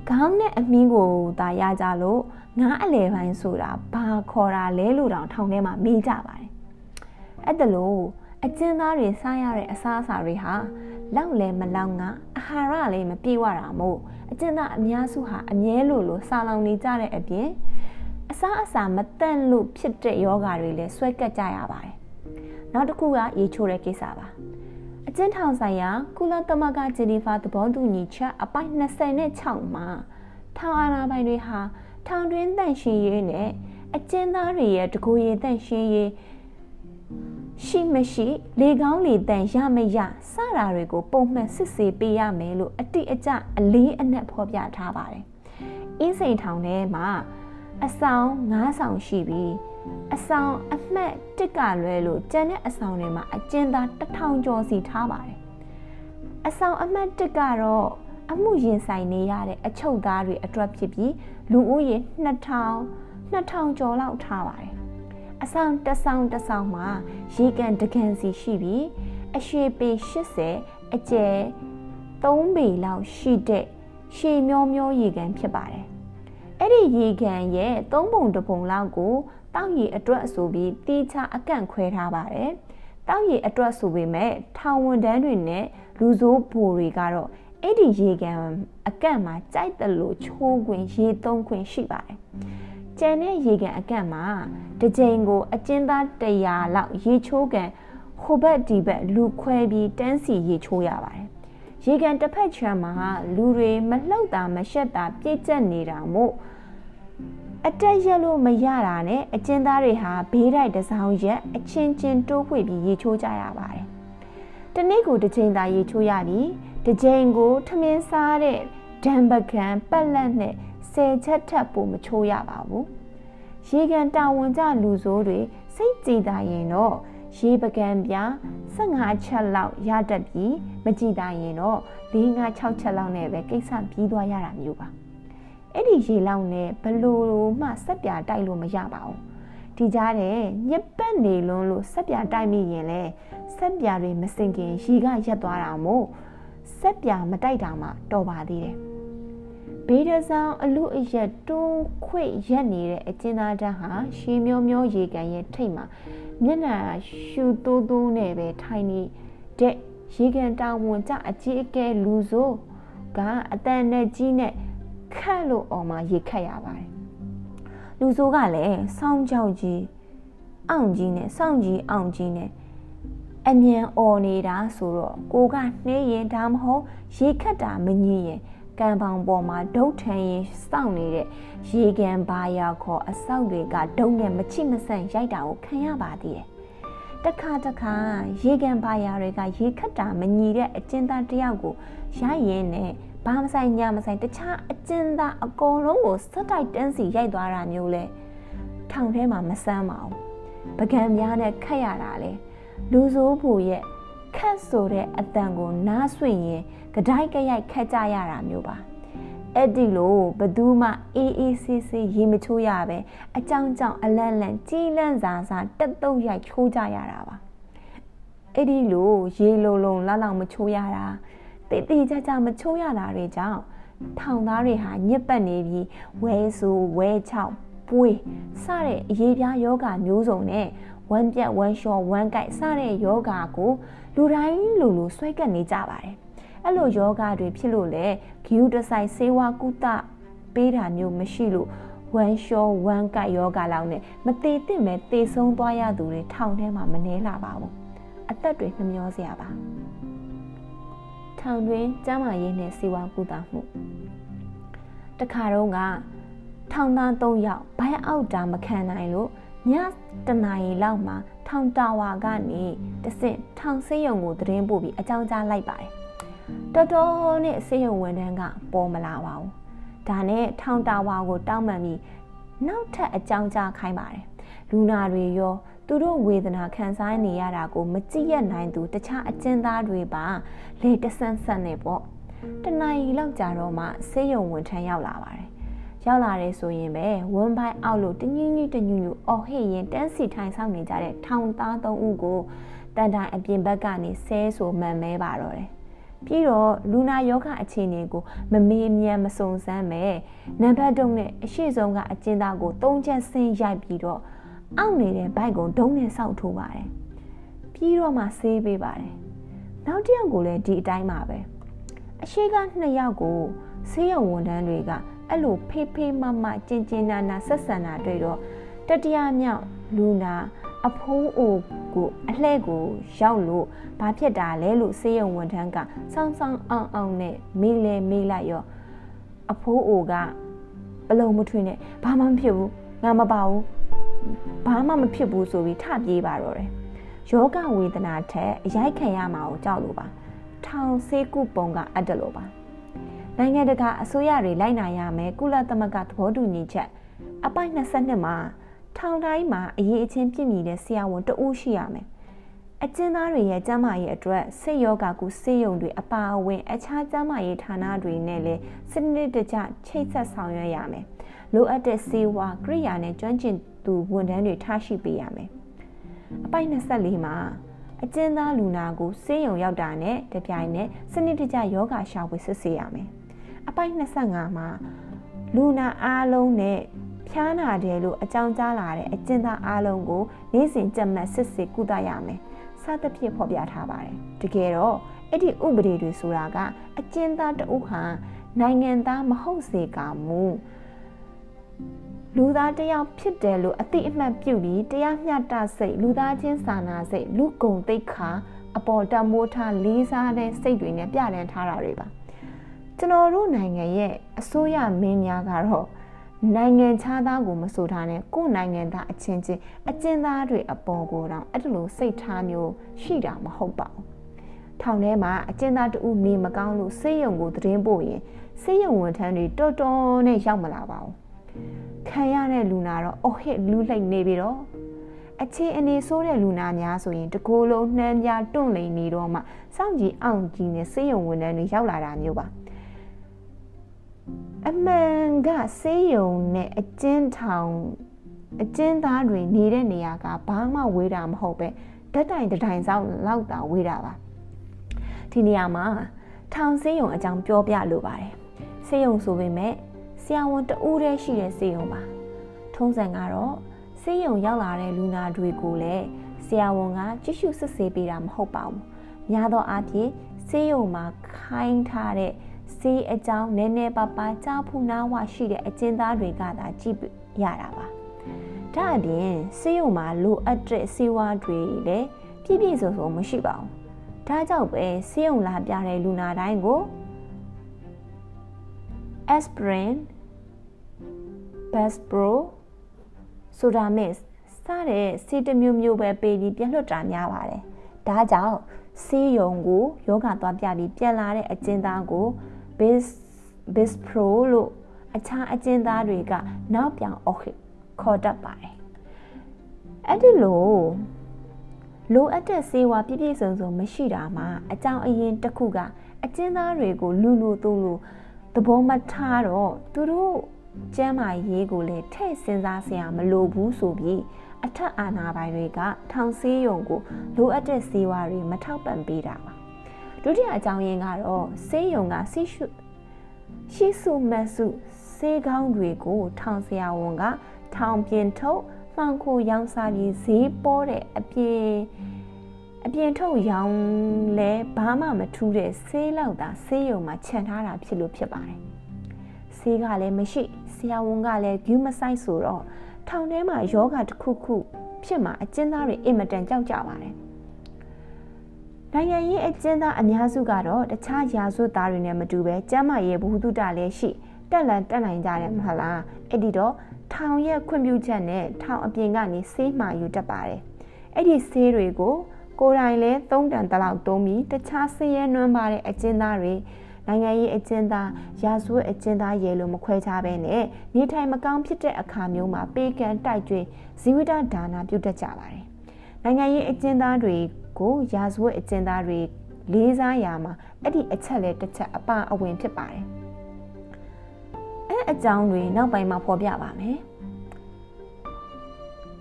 [SPEAKER 2] ခေါင်းနဲ့အမင်းကိုသာရကြလို့ငားအလဲပိုင်းဆိုတာဘာခေါ်တာလဲလို့တောင်ထောင်ထဲမှာမေးကြပါတယ်အဲ့ဒါလို့အကျဉ်းသားတွေစားရတဲ့အစားအစာတွေဟာလောက်လဲမလောက်ငါအာဟာရလည်းမပြေဝတာမို့အကျဉ်းသားအများစုဟာအမြဲလိုလိုစားလောင်နေကြတဲ့အပြင်အစားအစာမတန့်လို့ဖြစ်တဲ့ယောဂါတွေလည်းဆွဲကပ်ကြရပါတယ်နောက်တစ်ခုကရေချိုးတဲ့ကိစ္စပါ အကျဉ်းထောင်ဆိုင်ရာကုလသမဂ္ဂဂျနီဖာသဘောတူညီချက်အပိုင်26မှာထောင်အာဏာပိုင်တွေဟာထောင်တွင်းတန့်ရှင်းရေးနဲ့အကျဉ်းသားတွေရဲ့တကူရေးတန့်ရှင်းရေးရှိမရှိ လေကောင်းလေတန်ရမရစတာတွေကိုပုံမှန်စစ်ဆေးပေးရမယ်လို့အတိအကျအလေးအနက်ဖော်ပြထားပါတယ်။အင်းစိန်ထောင်ထဲမှာအဆောင်9ဆောင်ရှိပြီး အဆောင်အမှတ်တစ်ကလွဲလို့ကျန်တဲ့အဆောင်တွေမှာအကျဉ်းသားတစ်ထောင်ကျော်စီထားပါတယ်အဆောင်အမှတ်တစ်ကတော့အမှုရင်ဆိုင်နေရတဲ့အချုပ်သားတွေအတွက်ဖြစ်ပြီးလူဦးရေ2000 2000ကျော်လောက်ထားပါတယ်အဆောင်တစ်ဆောင်တစ်ဆောင်မှာရေကန်တကန်စီရှိပြီးအရှည်ပေ80အကျယ်3ပေလောက်ရှိတဲ့ရှည်မျောမျောရေကန်ဖြစ်ပါတယ် အဲ့ဒီရေကန်ရဲ့၃ပုံတစ်ပုံလောက်ကိုတောက်ရည်အတွက်ဆိုပြီးတီးခြားအကန့်ခွဲထားပါတယ်။တောက်ရည်အတွက်ဆိုပေမဲ့ထောင်ဝန်တန်းတွေနဲ့လူဆိုးဘိုတွေကတော့အဲ့ဒီရေကန်အကန့်မှာကြိုက်တယ်လို့ချိုးခွင်ရေသုံးခွင်ရှိပါတယ်။ကျန်တဲ့ရေကန်အကန့်မှာတစ်ကြိမ်ကို အကျဉ်းသား100လောက်ရေချိုးကန်ဟိုဘက်ဒီဘက်လူခွဲပြီးတန်းစီရေချိုးရပါတယ်။ရေကန်တစ်ဖက်ချမ်းမှာလူတွေမလှုပ်တာမရှက်တာပြည့်ကျက်နေတာမို့ အတက်ရက်လို့မရတာနဲ့အကျဉ်းသားတွေဟာဘေးတိုက်တစောင်းရက်အချင်းချင်းတိုးဖွေပြီးရေချိုးကြရပါတယ်။တနေ့ကိုတစ်ချိန်သာရေချိုးရပြီးတစ်ချိန်ကိုထမင်းစားတဲ့ဒံပကံပက်လက်နဲ့ဆယ်ချက်ထပ်ပို့မချိုးရပါဘူး။ရေကန်တာဝန်ကျလူဆိုးတွေစိတ်ကြည်သာရင်တော့ရေပကံပြ15ချက်လောက်ရတတ်ပြီးမကြည်သာရင်တော့4 5 6ချက်လောက်နဲ့ပဲကိစ္စပြီးသွားရတာမျိုးပါ။ အဲ့ဒီရေလောင်းနဲ့ဘလို့မှဆက်ပြတိုက်လို့မရပါဘူးဒီကြားတဲ့ညက်ပတ်နေလုံးလို့ဆက်ပြတိုက်မိရင်လဲဆက်ပြတွေမစင်ခင်ရီကရက်သွားတာမို့ဆက်ပြမတိုက်တာမှတော်ပါသေးတယ်ဘေးဒဆောင်အလူအရက်တိုးခွေရက်နေတဲ့အကျဉ်းသားတန်းဟာရှီမျိုးမျိုးရေကန်ရဲ့ထိတ်မှာမျက်နှာရှူတိုးတိုးနဲ့ပဲထိုင်နေတဲ့ရေကန်တာဝန်ကြအကြီးအကဲလူဆိုးကအတန်နဲ့ကြီးနဲ့ ခတ်လို့အော်မှရေခတ်ရပါတယ်လူဆိုးကလည်းစောင်းကြောက်ကြီးအောင်ကြီးနဲ့စောင်းကြီးအောင်ကြီးနဲ့အမြန်អော်နေတာဆိုတော့ကိုကနှေးရင်ဒါမဟုတ်ရေခတ်တာမငြီးရင်ကံပေါင်ပေါ်မှာဒုတ်ထန်ရင်စောင့်နေတဲ့ရေကန်ဘာယာခေါ်အဆောက်တွေကဒုံနဲ့မချိမဆန့်ရိုက်တာကိုခံရပါသေးတယ်တခါတခါရေကန်ဘာယာတွေကရေခတ်တာမညီတဲ့အကျဉ်းသားတယောက်ကိုရိုက်ရင်းနဲ့ ဘာမဆိုင်ညာမဆိုင်တခြားအကျဉ်းသားအကုန်လုံးကိုစက်တိုက်တန်းစီရိုက်သွားတာမျိုးလဲထောင်ထဲမှာမဆမ်းပါဘူးပကံများနဲ့ခတ်ရတာလေလူစိုးဖို့ရဲ့ခတ်ဆိုတဲ့အတန်ကိုနားဆွင့်ရင်ကြိုက်ကြရိုက်ခတ်ကြရတာမျိုးပါအဲ့ဒီလိုဘသူမှအေးအေးဆေးဆေးရေမချိုးရပဲအကြောင်းကြောင့်အလန့်လန့်ကြီးလန့်စာစာတက်တုတ်ရိုက်ချိုးကြရတာပါအဲ့ဒီလိုရေလုံလုံလောက်လောက်မချိုးရတာ တိတိကျကျမချိုးရတာတွေကြောင့်ထောင်သားတွေဟာညစ်ပတ်နေပြီးဝဲဆူဝဲချောက်ပွေးစတဲ့အရေးပြားယောဂမျိုးစုံနဲ့ဝမ်းပြက်ဝမ်းလျှောဝမ်းကိုက်စတဲ့ယောဂကိုလူတိုင်းလူလူဆွဲကပ်နေကြပါတယ်အဲ့လိုယောဂတွေဖြစ်လို့လေဂီယူတဆိုင်ဆေးဝါးကုသပေးတာမျိုးမရှိလို့ဝမ်းလျှောဝမ်းကိုက်ယောဂလောက်နဲ့မသေးသင့်ပဲသေဆုံးသွားရသူတွေထောင်ထဲမှာမနှဲလာပါဘူးအသက်တွေနှမျောစရာပါ ထောင်တွင်ကျမ်းမာရေးနဲ့ဆေးဝါးကုသမှုတခါတော့ကထောင်သား၃ယောက်ဘိုင်းအောက်တာမခံနိုင်လို့ညတနာရီလောက်မှာထောင်တာဝါကနေတဆင့်ထောင်ဆေးရုံကိုသတင်းပို့ပြီးအကြောင်းကြားလိုက်ပါတယ်တော်တော်နဲ့ဆေးရုံဝန်ထမ်းကပေါ်မလာပါဘူးဒါနဲ့ထောင်တာဝါကိုတောင်းပန်ပြီးနောက်ထပ်အကြောင်းကြားခိုင်းပါတယ်လူနာတွေရော သူတို့ဝေဒနာခံစားနေရတာကိုမကြည့်ရနိုင်သူတခြားအကျဉ်းသားတွေပါလေတဆန်းဆန်းနေပေါ့တနအီလောက်ကြာတော့မှဆေးရုံဝန်ထမ်းရောက်လာပါတယ်ရောက်လာတယ်ဆိုရင်ပဲဝမ်ပိုင်းအောက်လို့တညင်းကြီးတညူညူအော်ဟစ်ရင်တန်းစီထိုင်ဆောင်နေကြတဲ့ထောင်သားသုံးဦးကိုတန်တိုင်အပြင်ဘက်ကနေဆဲဆိုမှန်မဲပါတော့တယ်ပြီးတော့လူနာယောဂအခြေအနေကိုမမေးမြန်းမစုံစမ်းပဲနံပါတ်တုံးနဲ့အရှိဆုံးကအကျဉ်းသားကိုသုံးချက်ဆင်းရိုက်ပြီးတော့ အောက်နေတဲ့ဘိုက်ကုံဒုံးနဲ့စောက်ထိုးပါတယ်ပြီးတော့မှဆေးပေးပါတယ်နောက်တစ်ယောက်ကိုလည်းဒီအတိုင်းပါပဲအရှိကနှစ်ယောက်ကိုဆေးရုံဝန်ထမ်းတွေကအဲ့လိုဖေးဖေးမမကျင်ကျင်နာနာဆက်ဆံတာတွေ့တော့တတိယမြောက်လူနာအဖိုးအိုကိုအလှဲ့ကိုရောက်လို့ဘာဖြစ်တာလဲလို့ဆေးရုံဝန်ထမ်းကစောင်းစောင်းအောင်အောင်နဲ့မေးလဲမေးလိုက်ရောအဖိုးအိုကဘလုံးမထွေးနဲ့ဘာမှမဖြစ်ဘူးငါမပါဘူး ဘာမှမဖြစ်ဘူးဆိုပြီးထပြေးပါတော့တယ်ယောဂဝေဒနာထက်အရိုက်ခံရမှာကိုကြောက်လို့ပါ ထောင်ဆေးကုပုံကအပ်တယ်လို့ပါနိုင်ငံတကာအစိုးရတွေလိုက်နာရမယ်ကုလသမဂ္ဂသဘောတူညီချက်အပိုက်22မှာထောင်တိုင်းမှာအရေးအချင်းပြည့်မီတဲ့ဆရာဝန်တဦးရှိရမယ်အကျဉ်းသားတွေရဲ့ကျန်းမာရေးအတွက်စိတ်ယောဂကုစေယုံတွေအပါအဝင် အခြားကျန်းမာရေးဌာနတွေနဲ့လည်းစနစ်တကျချိတ်ဆက်ဆောင်ရွက်ရမယ်လိုအပ်တဲ့စေဝါကိရိယာနဲ့ကျွမ်းကျင် သူဝန်ထမ်းတွေထားရှိပေးရမယ်အပိုက်24မှာအကျဉ်းသားလူနာကိုစေယုံရောက်တာနဲ့တပြိုင်နက်စနစ်တကျယောဂရှာဖွေစစ်ဆေးရမယ်အပိုက်25မှာလူနာအားလုံးနဲ့ဖျားနာတယ်လို့အကြောင်းကြားလာတဲ့အကျဉ်းသားအားလုံးကိုနေ့စဉ်ကြက်မှတ်စစ်ဆေးကုသရမယ်စသဖြင့်ဖော်ပြထားပါတယ်တကယ်တော့အဲ့ဒီဥပဒေတွေဆိုတာကအကျဉ်းသားတအုပ်ဟာနိုင်ငံသားမဟုတ်စေကမူ လူသားတယောက်ဖြစ်တယ်လို့အတိအမှတ်ပြုပြီးတရားမျှတစိတ်လူသားချင်းစာနာစိတ်လူကုံသိက္ခာအပေါ်တမိုးထားလေးစားတဲ့စိတ်တွေနဲ့ပြဋ္ဌာန်းထားတာတွေပါကျွန်တော်တို့နိုင်ငံရဲ့အစိုးရမင်းများကတော့နိုင်ငံခြားသားကိုမဆိုထားနဲ့ကိုယ်နိုင်ငံသားအချင်းချင်းအကျဉ်းသားတွေအပေါ်ကိုတော့အဲ့လိုစိတ်ထားမျိုးရှိတာမဟုတ်ပါဘူးထောင်ထဲမှာအကျဉ်းသားတူနေမကောင်းလို့ဆေးရုံကိုသတင်းပို့ရင်ဆေးရုံဝန်ထမ်းတွေတော်တော်နဲ့ရောက်မလာပါဘူး ခံရတဲ့လူနာတော့အော်ဟစ်လူးလိုက်နေပြီတော့အခြေအနေဆိုးတဲ့လူနာများဆိုရင်တကိုယ်လုံးနှမ်းပြတွန့်လိန်နေတော့မှစောင့်ကြည့်အောင်ကြည့်နေဆေးရုံဝန်ထမ်းတွေရောက်လာတာမျိုးပါအမှန်ကဆေးရုံနဲ့အကျဉ်းထောင်အကျဉ်းသားတွေနေတဲ့နေရာကဘာမှဝေးတာမဟုတ်ပဲဓာတ်တိုင်တိုင်ဆောင်လောက်တာဝေးတာပါဒီနေရာမှာထောင်ဆေးရုံအကြောင်းပြောပြလိုပါတယ်ဆေးရုံဆိုပေမဲ့ ဆရာဝန်တဦးတည်းရှိတဲ့ဆေးရုံပါထုံးစံကတော့ဆေးရုံရောက်လာတဲ့လူနာတွေကိုလည်းဆရာဝန်ကကြည့်ရှုစစ်ဆေးပေးတာမဟုတ်ပါဘူးများသောအားဖြင့်ဆေးရုံမှာခိုင်းထားတဲ့ဆေးအကြောင်းနည်းနည်းပါးပါးကြားဖူးနားဝရှိတဲ့အကျဉ်းသားတွေကသာကြည့်ရတာပါဒါအပြင်ဆေးရုံမှာလိုအပ်တဲ့ဆေးဝါးတွေလည်းပြည့်ပြည့်စုံစုံမရှိပါဘူးဒါကြောင့်ပဲဆေးရုံလာပြတဲ့လူနာတိုင်းကို aspirin Bespro Sodamix စတဲ့ဆေးတစ်မျိုးမျိုးပဲပေးပြီးပြက်လွတ်တာများပါတယ်။ဒါကြောင့်ဆေးရုံကိုယောဂသွားပြပြီးပြန်လာတဲ့အကျဉ်းသားကို Bis Bispro လို့အခြားအကျဉ်းသားတွေကနောက်ပြောင်ခေါ်တတ်ပါတယ်။အဲ့ဒီလိုလိုအပ်တဲ့စေဝါပြည့်ပြည့်စုံစုံမရှိတာမှာအကြောင်းအရင်တစ်ခုကအကျဉ်းသားတွေကိုလူလူသူလူသဘောမထားတော့သူတို့ ကျမ်းမာရေးကိုလည်းထည့်စဉ်းစားစရာမလိုဘူးဆိုပြီးအထက်အာဏာပိုင်တွေကထောင်ဆေးရုံကိုလိုအပ်တဲ့ဆေးဝါးတွေမထောက်ပံ့ပေးတာပါဒုတိယအကြောင်းရင်းကတော့ဆေးရုံကဆီရှုရှိစုမဆုဆေးကောင်းတွေကို ထောင်ဆရာဝန်က ထောင်ပြင်ထုတ်မှန်ခိုရောင်းစားပြီးဈေးပေါ်တဲ့အပြင်အပြင်ထုတ်ရောင်းလဲဘာမှမထူးတဲ့ဆေးလောက်သာဆေးရုံမှာခြံထားတာဖြစ်လို့ဖြစ်ပါတယ်ဆေးကလည်းမရှိဆ ရာဝန်ကလည်းဂူးမဆိုင်ဆိုတော့ထောင်ထဲမှာယောဂတစ်ခုခုဖြစ်မှာအကျဉ်းသားတွေအင်မတန်ကြောက်ကြပါတယ်နိုင်ငံရေးအကျဉ်းသားအများစုကတော့တခြားရာဇဝတ်သားတွေနဲ့မတူပဲကျမ်းမာရေးဘ ഹു တုတလည်းရှိတက်လန်တက်နိုင်ကြတယ်မဟုတ်လားအဲ့ဒီတော့ထောင်ရဲ့ခွင့်ပြုချက်နဲ့ထောင်အပြင်ကနေဆေးမှာယူတတ်ပါတယ်အဲ့ဒီဆေးတွေကိုကိုယ်တိုင်လည်းသုံးတန်တလောက်တုံးပြီးတခြားဆင်းရဲနွမ်းပါတဲ့အကျဉ်းသားတွေ နိုင်ငံရေးအကျဉ်းသားရာဇဝတ်အကျဉ်းသားရဲလို့မခွဲခြားဘဲနဲ့နေထိုင်မကောင်းဖြစ်တဲ့အခါမျိုးမှာပေးကမ်းတိုက်ကျွေးဇီဝိတဒါနာပြုတတ်ကြပါတယ်နိုင်ငံရေးအကျဉ်းသားတွေကိုရာဇဝတ်အကျဉ်းသားတွေလေးစားရာမှာအဲ့ဒီအချက်လဲတစ်ချက်အပအဝင်ဖြစ်ပါတယ်အဲအကြောင်းတွေနောက်ပိုင်းမှာဖော်ပြပါမယ်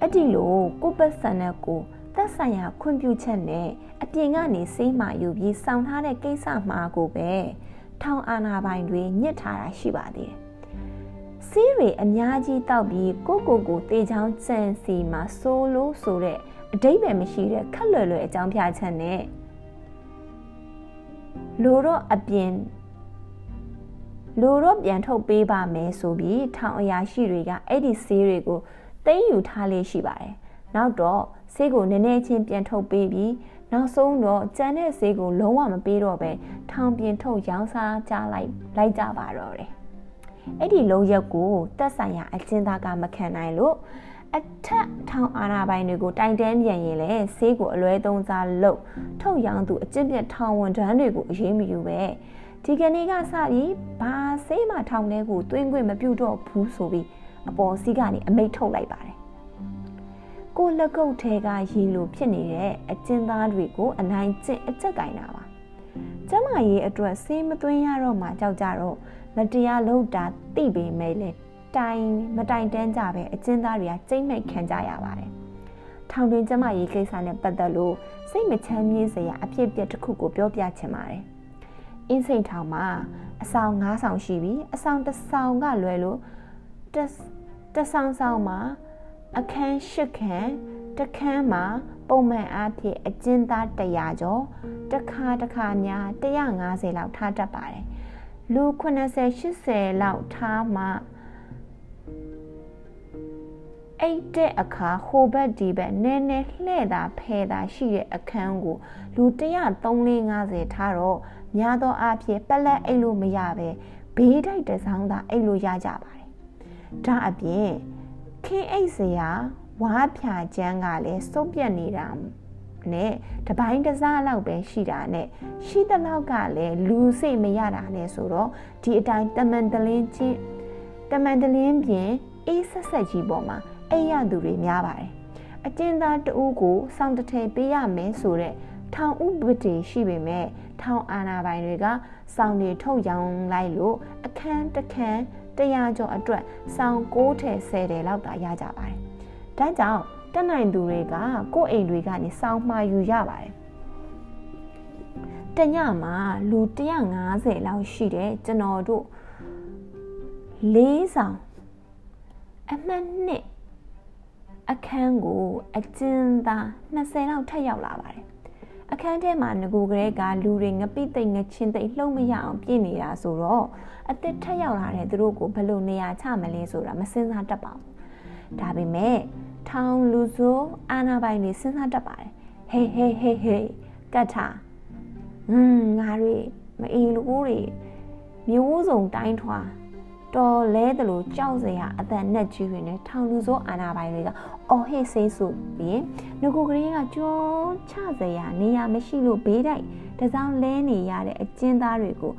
[SPEAKER 2] အဲ့ဒီလိုကိုပတ်စံနဲ့ကိုသက်ဆိုင်ရာခွင့်ပြုချက်နဲ့အပြင်ကနေစေးမာယူပြီးစောင့်ထားတဲ့ကိစ္စမှာကိုပဲ ထောင်အာဏာပိုင်တွေညှစ်ထားတာရှိပါသေးတယ်။စီးတွေအများကြီးတောက်ပြီးကိုကိုကိုတေချောင်းကျန်စီမှာဆိုလို့ဆိုတဲ့အတိတ်ပဲမရှိတဲ့ခက်လွယ်လွယ်အကြောင်းပြချက်နဲ့လိုတော့အပြင်လိုတော့ပြန်ထုတ်ပေးပါမယ်ဆိုပြီးထောင်အရာရှိတွေကအဲ့ဒီဆေးတွေကိုသိမ်းယူထားလေးရှိပါတယ်။နောက်တော့ဆေးကိုနည်းနည်းချင်းပြန်ထုတ်ပေးပြီး နောက်ဆုံးတော့ကြံတဲ့ဈေးကိုလုံးဝမပေးတော့ပဲထောင်ပြင်ထုတ်ရောင်းစားကြလိုက်လိုက်ကြပါတော့တယ်။အဲ့ဒီလုံးရက်ကိုတက်ဆိုင်ရာအချင်းသားကမခံနိုင်လို့အထက်ထောင်အာဏာပိုင်တွေကိုတိုင်တန်းပြန်ရင်လေဆေးကိုအလွဲသုံးစားလုပ်ထုတ်ရောင်းသူအကျင့်ပြတ်ထောင်ဝန်ထမ်းတွေကိုအရေးမယူပဲဒီကနေ့ကစပြီးဘာဆေးမှထောင်ထဲကိုတွင်းခွင့်မပြုတော့ဘူးဆိုပြီးအပေါ်စီးကနေအမိတ်ထုတ်လိုက်ပါတယ် ကိုလက်ကုပ်ထဲကရေလိုဖြစ်နေတဲ့အကျဉ်းသားတွေကိုအနိုင်ကျင့်အကြက်ကင်တာပါကျမရေးအတွက်ဆေးမသွင်းရတော့မှကြောက်ကြတော့မတရားလုပ်တာသိပေမဲ့လေတိုင်မတိုင်တန်းကြပဲအကျဉ်းသားတွေကကြိတ်မိတ်ခံကြရပါတယ်ထောင်တွင်ကျမရေးကိစ္စနဲ့ပတ်သက်လို့စိတ်မချမ်းမြေ့စရာအဖြစ်အပျက်တစ်ခုကိုပြောပြချင်ပါတယ်အင်းစိန်ထောင်မှာအဆောင်9ဆောင်ရှိပြီးအဆောင်တစ်ဆောင်ကလွယ်လို့တစ်ဆောင်ဆောင်မှာ အခန်း၈ခန်းတခန်းမှာပုံမှန်အားဖြင့်အကျဉ်းသား100ကျော်တစ်ခါတစ်ခါများ150လောက်ထားတတ်ပါတယ်လူ80 80လောက်ထားမှအိတ်တဲ့အခါဟိုဘက်ဒီဘက်နည်းနည်းလှဲ့တာဖဲတာရှိတဲ့အခန်းကိုလူ130ထားတော့များသောအားဖြင့်ပလက်အိတ်လို့မရပဲဘေးတိုက်တစောင်းသာအိတ်လို့ရကြပါတယ်ဒါအပြင် ခင်းအိတ်စရာဝါးဖြာကျန်းကလည်းစုပ်ပြက်နေတာနဲ့တပိုင်းတစားလောက်ပဲရှိတာနဲ့ရှိတဲ့လောက်ကလည်းလူစိတ်မရတာနဲ့ဆိုတော့ဒီအတိုင်းတမန်တလင်းချင်းတမန်တလင်းပြင်အေးဆက်ဆက်ကြီးပေါ်မှာအိပ်ရသူတွေများပါတယ်အကျဉ်းသားတဦးကိုစောင့်တထည်ပေးရမယ်ဆိုတဲ့ထောင်ဥပဒေရှိပေမဲ့ထောင်အာဏာပိုင်တွေကစောင့်နေထုတ်ရောင်းလိုက်လို့အခန်းတစ်ခန်း 100ကျော်အတွက်စောင်6ထည်10ထည်လောက်သာရကြပါတယ်။ဒါကြောင့်တက်နိုင်သူတွေကကိုယ့်အိမ်တွေကနေစောင်မှာယူရပါတယ်။တညမှာလူ150လောက်ရှိတဲ့ကျွန်တော်တို့လေးဆောင်အမှတ်နှစ်အခန်းကိုအကျဉ်းသား20လောက်ထပ်ရောက်လာပါတယ်အခန်းထဲမှာငကိုကလေးကလူတွေငပိသိမ့်ငချင်းသိမ့်လှုပ်မရအောင်ပြည့်နေတာဆိုတော့ အသက်ထက်ရောက်လာတဲ့သူတို့ကိုဘယ်လိုနေရာချမလဲဆိုတာမစင်စားတတ်ပါဘူးဒါပေမဲ့ထောင်လူဆိုးအာနာပိုင်တွေစဉ်းစားတတ်ပါတယ်ဟေးဟေးဟေးဟေးကတ်ထာဟွန်းငါတွေမအီလူတွေမျိုးစုံတိုင်းထွာတော်လဲတယ်လို့ကြောက်စရာအသက်နဲ့ကြီးတွေနဲ့ထောင်လူစိုးအာနာပိုင်တွေကအော်ဟစ်စိတ်ဆိုပြီးငကိုကလေးကကြောချစရာနေရာမရှိလို့ဘေးတိုက်တစောင်းလဲနေရတဲ့အကျဉ်းသားတွေကို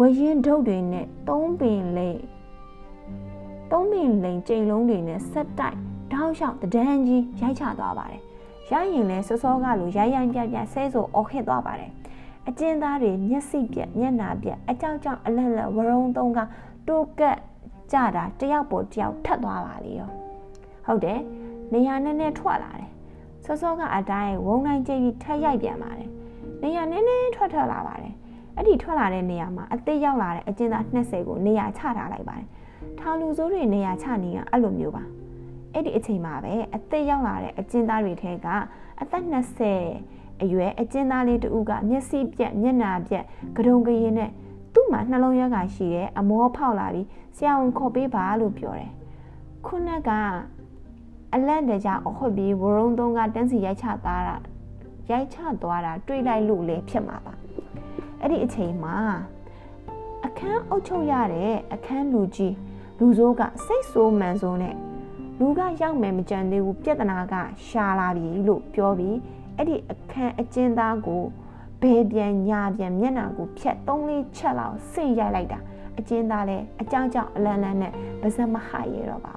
[SPEAKER 2] ဝရင်ဒုတ်တွေနဲ့သုံးပင်လိမ်သုံးပင်လိမ်ကြိမ်လုံးတွေနဲ့ဆက်တိုက်တောက်လျှောက်တဒန်းကြီးရိုက်ချသွားပါတယ်ရရင်လဲစောစောကလိုရိုက်ရိုက်ပြပြဆဲဆိုအော်ဟစ်သွားပါတယ်အကျဉ်းသားတွေမျက်စိပြက်မျက်နာပြက်အကြောက်ကြောက်အလန့်လန့်ဝရုံသုံးကတိုးကက်ကြတာတယောက်ပေါ်တယောက်ထပ်သွားပါလေရောဟုတ်တယ်နေရာနဲ့နဲ့ထွက်လာတယ်စောစောကအတိုင်းဝုံတိုင်းကျိပြီးထက်ရိုက်ပြန်ပါတယ်နေရာနဲ့နဲ့ထွက်ထွက်လာပါတယ် အဲ့ဒီထွက်လာတဲ့နေရာမှာအသေးရောက်လာတဲ့အကျဉ်းသား20ကိုနေရာချထားလိုက်ပါတယ်ထောင်လူစိုးတွေနေရာချနေကအဲ့လိုမျိုးပါအဲ့ဒီအချိန်မှာပဲအသက်ရောက်လာတဲ့အကျဉ်းသားတွေထဲကအသက်20အရွယ်အကျဉ်းသားလေးတူကမျက်စိပြက်မျက်နာပြက်ကြုံကြရင်နဲ့သူ့မှာနှလုံးရောဂါရှိတယ်အမောဖောက်လာပြီးဆရာဝန်ခေါ်ပေးပါလို့ပြောတယ်ခုနကအလန့်တကြအဟုတ်ပြီးဝရုံသုံးကတန်းစီရိုက်ချသွားတာရိုက်ချသွားတာတွေးလိုက်လို့လည်းဖြစ်မှာပါ အဲ့ဒီအချိန်မှာအခန်းအုပ်ချုပ်ရတဲ့အခန်းလူကြီးလူစိုးကစိတ်ဆိုးမှန်ဆိုးနဲ့လူကရောက်မယ်မကြံသေးဘူးပြဿနာကရှာလာပြီလို့ပြောပြီးအဲ့ဒီအခန်းအကျဉ်းသားကိုဘဲပြန်ညာပြန်မျက်နှာကိုဖြတ်သုံးလေးချက်လောက်စိတ်ရိုက်လိုက်တာအကျဉ်းသားလဲအကြောင်းကြောင့်အလန်းလန်းနဲ့ပါဇက်မဟရတော့ပါ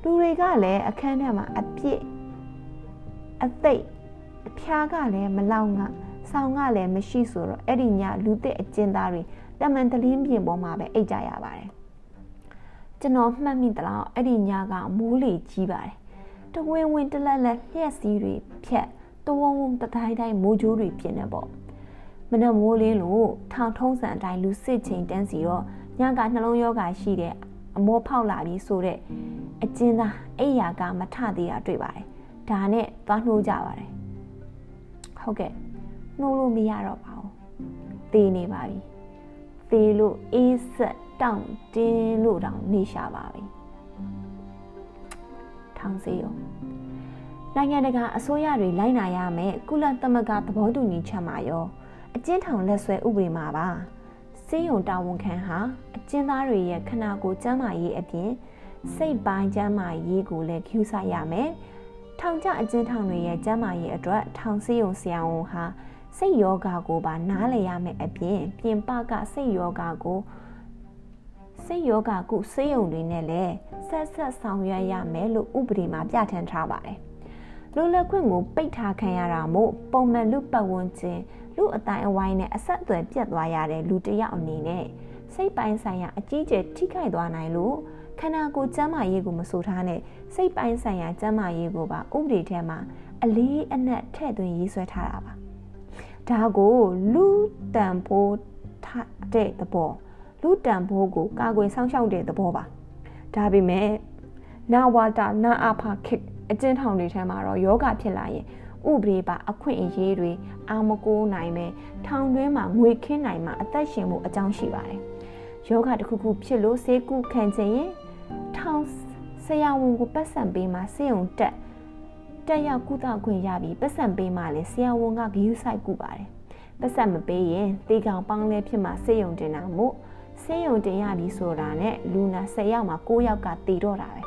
[SPEAKER 2] ဘူးလူတွေကလည်းအခန်းထဲမှာအပြစ်အသိအဖျားကလည်းမလောင်က ဆောင်းကလည်းမရှိဆိုတော့အဲ့ဒီညလူသစ်အကျဉ်းသားတွေတမန်တလင်းပြင်ပေါ်မှာပဲအိတ်ကြရပါတယ်ကျွန်တော်မှတ်မိသလားအဲ့ဒီညကမိုးလေကြီးပါတယ်တဝင်းဝင်းတလက်လက်လျှက်စီးတွေဖြတ်တဝုံဝုံတတိုင်းတိုင်းမိုးကြိုးတွေပြင်းနေပေါ့မနက်မိုးလင်းလို့ထောင်ထုံးစံအတိုင်းလူစစ်ချင်းတန်းစီတော့ညကနှလုံးယောဂါရှိတဲ့အမောဖောက်လာပြီးဆိုတဲ့အကျဉ်းသားအိယာကမထသေးတာတွေ့ပါတယ်ဒါနဲ့သွားနှိုးကြပါတယ်ဟုတ်ကဲ့ နှိုးလို့မရတော့ပါဘူးသေနေပါပြီသေလို့အေးဆက်တောင့်တင်းလို့တောင်နေရှာပါပြီထောင်စေးရောနိုင်ငံတကာအစိုးရတွေလိုက်နာရမယ်ကုလသမဂ္ဂသဘောတူညီချက်မှာရောအကျဉ်းထောင်လက်ဆွဲဥပဒေမှာပါစေယုံတာဝန်ခံဟာအကျဉ်းသားတွေရဲ့ခနာကိုကျန်းမာရေးအပြင်စိတ်ပိုင်းကျန်းမာရေးကိုလည်းကျူးစာရမယ်ထောင်ကျအကျဉ်းထောင်တွေရဲ့ကျန်းမာရေးအတွက်ထောင်စေယုံဆရာဝန်ဟာ စိတ်ယောဂါကိုပါနားလည်ရမယ်အပြင်ပြင်ပကစိတ်ယောဂါကိုစိတ်ယောဂါကုစေယုံတွေနဲ့လည်းဆက်ဆက်ဆောင်ရွက်ရမယ်လို့ဥပဒေမှာပြဋ္ဌာန်းထားပါတယ်လူလက်ခွင့်ကိုပိတ်ထားခံရတာမို့ပုံမှန်လူပတ်ဝန်းကျင်လူအတိုင်းအဝိုင်းနဲ့အဆက်အသွယ်ပြတ်သွားရတဲ့လူတစ်ယောက်အနေနဲ့စိတ်ပိုင်းဆိုင်ရာအကြီးကျယ်ထိခိုက်သွားနိုင်လို့ခန္ဓာကိုယ်ကျန်းမာရေးကိုမဆိုထားနဲ့စိတ်ပိုင်းဆိုင်ရာကျန်းမာရေးကိုပါဥပဒေထဲမှာအလေးအနက်ထည့်သွင်းရေးဆွဲထားတာပါ ဒါကိုလူတန်ဖိုးတဲ့သဘောလူတန်ဖိုးကိုကာကွယ်စောင့်ရှောက်တဲ့သဘောပါဒါပေမဲ့နာဝါတာနာအာဖာခစ်အကျဉ်းထောင်တွေထဲမှာတော့ယောဂဖြစ်လာရင်ဥပဒေပါအခွင့်အရေးတွေအာမကိုးနိုင်ပဲထောင်တွင်းမှာငွေခင်းနိုင်မှာအသက်ရှင်မှုအကြောင်းရှိပါတယ်ယောဂတစ်ခုခုဖြစ်လို့ဆေးကုခံခြင်းရင်ထောင်ဆရာဝန်ကိုပတ်စံပေးမှစေုံတက် တက်ရောက်ကုသခွင့်ရပြီးပတ်စံပေးမှလည်းဆရာဝန်ကဂရုစိုက်ကုပါတယ်ပတ်စံမပေးရင်တေကောင်ပေါင်းလဲဖြစ်မှစေုံတင်တာမို့စေုံတင်ရပြီဆိုတာနဲ့လူနာ10ယောက်မှာ9ယောက်ကတည်တော့တာပဲ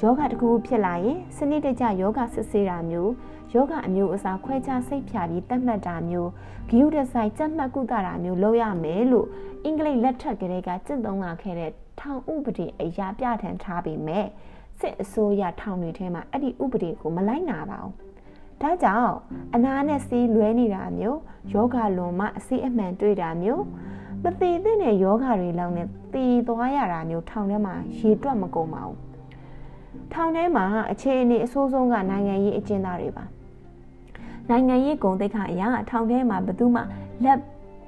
[SPEAKER 2] ယောဂတစ်ခုဖြစ်လာရင်စနစ်တကျယောဂစစ်ဆေးတာမျိုးယောဂအမျိုးအစားခွဲခြားစိတ်ဖြာပြီးတတ်မှတ်တာမျိုးဂီယုဒဆိုင်စက်မှတ်ကုသတာမျိုးလုပ်ရမယ်လို့အင်္ဂလိပ်လက်ထက်ကလေးကကျင့်သုံးလာခဲ့တဲ့ထောင်ဥပဒေအရာပြဋ္ဌာန်းထားပေမဲ့ စစ်အစိုးရထောင်တွေထဲမှာအဲ့ဒီဥပဒေကိုမလိုက်နာပါဘူး။ဒါကြောင့်အနာနဲ့စီးလွဲနေတာမျိုးယောဂလွန်မှအစီအမှန်တွေ့တာမျိုးမသေးတဲ့ယောဂတွေလောက်နဲ့တည်သွားရတာမျိုးထောင်ထဲမှာရေတွက်မကုန်ပါဘူး။ထောင်ထဲမှာအခြေအနေအဆိုးဆုံးကနိုင်ငံရေးအကျဉ်းသားတွေပါနိုင်ငံရေးဂုဏ်သိက္ခာအရာထောင်ထဲမှာဘယ်သူမှလက်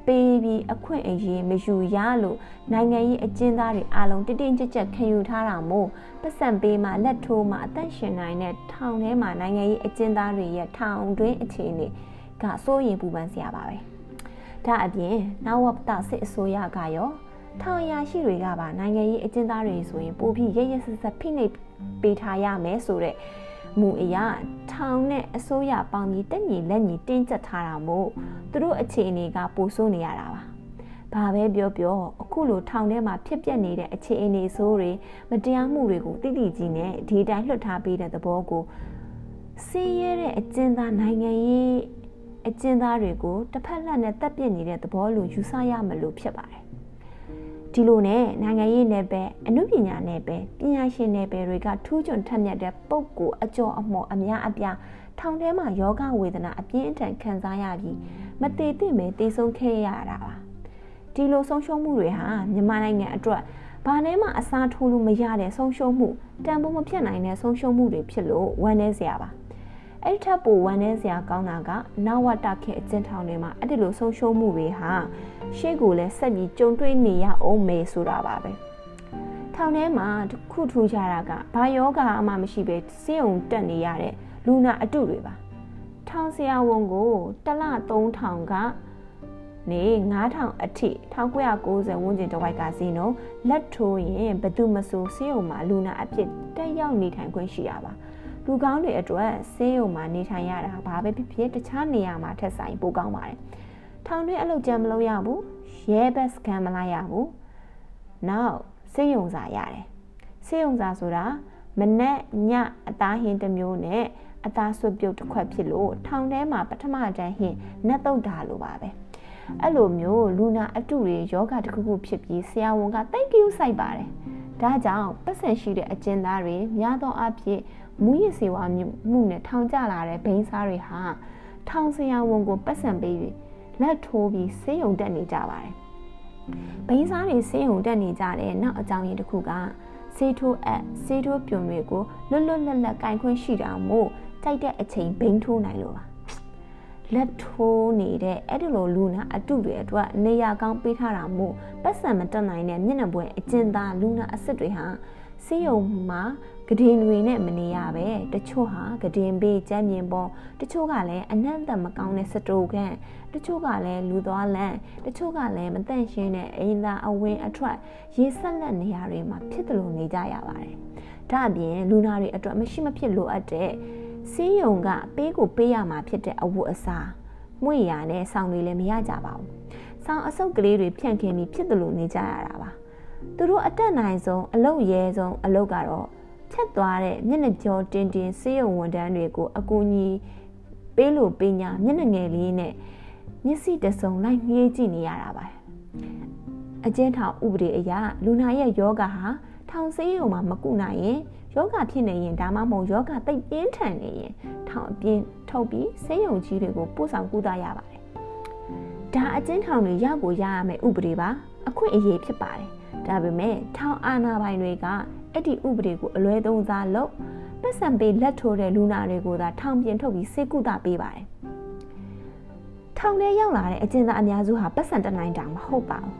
[SPEAKER 2] ပေးပြီးအခွင့်အရေးမယူရလို့နိုင်ငံရေးအကျဉ်းသားတွေအလုံးတတင်းကြပ်ကြပ်ခံယူထားတာမို့ပတ်စံပေးမှလက်ထိုးမှအသက်ရှင်နိုင်တဲ့ထောင်ထဲမှာနိုင်ငံရေးအကျဉ်းသားတွေရဲ့ထောင်တွင်းအခြေအနေကစိုးရင်ပူပန်စရာပါပဲဒါအပြင်နဝပတစစ်အစိုးရကရောထောင်ရရှိတွေကပါနိုင်ငံရေးအကျဉ်းသားတွေဆိုရင်ပိုပြီးရရဆက်ဆက်ဖိနှိပ်ပေးထားရမယ်ဆိုတဲ့ မူအရာထောင်နဲ့အစိုးရပေါင်းပြီးတက်ညီလက်ညီတင်းကျပ်ထားတာမို့သူတို့အခြေအနေကပိုဆိုးနေရတာပါဘာပဲပြောပြောအခုလိုထောင်ထဲမှာဖြစ်ပျက်နေတဲ့အခြေအနေဆိုးတွေမတရားမှုတွေကိုတိတိကျကျနဲ့ဒီတိုင်းလွှတ်ထားပေးတဲ့သဘောကိုစင်းရဲတဲ့အကျဉ်းသားနိုင်ငံရေးအကျဉ်းသားတွေကိုတစ်ဖက်လက်နဲ့တပ်ပစ်နေတဲ့သဘောလိုယူဆရမလို့ဖြစ်ပါတယ် ဒီလိုနဲ့နိုင်ငံရေးနယ်ပယ်အမှုပညာနယ်ပယ်ပညာရှင်နယ်ပယ်တွေကထူးချွန်ထက်မြက်တဲ့ပုံကိုအကျော်အမော်အများအပြားထောင်ထဲမှာယောဂဝေဒနာအပြင်းအထန်ခံစားရပြီးမသေးသင့်ပဲတေဆုံးခဲ့ရတာပါဒီလိုဆုံးရှုံးမှုတွေဟာမြန်မာနိုင်ငံအတွက်ဘာနဲ့မှအစားထိုးလို့မရတဲ့ဆုံးရှုံးမှုတန်ဖိုးမဖြစ်နိုင်တဲ့ဆုံးရှုံးမှုတွေဖြစ်လို့ဝမ်းနည်းစရာပါ အဲ့ထပ်ပိုဝမ်းနည်းစရာကောင်းတာကနဝတခေအကျဉ်းထောင်တွေမှာအဲ့ဒီလိုဆုံးရှုံးမှုတွေဟာရှေ့ကိုလည်းဆက်ပြီးကြုံတွေ့နေရအောင်မေဆိုတာပါပဲထောင်ထဲမှာတခုထူးခြားတာကဘာယောဂအမှမရှိပဲစေုံတက်နေရတဲ့လူနာအတုတွေပါထောင်ဆရာဝန်ကိုတလ3000ကနေ9000အထိ1990ဝန်းကျင်တဝိုက်ကစီနိုလက်ထိုးရင်ဘသူမဆိုစေုံမှာလူနာအဖြစ်တက်ရောက်နေထိုင်ခွင့်ရှိရပါ လူကောင်းတွေအတွက်ဆေးရုံမှာနေထိုင်ရတာဘာပဲဖြစ်ဖြစ်တခြားနေရာမှာထက်ဆိုင်ပိုကောင်းပါတယ်ထောင်တွင်းအလုပ်ကြမ်းမလုပ်ရဘူးရဲဘက်စကန်မလိုက်ရဘူးနောက်ဆေးရုံစာရတယ်ဆေးရုံစာဆိုတာမနဲ့ညအသားဟင်းတစ်မျိုးနဲ့အသားဆွပြုတ်တစ်ခွက်ဖြစ်လို့ထောင်ထဲမှာပထမတန်းဟင်းနတ်တုတ်တာလိုပါပဲအဲ့လိုမျိုးလူနာအတုတွေယောဂတစ်ခုခုဖြစ်ပြီးဆရာဝန်က thank you စိုက်ပါတယ်ဒါကြောင့်ပတ်စံရှိတဲ့အကျဉ်းသားတွေများသောအားဖြင့် မူရစ်စေဝါမှုနဲ့ထောင်ကျလာတဲ့ဘိန်းစားတွေဟာထောင်ဆရာဝန်ကိုပတ်စံပေးပြီးလက်ထိုးပြီးဆေးရုံတက်နေကြပါတယ်။ဘိန်းစားတွေဆေးရုံတက်နေကြတဲ့နောက်အကြောင်းရင်းတစ်ခုကဆေးထိုးအပ်ဆေးထိုးပြုံတွေကိုလွတ်လွတ်လပ်လပ်ကင်ခွင့်ရှိတာမို့တိုက်တဲ့အချိန်ဘိန်းထိုးနိုင်လို့ပါ။လက်ထိုးနေတဲ့အဲ့ဒီလိုလူနာအတုတွေအတွက်နေရာကောင်းပေးထားတာမို့ပတ်စံမတက်နိုင်တဲ့မျက်နှာပွင့်အကျဉ်းသားလူနာအစ်စ်တွေဟာဆေးရုံမှာ ဂဒင်တွေနဲ့မနေရပဲတချို့ဟာဂဒင်ဘေးကျမ်းမြင်ပေါ်တချို့ကလည်းအနံ့သက်မကောင်းတဲ့စတိုခန့်တချို့ကလည်းလူသွားလန့်တချို့ကလည်းမတန့်ရှင်းတဲ့အိမ်သာအဝင်အထွက်ရေဆက်လက်နေရာတွေမှာဖြစ်တယ်လို့နေကြရပါတယ်ဒါအပြင်လူနာတွေအတွက်မရှိမဖြစ်လိုအပ်တဲ့စီးယုံကပေးကိုပေးရမှာဖြစ်တဲ့အဝတ်အစားမွေရနဲ့ဆောင်းတွေလည်းမရကြပါဘူးဆောင်းအဆုပ်ကလေးတွေဖြန့်ခင်းပြီးဖြစ်တယ်လို့နေကြရတာပါသူတို့အတက်နိုင်ဆုံးအလုတ်ရဲဆုံးအလုတ်ကတော့ ဖြတ်သွားတဲ့မျက်နှာကျော်တင်တင်ဆေးရုံဝန်ထမ်းတွေကိုအကူအညီပေးလို့ပေးညာမျက်နှာငယ်လေးနဲ့မျက်စိတစုံလိုက်ငေးကြည့်နေရတာပါအကျဉ်းထောင်ဥပဒေအရလူနာရဲ့ယောဂဟာထောင်ဆေးရုံမှာမကုနိုင်ရင်ယောဂဖြစ်နေရင်ဒါမှမဟုတ်ယောဂတိတ်ပြင်းထန်နေရင်ထောင်အပြင်းထုတ်ပြီးဆေးရုံကြီးတွေကိုပို့ဆောင်ကုသရပါတယ်ဒါအကျဉ်းထောင်တွေရောက်ကိုရရမယ်ဥပဒေပါအခွင့်အရေးဖြစ်ပါတယ်ဒါပေမဲ့ထောင်အာဏာပိုင်တွေက အဲ့ဒီဥပဒေကိုအလွဲသုံးစားလုပ်ပတ်စံပေးလက်ထိုးတဲ့လူနာတွေကိုသာထောင်ပြင်ထုတ်ပြီးစေကုသပေးပါတယ်။ထောင်ထဲရောက်လာတဲ့အကျဉ်းသားအများစုဟာပတ်စံတနိုင်တာမဟုတ်ပါဘူး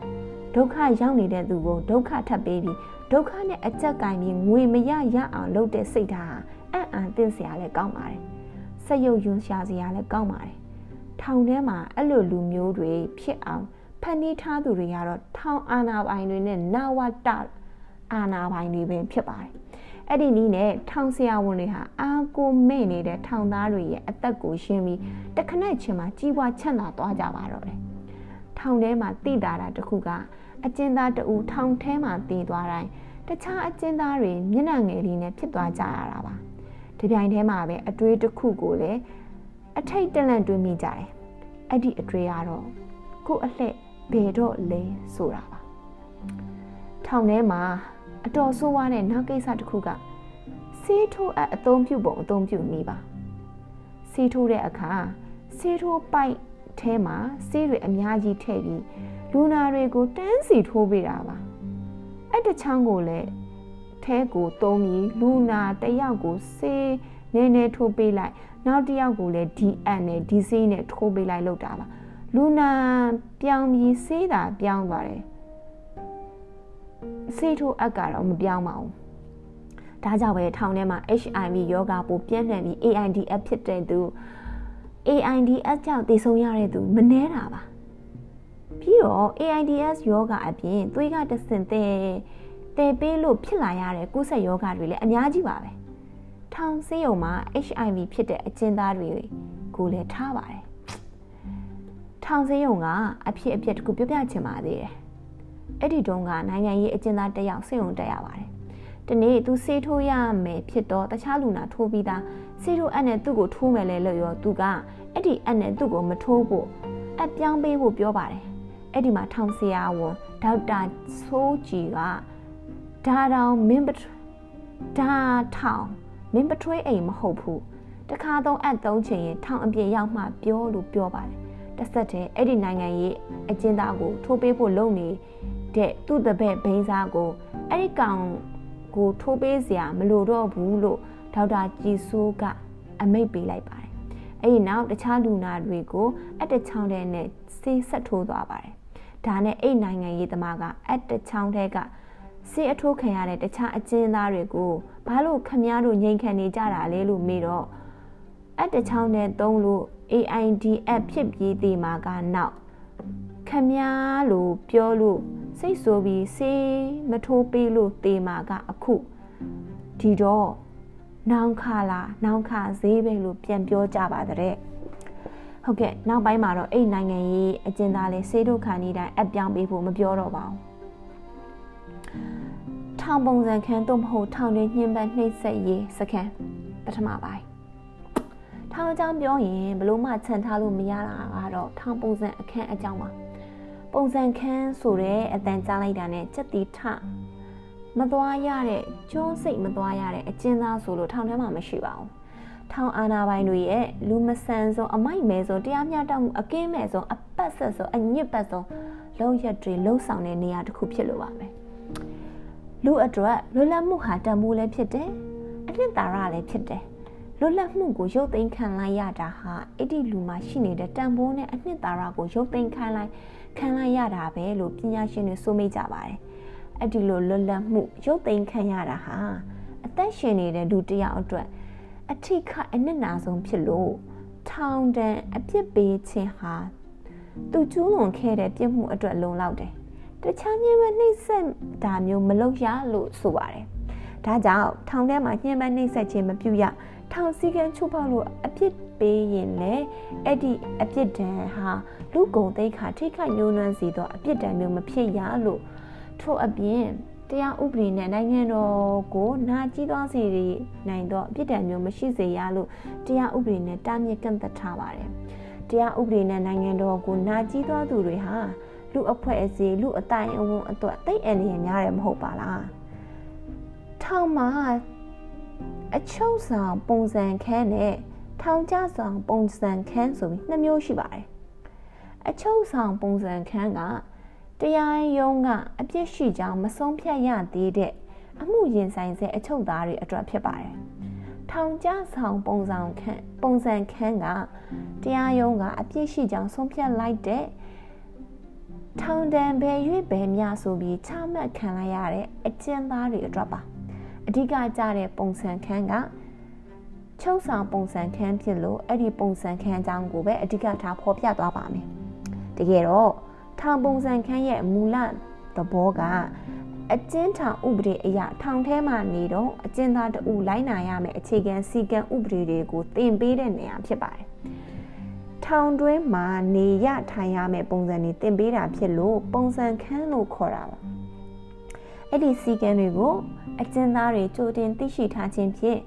[SPEAKER 2] ။ဒုက္ခရောက်နေတဲ့သူကိုဒုက္ခထပ်ပေးပြီးဒုက္ခနဲ့အကြက်ကင်ပြီးငွေမရရအောင်လုပ်တဲ့စိတ်ဓာတ်ဟာအံ့အံသင့်စရာလည်းကောင်းပါတယ်။စက်ရုပ်ယွန်းရှာစရာလည်းကောင်းပါတယ်။ထောင်ထဲမှာအဲ့လိုလူမျိုးတွေဖြစ်အောင်ဖန်တီးထားသူတွေကတော့ထောင်အာဏာပိုင်တွေနဲ့နာဝတ အာဏာပိုင်တွေပဲဖြစ်ပါတယ်။အဲ့ဒီနည်းနဲ့ထောင်ဆရာဝန်တွေဟာအာကိုမဲ့နေတဲ့ထောင်သားတွေရဲ့အသက်ကိုရှင်းပြီးတခဏချင်းမှာကြီးပွားချမ်းသာသွားကြပါတော့တယ်။ထောင်ထဲမှာတည်တာတာတခုကအကျဉ်းသားတဦးထောင်ထဲမှာတည်သွားတိုင်းတခြားအကျဉ်းသားတွေမျက်နှာငယ်လေးနဲ့ဖြစ်သွားကြရတာပါ။ဒီပြိုင်ထဲမှာပဲအတွေးတစ်ခုကိုလည်းအထိတ်တလန့်တွေးမိကြတယ်။အဲ့ဒီအတွေးကတော့ကို့အလှဲ့ဘယ်တော့လဲဆိုတာပါ။ထောင်ထဲမှာ အတော်ဆိုးဝါးတဲ့နောက်ကိစ္စတစ်ခုကဆေးထိုးအပ်အသုံးပြုပုံအသုံးပြုနည်းပါဆေးထိုးတဲ့အခါဆေးထိုးပိုက်ထဲမှာဆေးတွေအများကြီးထည့်ပြီးလူနာတွေကိုတန်းစီထိုးပေးတာပါအဲ့တချောင်းကိုလည်းထဲကိုသုံးပြီးလူနာတယောက်ကိုဆေးနည်းနည်းထိုးပေးလိုက်နောက်တစ်ယောက်ကိုလည်းဒီအန်နဲ့ဒီဆေးနဲ့ထိုးပေးလိုက်လောက်တာပါလူနာပြောင်းပြီးဆေးတာပြောင်းသွားတယ် ဆေးထိုးအပ်ကတော့မပြောင်းပါဘူးဒါကြောင့်ပဲထောင်ထဲမှာ HIV ယောဂပိုပြန့်နှံ့ပြီး AIDS ဖြစ်တဲ့သူ AIDS ကြောင့်သေဆုံးရတဲ့သူမနှဲတာပါပြီးတော့ AIDS ယောဂအပြင်သွေးကတဆင့်တဲ့တဲပေးလို့ဖြစ်လာရတဲ့ကုသယောဂတွေလည်းအများကြီးပါပဲထောင်ဆေးရုံမှာ HIV ဖြစ်တဲ့အကျဉ်းသားတွေကိုလည်းထားပါတယ်ထောင်စင်းုံကအဖြစ်အပျက်တစ်ခုပြပြချင်ပါသေးတယ် အဲ့ဒီတုန်းကနိုင်ငံရေးအကျဉ်းသားတယောက်စိတ်ုံတက်ရပါတယ်ဒီနေ့သူဆေးထိုးရမယ်ဖြစ်တော့တခြားလူနာထိုးပြီးသားဆေးထိုးအပ်နဲ့သူ့ကိုထိုးမယ်လေလို့ရောသူကအဲ့ဒီအပ်နဲ့သူ့ကိုမထိုးဖို့အပြောင်းပေးဖို့ပြောပါတယ်အဲ့ဒီမှာထောင်ဆရာဝန်ဒေါက်တာဆိုးကြည်ကဒါတောင်မင်းပဒါထောင်မင်းပထွေးအိမ်မဟုတ်ဘူးတခါတော့အပ်သုံးချင်ရင်ထောင်အပြည့်ရောက်မှပြောလို့ပြောပါတယ်တစ်ဆက်တည်းအဲ့ဒီနိုင်ငံရေးအကျဉ်းသားကိုထိုးပေးဖို့လုပ်နေတဲ့ သူ့တပည့်ဘိန်းစားကိုအဲ့ဒီကောင်ကိုထိုးပေးစရာမလိုတော့ဘူးလို့ဒေါက်တာကြည်စိုးကအမိတ်ပေးလိုက်ပါတယ်အဲ့ဒီနောက်တခြားလူနာတွေကိုအတချောင်းတဲ့နဲ့ဆေးဆက်ထိုးသွားပါတယ်ဒါနဲ့အဲ့နိုင်ငံရေးသမားကအတချောင်းတဲ့ကဆေးအထိုးခံရတဲ့တခြားအကျဉ်းသားတွေကိုဘာလို့ခမည်းတော်ငြိမ်ခံနေကြတာလဲလို့မေးတော့အတချောင်းနဲ့သုံးလို့ AIDS ဖြစ်ပြီးတည်မှာကနောက်ခမည်းလို့ပြောလို့ စိတ်ဆိုးပြီးဆေးမထိုးပေးလို့တည်မှာကအခုဒီတော့နောင်ခါလာနောင်ခါဈေးပဲလို့ပြန်ပြောကြပါတဲ့ဟုတ်ကဲ့နောက်ပိုင်းမှာတော့အဲ့နိုင်ငံရေးအကျဉ်းသားလေးဆေးတို့ခါနေတိုင်းအပြောင်းပေးဖို့မပြောတော့ပါဘူးထောင်ပုံစံခန်းသို့မဟုတ်ထောင်တွင်ညှဉ်းပန်းနှိပ်စက်ရေးစခန်းပထမပိုင်းထောင်အကြောင်းပြောရင်ဘလို့မှခြံထားလို့မရတာကတော့ထောင်ပုံစံအခန်းအကြောင်းပါ ပုံစံခန်းဆိုတဲ့အတန်ကြားလိုက်တာနဲ့စက်တီထမသွားရတဲ့ကြောစိတ်မသွားရတဲ့အကျဉ်းသားဆိုလို့ထောင်ထဲမှာမရှိပါဘူးထောင်အာနာပိုင်တွေရဲ့လူမဆန်ဆုံးအမိုက်မဲဆုံးတရားမျှတမှုအကင်းမဲ့ဆုံးအပတ်ဆက်ဆုံးအညစ်ပတ်ဆုံးလုံးရက်တွေလှုပ်ဆောင်တဲ့နေရာတစ်ခုဖြစ်လို့ပါပဲလူအတွက်လွတ်လပ်မှုဟာတန်ဖိုးလည်းဖြစ်တယ်အနှစ်သာရလည်းဖြစ်တယ်လွတ်လပ်မှုကိုရုပ်သိမ်းခံလိုက်ရတာဟာအဲ့ဒီလူမှာရှိနေတဲ့တန်ဖိုးနဲ့အနှစ်သာရကိုရုပ်သိမ်းခံလိုက် ခံလိုက်ရတာပဲလို့ပညာရှင်တွေဆိုမိကြပါတယ်အဲ့ဒီလိုလွတ်လပ်မှုရုပ်သိမ်းခံရတာဟာအသက်ရှင်နေတဲ့လူတစ်ယောက်အတွက်အထိကအနစ်နာဆုံးဖြစ်လို့ထောင်ဒဏ်အပြစ်ပေးခြင်းဟာသူကျူးလွန်ခဲ့တဲ့ပြစ်မှုအတွက်လုံလောက်တယ်တခြားညှဉ်းပန်းနှိပ်စက်တာမျိုးမလုပ်ရလို့ဆိုပါတယ် ဒါကြောင့်ထောင်ထဲမှာညှဉ်းပန်းနှိပ်စက်ခြင်းမပြုရထောင်စည်းကမ်းချိုးဖောက်လို့အပြစ်ပေးရင်လည်းအဲ့ဒီအပြစ်ဒဏ်ဟာလူကုန်သိက္ခာထိခိုက်ညှိုးနှွမ်းစေသောအပြစ်ဒဏ်မျိုးမဖြစ်ရလို့ထို့အပြင်တရားဥပဒေနဲ့နိုင်ငံတော်ကိုနာကျည်းသွားစေနိုင်သောအပြစ်ဒဏ်မျိုးမရှိစေရလို့တရားဥပဒေနဲ့တားမြစ်ကန့်သက်ထားပါတယ်။တရားဥပဒေနဲ့နိုင်ငံတော်ကိုနာကျည်းသွားသူတွေဟာလူအဖွဲ့အစည်းလူအတိုင်းအဝန်အတွက်တိတ်အန္တရာယ်များတယ်မဟုတ်ပါလား။ ထောင်မှာအချုပ်ဆောင်ပုံစံခန်းနဲ့ထောင်ကျဆောင်ပုံစံခန်းဆိုပြီးနှစ်မျိုးရှိပါတယ်။အချုပ်ဆောင်ပုံစံခန်းကတရားရုံးကအပြစ်ရှိကြောင်းမဆုံးဖြတ်ရသေးတဲ့အမှုရင်ဆိုင်စေအချုပ်သားတွေအတွက်ဖြစ်ပါတယ်။ထောင်ကျဆောင်ပုံစံခန်းပုံစံခန်းကတရားရုံးကအပြစ်ရှိကြောင်းဆုံးဖြတ်လိုက်တဲ့ထောင်ဒဏ်ပဲ၍ပဲများဆိုပြီးချမှတ်ခံလိုက်ရတဲ့အကျဉ်းသားတွေအတွက်ပါ အဓိကကြတဲ့ပုံစံခန်းကချုပ်ဆောင်ပုံစံခန်းဖြစ်လို့အဲ့ဒီပုံစံခန်းအကြောင်းကိုပဲအဓိကထားဖော်ပြသွားပါမယ်တကယ်တော့ထောင်ပုံစံခန်းရဲ့မူလသဘောကအကျဉ်းထောင်ဥပဒေအရထောင်ထဲမှာနေတော့အကျဉ်းသားတဦးလိုက်နာရမယ်အခြေခံစည်းကမ်းဥပဒေတွေကိုသင်ပေးတဲ့နေရာဖြစ်ပါတယ်။ထောင်တွင်းမှာနေရထိုင်ရမယ်ပုံစံတွေသင်ပေးတာဖြစ်လို့ပုံစံခန်းလို့ခေါ်တာပါ။ အဲ့ဒီစည်းကမ်းတွေကိုအကျဉ်းသားတွေကြိုတင်သိရှိထားခြင်းဖြင့်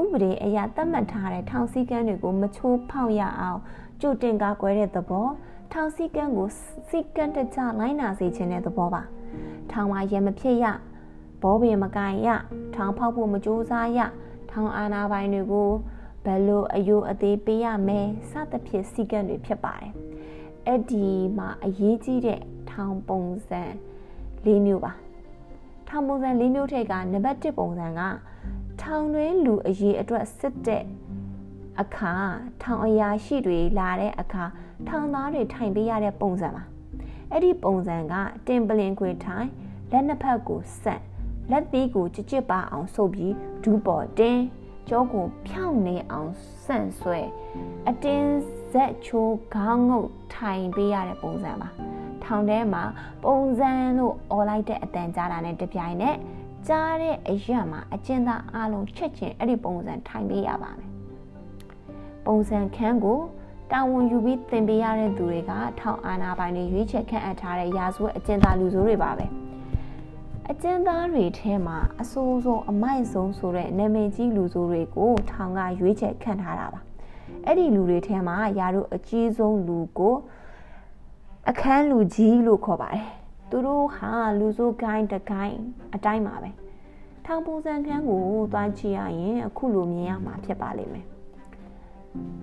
[SPEAKER 2] ဥပဒေအရသတ်မှတ်ထားတဲ့ထောင်စည်းကမ်းတွေကိုမချိုးဖောက်ရအောင်ကြိုတင်ကာကွယ်တဲ့သဘောထောင်စည်းကမ်းကိုစည်းကမ်းတကျလိုင်းနာစေခြင်းတဲ့သဘောပါထောင်မှာရမဖြစ်ရဘောပင်မကင်ရထောင်ဖောက်ဖို့မကြိုးစားရထောင်အာဏာပိုင်တွေကိုဘယ်လိုအယိုအသေးပေးရမယ်စသဖြင့်စည်းကမ်းတွေဖြစ်ပါတယ်အဲ့ဒီမှာအရေးကြီးတဲ့ထောင်ပုံစံ၄မျိုးပါ ထောင်ပုံစံ၄မျိုးထိပ်ကနံပါတ်1ပုံစံကထောင်တွင်းလူအရေးအတွက်စစ်တဲ့အခါထောင်အရာရှိတွေလာတဲ့အခါထောင်သားတွေထိုင်ပေးရတဲ့ပုံစံပါအဲ့ဒီပုံစံကတင်ပလင်ခွေထိုင်လက်နှစ်ဖက်ကိုဆက်လက်သီးကိုကြစ်ကြစ်ပါအောင်ဆုပ်ပြီးဒူးပေါ်တင်းကြောကိုဖြောင်းနေအောင်ဆန့်ဆွဲအတင်းဇက်ချိုးခေါင်းငုတ်ထိုင်ပေးရတဲ့ပုံစံပါ ထောင်ထဲမှာပုံစံလို့អော်လိုက်တဲ့အတန်ကြားတာနဲ့တပြိုင်နက်ကြားတဲ့အရာမှာအကျဉ်းသားအလုံးချက်ချင်းအဲ့ဒီပုံစံထိုင်ပေးရပါမယ်ပုံစံခန်းကိုတာဝန်ယူပြီးသင်ပေးရတဲ့သူတွေကထောင်အာဏာပိုင်တွေရွေးချယ်ခန့်အပ်ထားတဲ့ရာဇဝတ်အကျဉ်းသားလူဆိုးတွေပါပဲအကျဉ်းသားတွေထဲမှာအဆိုးဆုံးအမိုက်ဆုံးဆိုတဲ့နာမည်ကြီးလူဆိုးတွေကိုထောင်ကရွေးချယ်ခန့်ထားတာပါအဲ့ဒီလူတွေထဲမှာယာတို့အကြီးဆုံးလူကို အခန်းလူကြီးလို့ခေါ်ပါတယ်သူတို့ဟာလူဆိုးကိုင်းတကိုင်းအတိုင်းပါပဲထောင်ပုံစံခန်းကိုသွားကြည့်ရရင် အခုလိုမြင်ရမှာဖြစ်ပါလိမ့်မယ်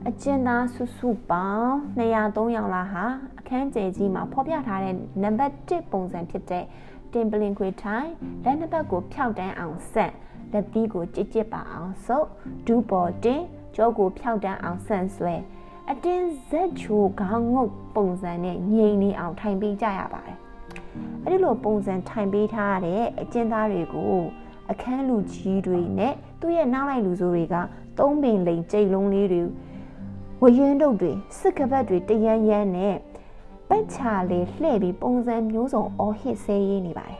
[SPEAKER 2] အကျဉ်းသားစုစုပေါင်း200 300လောက်ဟာအခန်းကျယ်ကြီးမှာဖော်ပြထားတဲ့နံပါတ်1ပုံစံဖြစ်တဲ့တင်ပလင်ခွေထိုင်လက်နှစ်ပတ်ကိုဖြောက်တန်းအောင်ဆက်လက်သီးကိုကြစ်ကြစ်ပါအောင်ဆုပ်ဒူးပေါ်တင်ကြောကိုဖြောက်တန်းအောင်ဆန့်ဆွဲ အတင်းဇက်ချိုခေါင်းငုတ်ပုံစံနဲ့ငြိမ်နေအောင်ထိုင်ပေးကြရပါတယ်အဲ့ဒီလိုပုံစံထိုင်ပေးထားတဲ့အကျဉ်းသားတွေကိုအခန်းလူကြီးတွေနဲ့သူ့ရဲ့နောက်လိုက်လူဆိုးတွေကသုံးပင်လိန်ကြိတ်လုံးလေးတွေဝရင်တုပ်တွေစစ်ကပတ်တွေတရန်ရန်နဲ့ပတ်ချာလေးလှည့်ပြီးပုံစံမျိုးစုံအော်ဟစ်ဆဲရေးနေပါတယ်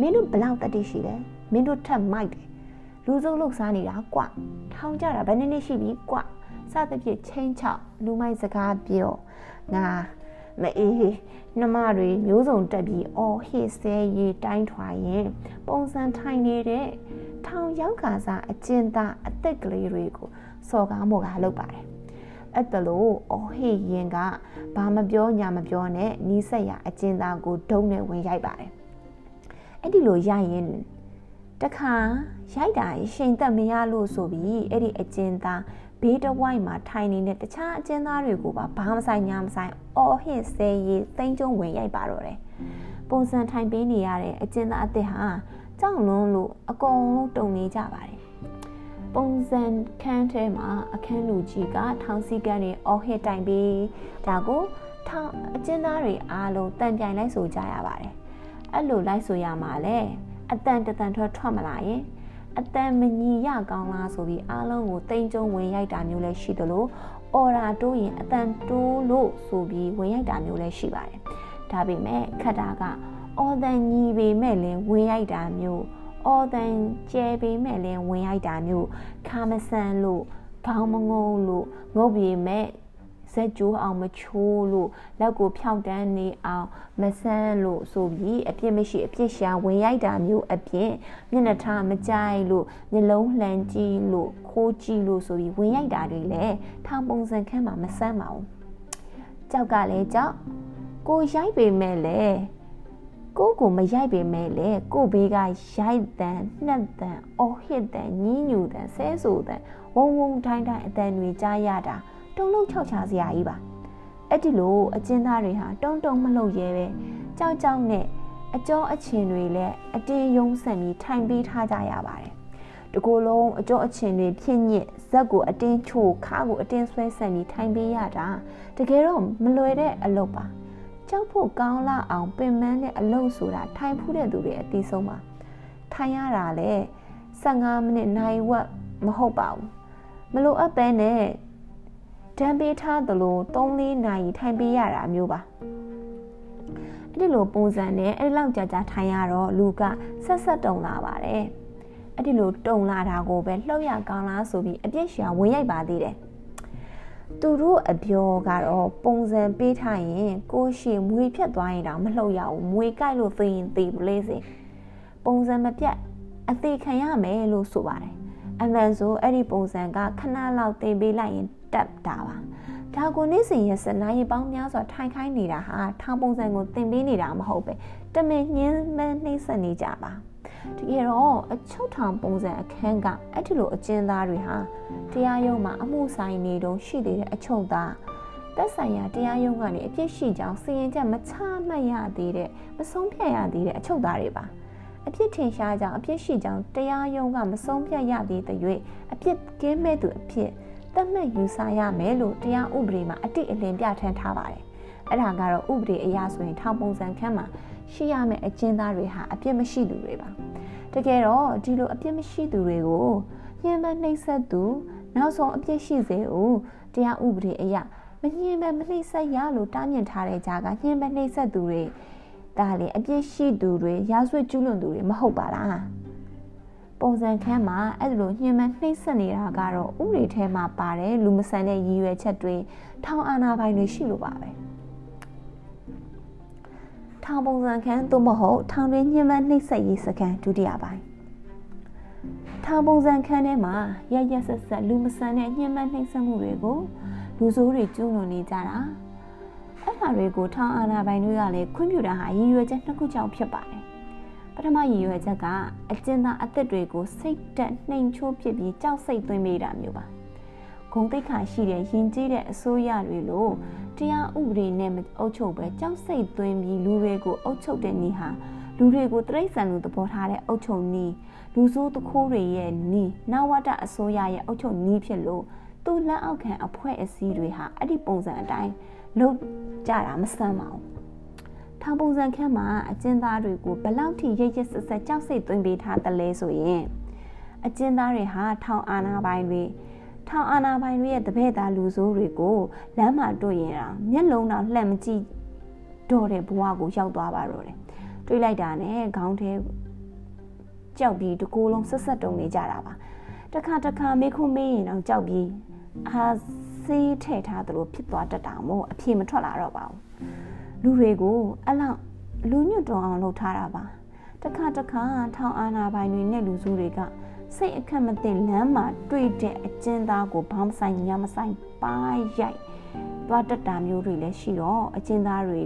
[SPEAKER 2] မင်းတို့ဘလောက်တတိရှိလဲမင်းတို့ထက်မိုက်တယ်လူစုပ်လုတ်စားနေတာကွထောင်ကြတာဘယ်နည်းနည်းရှိပြီကွ စသဖြင့်ချင်းချောက်လူမိုက်စကားပြောငါမအေးနှမတွေမျိုးစုံတက်ပြီးအော်ဟစ်ဆဲရေးတိုင်းထွာရင် ပုံစံထိုင်နေတဲ့ထောင်ရောက်ခါစားအကျဉ်းသားအသက်ကလေးတွေကိုစော်ကားမှုကလုပ်ပါတယ်အဲ့တလို့အော်ဟေရင်ကဘာမပြောညာမပြောနဲ့နီးစက်ရအကျဉ်းသားကိုဒုံနဲ့ဝင်ရိုက်ပါတယ်အဲ့ဒီလိုရိုက်ရင်တခါရိုက်တာရှင်သက်မရလို့ဆိုပြီးအဲ့ဒီအကျဉ်းသား ဘေးတဝိုက်မှာထိုင်နေတဲ့တခြားအကျဉ်းသားတွေကိုပါဘာမဆိုင်ညာမဆိုင်အော်ဟစ်ဆဲရေးသိန်းကျုံဝင်ရိုက်ပါတော့တယ်ပုံစံထိုင်ပေးနေရတဲ့အကျဉ်းသားအစ်စ်ဟာကြောက်လွန်းလို့အကုန်လုံးတုံနေကြပါတယ်ပုံစံခန်းထဲမှာအခန်းလူကြီးကထောင်စည်းကမ်းတွေအော်ဟစ်တိုင်ပြီးဒါကိုထောင်အကျဉ်းသားတွေအားလုံးတန်ပြိုင်လိုက်ဆိုကြရပါတယ်အဲ့လိုလိုက်ဆိုရမှာလဲအတန်တတန်ထွက်ထွက်မလာရင် အတန်မညီရကောင်းလားဆိုပြီးအားလုံးကိုတိမ်ကျုံဝင်ရိုက်တာမျိုးလည်းရှိသလိုအော်ရာတိုးရင်အတန်တိုးလို့ဆိုပြီးဝင်ရိုက်တာမျိုးလည်းရှိပါတယ်ဒါပေမဲ့ခက်တာကအော်တန်ညီပေမဲ့လည်းဝင်ရိုက်တာမျိုးအော်တန်ကျဲပေမဲ့လည်းဝင်ရိုက်တာမျိုးခါမဆန်လို့ခေါင်းမငုံလို့ငုတ်ပေမဲ့ ဇက်ကျိုးအောင်မချိုးလို့လက်ကိုဖြောက်တန်းနေအောင်မဆန်းလို့ဆိုပြီးအပြစ်မရှိအပြစ်ရှာဝင်ရိုက်တာမျိုးအပြင်မျက်နှာထားမကြိုက်လို့မျက်လုံးလှန်ကြည့်လို့ခိုးကြည့်လို့ဆိုပြီးဝင်ရိုက်တာတွေလည်းထောင်ပုံစံခန်းမှာမဆန်းပါဘူးကြောက်ကလည်းကြောက်ကိုရိုက်ပေမဲ့လည်းကိုကိုမရိုက်ပေမဲ့လေကိုဘေးကရိုက်တန်နှက်တန်အော်ဟစ်တန်ညင်းညူတန်ဆဲဆူတန်ဝုံဝုံတိုင်းတိုင်းအတန်တွေကြားရတာ တုံလုံးချောက်ချစရာကြီးပါအဲ့ဒီလိုအကျဉ်းသားတွေဟာတုံတုံမလှုပ်ရဲပဲကြောက်ကြောက်နဲ့အကျော်အချင်တွေလည်းအတင်းယုံဆန်ပြီးထိုင်ပေးထားကြရပါတယ်တကူလုံးအကျော်အချင်တွေဖြစ်ညစ်ဇက်ကိုအတင်းချို့ခါကိုအတင်းဆွဲဆန်ပြီးထိုင်ပေးရတာတကယ်တော့မလွယ်တဲ့အလုပ်ပါကြောက်ဖို့ကောင်းလာအောင်ပင်ပန်းတဲ့အလုပ်ဆိုတာထိုင်ဖူးတဲ့သူတွေအသိဆုံးပါထိုင်ရတာလေ15မိနစ်နိုင်ဝက်မဟုတ်ပါဘူးမလိုအပ်ပဲနဲ့ တံပေးထားသလို3-4နာရီထိုင်ပေးရတာမျိုးပါအဲ့ဒီလိုပုံစံနဲ့အဲ့ဒီလောက်ကြာကြာထိုင်ရတော့လူကဆက်ဆက်တုံလာပါတယ်အဲ့ဒီလိုတုံလာတာကိုပဲလှုပ်ရကောင်းလားဆိုပြီးအပြစ်ရှာဝင်ရိုက်ပါသေးတယ်သူတို့အပြောကတော့ပုံစံပေးထားရင်ကိုရှိမွေဖြတ်သွားရင်တော့မလှုပ်ရဘူးမွေကြိုက်လို့သိရင်သိပလေးစေပုံစံမပြတ်အသေးခံရမယ်လို့ဆိုပါတယ်အမှန်ဆိုအဲ့ဒီပုံစံကခဏလောက်တင်ပေးလိုက်ရင် တက်တာပါဒါကိုနေ့စဉ်ရက်စနာရီပေါင်းများစွာထိုင်ခိုင်းနေတာဟာထောင်ပုံစံကိုတင်ပေးနေတာမဟုတ်ပဲတမင်ညင်းမနှိမ့်ဆက်နေကြပါတကယ်တော့အချုပ်ထောင်ပုံစံအခန်းကအဲ့ဒီလိုအကျဉ်းသားတွေဟာတရားရုံးမှာအမှုဆိုင်နေတုန်းရှိသေးတဲ့အချုပ်သားသက်ဆိုင်ရာတရားရုံးကနေအပြစ်ရှိကြောင်းစီရင်ချက်မချမှတ်ရသေးတဲ့မဆုံးဖြတ်ရသေးတဲ့အချုပ်သားတွေပါအပြစ်ထင်ရှားကြောင်းအပြစ်ရှိကြောင်းတရားရုံးကမဆုံးဖြတ်ရသေးတဲ့၍အပြစ်ကင်းမဲ့သူအဖြစ် သတ်မှတ်ယူဆရမယ်လို့တရားဥပဒေမှာအတိအလင်းပြဋ္ဌာန်းထားပါတယ်အဲ့ဒါကတော့ဥပဒေအရဆိုရင်ထောင်ပုံစံခန်းမှာရှိရမယ့်အကျဉ်းသားတွေဟာအပြစ်မရှိသူတွေပါတကယ်တော့ဒီလိုအပြစ်မရှိသူတွေကိုညှဉ်းပန်းနှိပ်စက်သူနောက်ဆုံးအပြစ်ရှိစေဦးတရားဥပဒေအရမညှဉ်းပန်းမနှိပ်စက်ရလို့တားမြစ်ထားတဲ့ကြားကညှဉ်းပန်းနှိပ်စက်သူတွေဒါလေအပြစ်ရှိသူတွေရာဇဝတ်ကျူးလွန်သူတွေမဟုတ်ပါလား ပုံစံခန်းမှာအဲ့လိုညှဉ်းပန်းနှိမ့်ဆက်နေတာကတော့ဥရိထဲမှာပါတယ်လူမဆန်တဲ့ရည်ရွယ်ချက်တွေထောင်အာဏာပိုင်တွေရှိလို့ပါပဲထောင်ပုံစံခန်းသို့မဟုတ်ထောင်တွင်ညှဉ်းပန်းနှိမ့်ဆက်ရေးစကန်ဒုတိယပိုင်းထောင်ပုံစံခန်းထဲမှာရရဆက်ဆက်လူမဆန်တဲ့ညှဉ်းပန်းနှိမ့်ဆက်မှုတွေကိုလူဆိုးတွေကျူးလွန်နေကြတာအဲ့ဒါတွေကိုထောင်အာဏာပိုင်တွေကလည်းခွင့်ပြုတာဟာရည်ရွယ်ချက်နှစ်ခုကြောင့်ဖြစ်ပါတယ် ထမရည်ရွယ်ချက်ကအကျဉ်းသားအသက်တွေကိုစိတ်တက်နှိမ်ချိုးဖြစ်ပြီးကြောက်စိတ်သွင်းမိတာမျိုးပါဂုံတိတ်ခါရှိတဲ့ယဉ်ကျေးတဲ့အစိုးရတွေလို့တရားဥပဒေနဲ့အုပ်ချုပ်ပဲကြောက်စိတ်သွင်းပြီးလူတွေကိုအုပ်ချုပ်တဲ့နည်းဟာလူတွေကိုတရိษံလူသဘောထားတဲ့အုပ်ချုပ်နည်းလူဆိုးတခိုးတွေရဲ့နီးနဝတအစိုးရရဲ့အုပ်ချုပ်နည်းဖြစ်လို့သူ့လက်အောက်ခံအဖွဲ့အစည်းတွေဟာအဲ့ဒီပုံစံအတိုင်းလုပ်ကြတာမဆန်းပါဘူး ထောင်ပုံစံခန်းမှာအကျဉ်းသားတွေကိုဘလောက်ထိရိတ်ရစ်ဆက်ဆက်ကြောက်စိတ်သွင်းပေးထားတယ်လဲဆိုရင်အကျဉ်းသားတွေဟာထောင်အာဏာပိုင်တွေထောင်အာဏာပိုင်တွေရဲ့တပည့်သားလူဆိုးတွေကိုလမ်းမှာတွေ့ရင်တော့မျက်လုံးတော့လှမ်းမကြည့်တော့တဲ့ဘဝကိုရောက်သွားပါတော့တယ်တွေးလိုက်တာနဲ့ခေါင်းထဲကြောက်ပြီးတကိုယ်လုံးဆက်ဆက်တုံနေကြတာပါတခါတခါမေးခွန်းမေးရင်တော့ကြောက်ပြီးအာစေးထည့်ထားသလိုဖြစ်သွားတတ်တာမို့အဖြေမထွက်လာတော့ပါဘူး လူတွေကိုအဲ့လောက်လူညွတ်တော်အောင်လုပ်ထားတာပါတခါတခါထောင်အာနာပိုင်တွေနဲ့လူစုတွေကစိတ်အခက်မသိလမ်းမှာတွေ့တဲ့အကျဉ်းသားကိုဘောင်းဆိုင်ညမဆိုင်ပါရိုက်သွားတတ်တာမျိုးတွေလည်းရှိတော့အကျဉ်းသားတွေ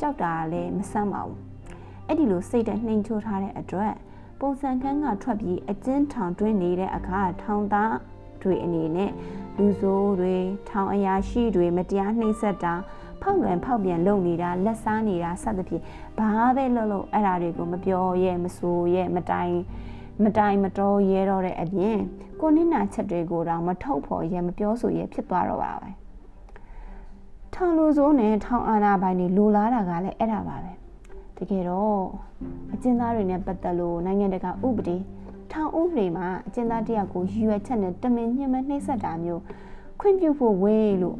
[SPEAKER 2] ကြောက်တာလည်းမဆန်းပါဘူးအဲ့ဒီလိုစိတ်နဲ့နှိမ်ချိုးထားတဲ့အတွက်ပုံစံခန်းကထွက်ပြီးအကျဉ်းထောင်တွင်းနေတဲ့အခါထောင်သားတွေအနေနဲ့လူဆိုးတွေထောင်အရာရှိတွေမတရားနှိပ်စက်တာ ဖောက်လွယ်ဖောက်ပြန်လုပ်နေတာလက်စားနေတာစသဖြင့်ဘာပဲလုပ်လို့အဲ့ဒါတွေကိုမပြောရဲမဆိုရဲမတိုင်မတိုင်မတော်ရဲတော့တဲ့အပြင်ကိုနစ်နာချက်တွေကိုတော့မထုတ်ဖို့ရဲမပြောဆိုရဲဖြစ်သွားတော့ပါပဲထောင်လူဆိုးနဲ့ထောင်အာဏာပိုင်တွေလိုလားတာကလည်းအဲ့ဒါပါပဲတကယ်တော့အကျဉ်းသားတွေနဲ့ပတ်သက်လို့နိုင်ငံတကာဥပဒေထောင်ဥပဒေမှာအကျဉ်းသားတယောက်ကိုရည်ရွယ်ချက်နဲ့တမင်ညှဉ်းပန်းနှိပ်စက်တာမျိုးခွင့်ပြုဖို့ဝေးလို့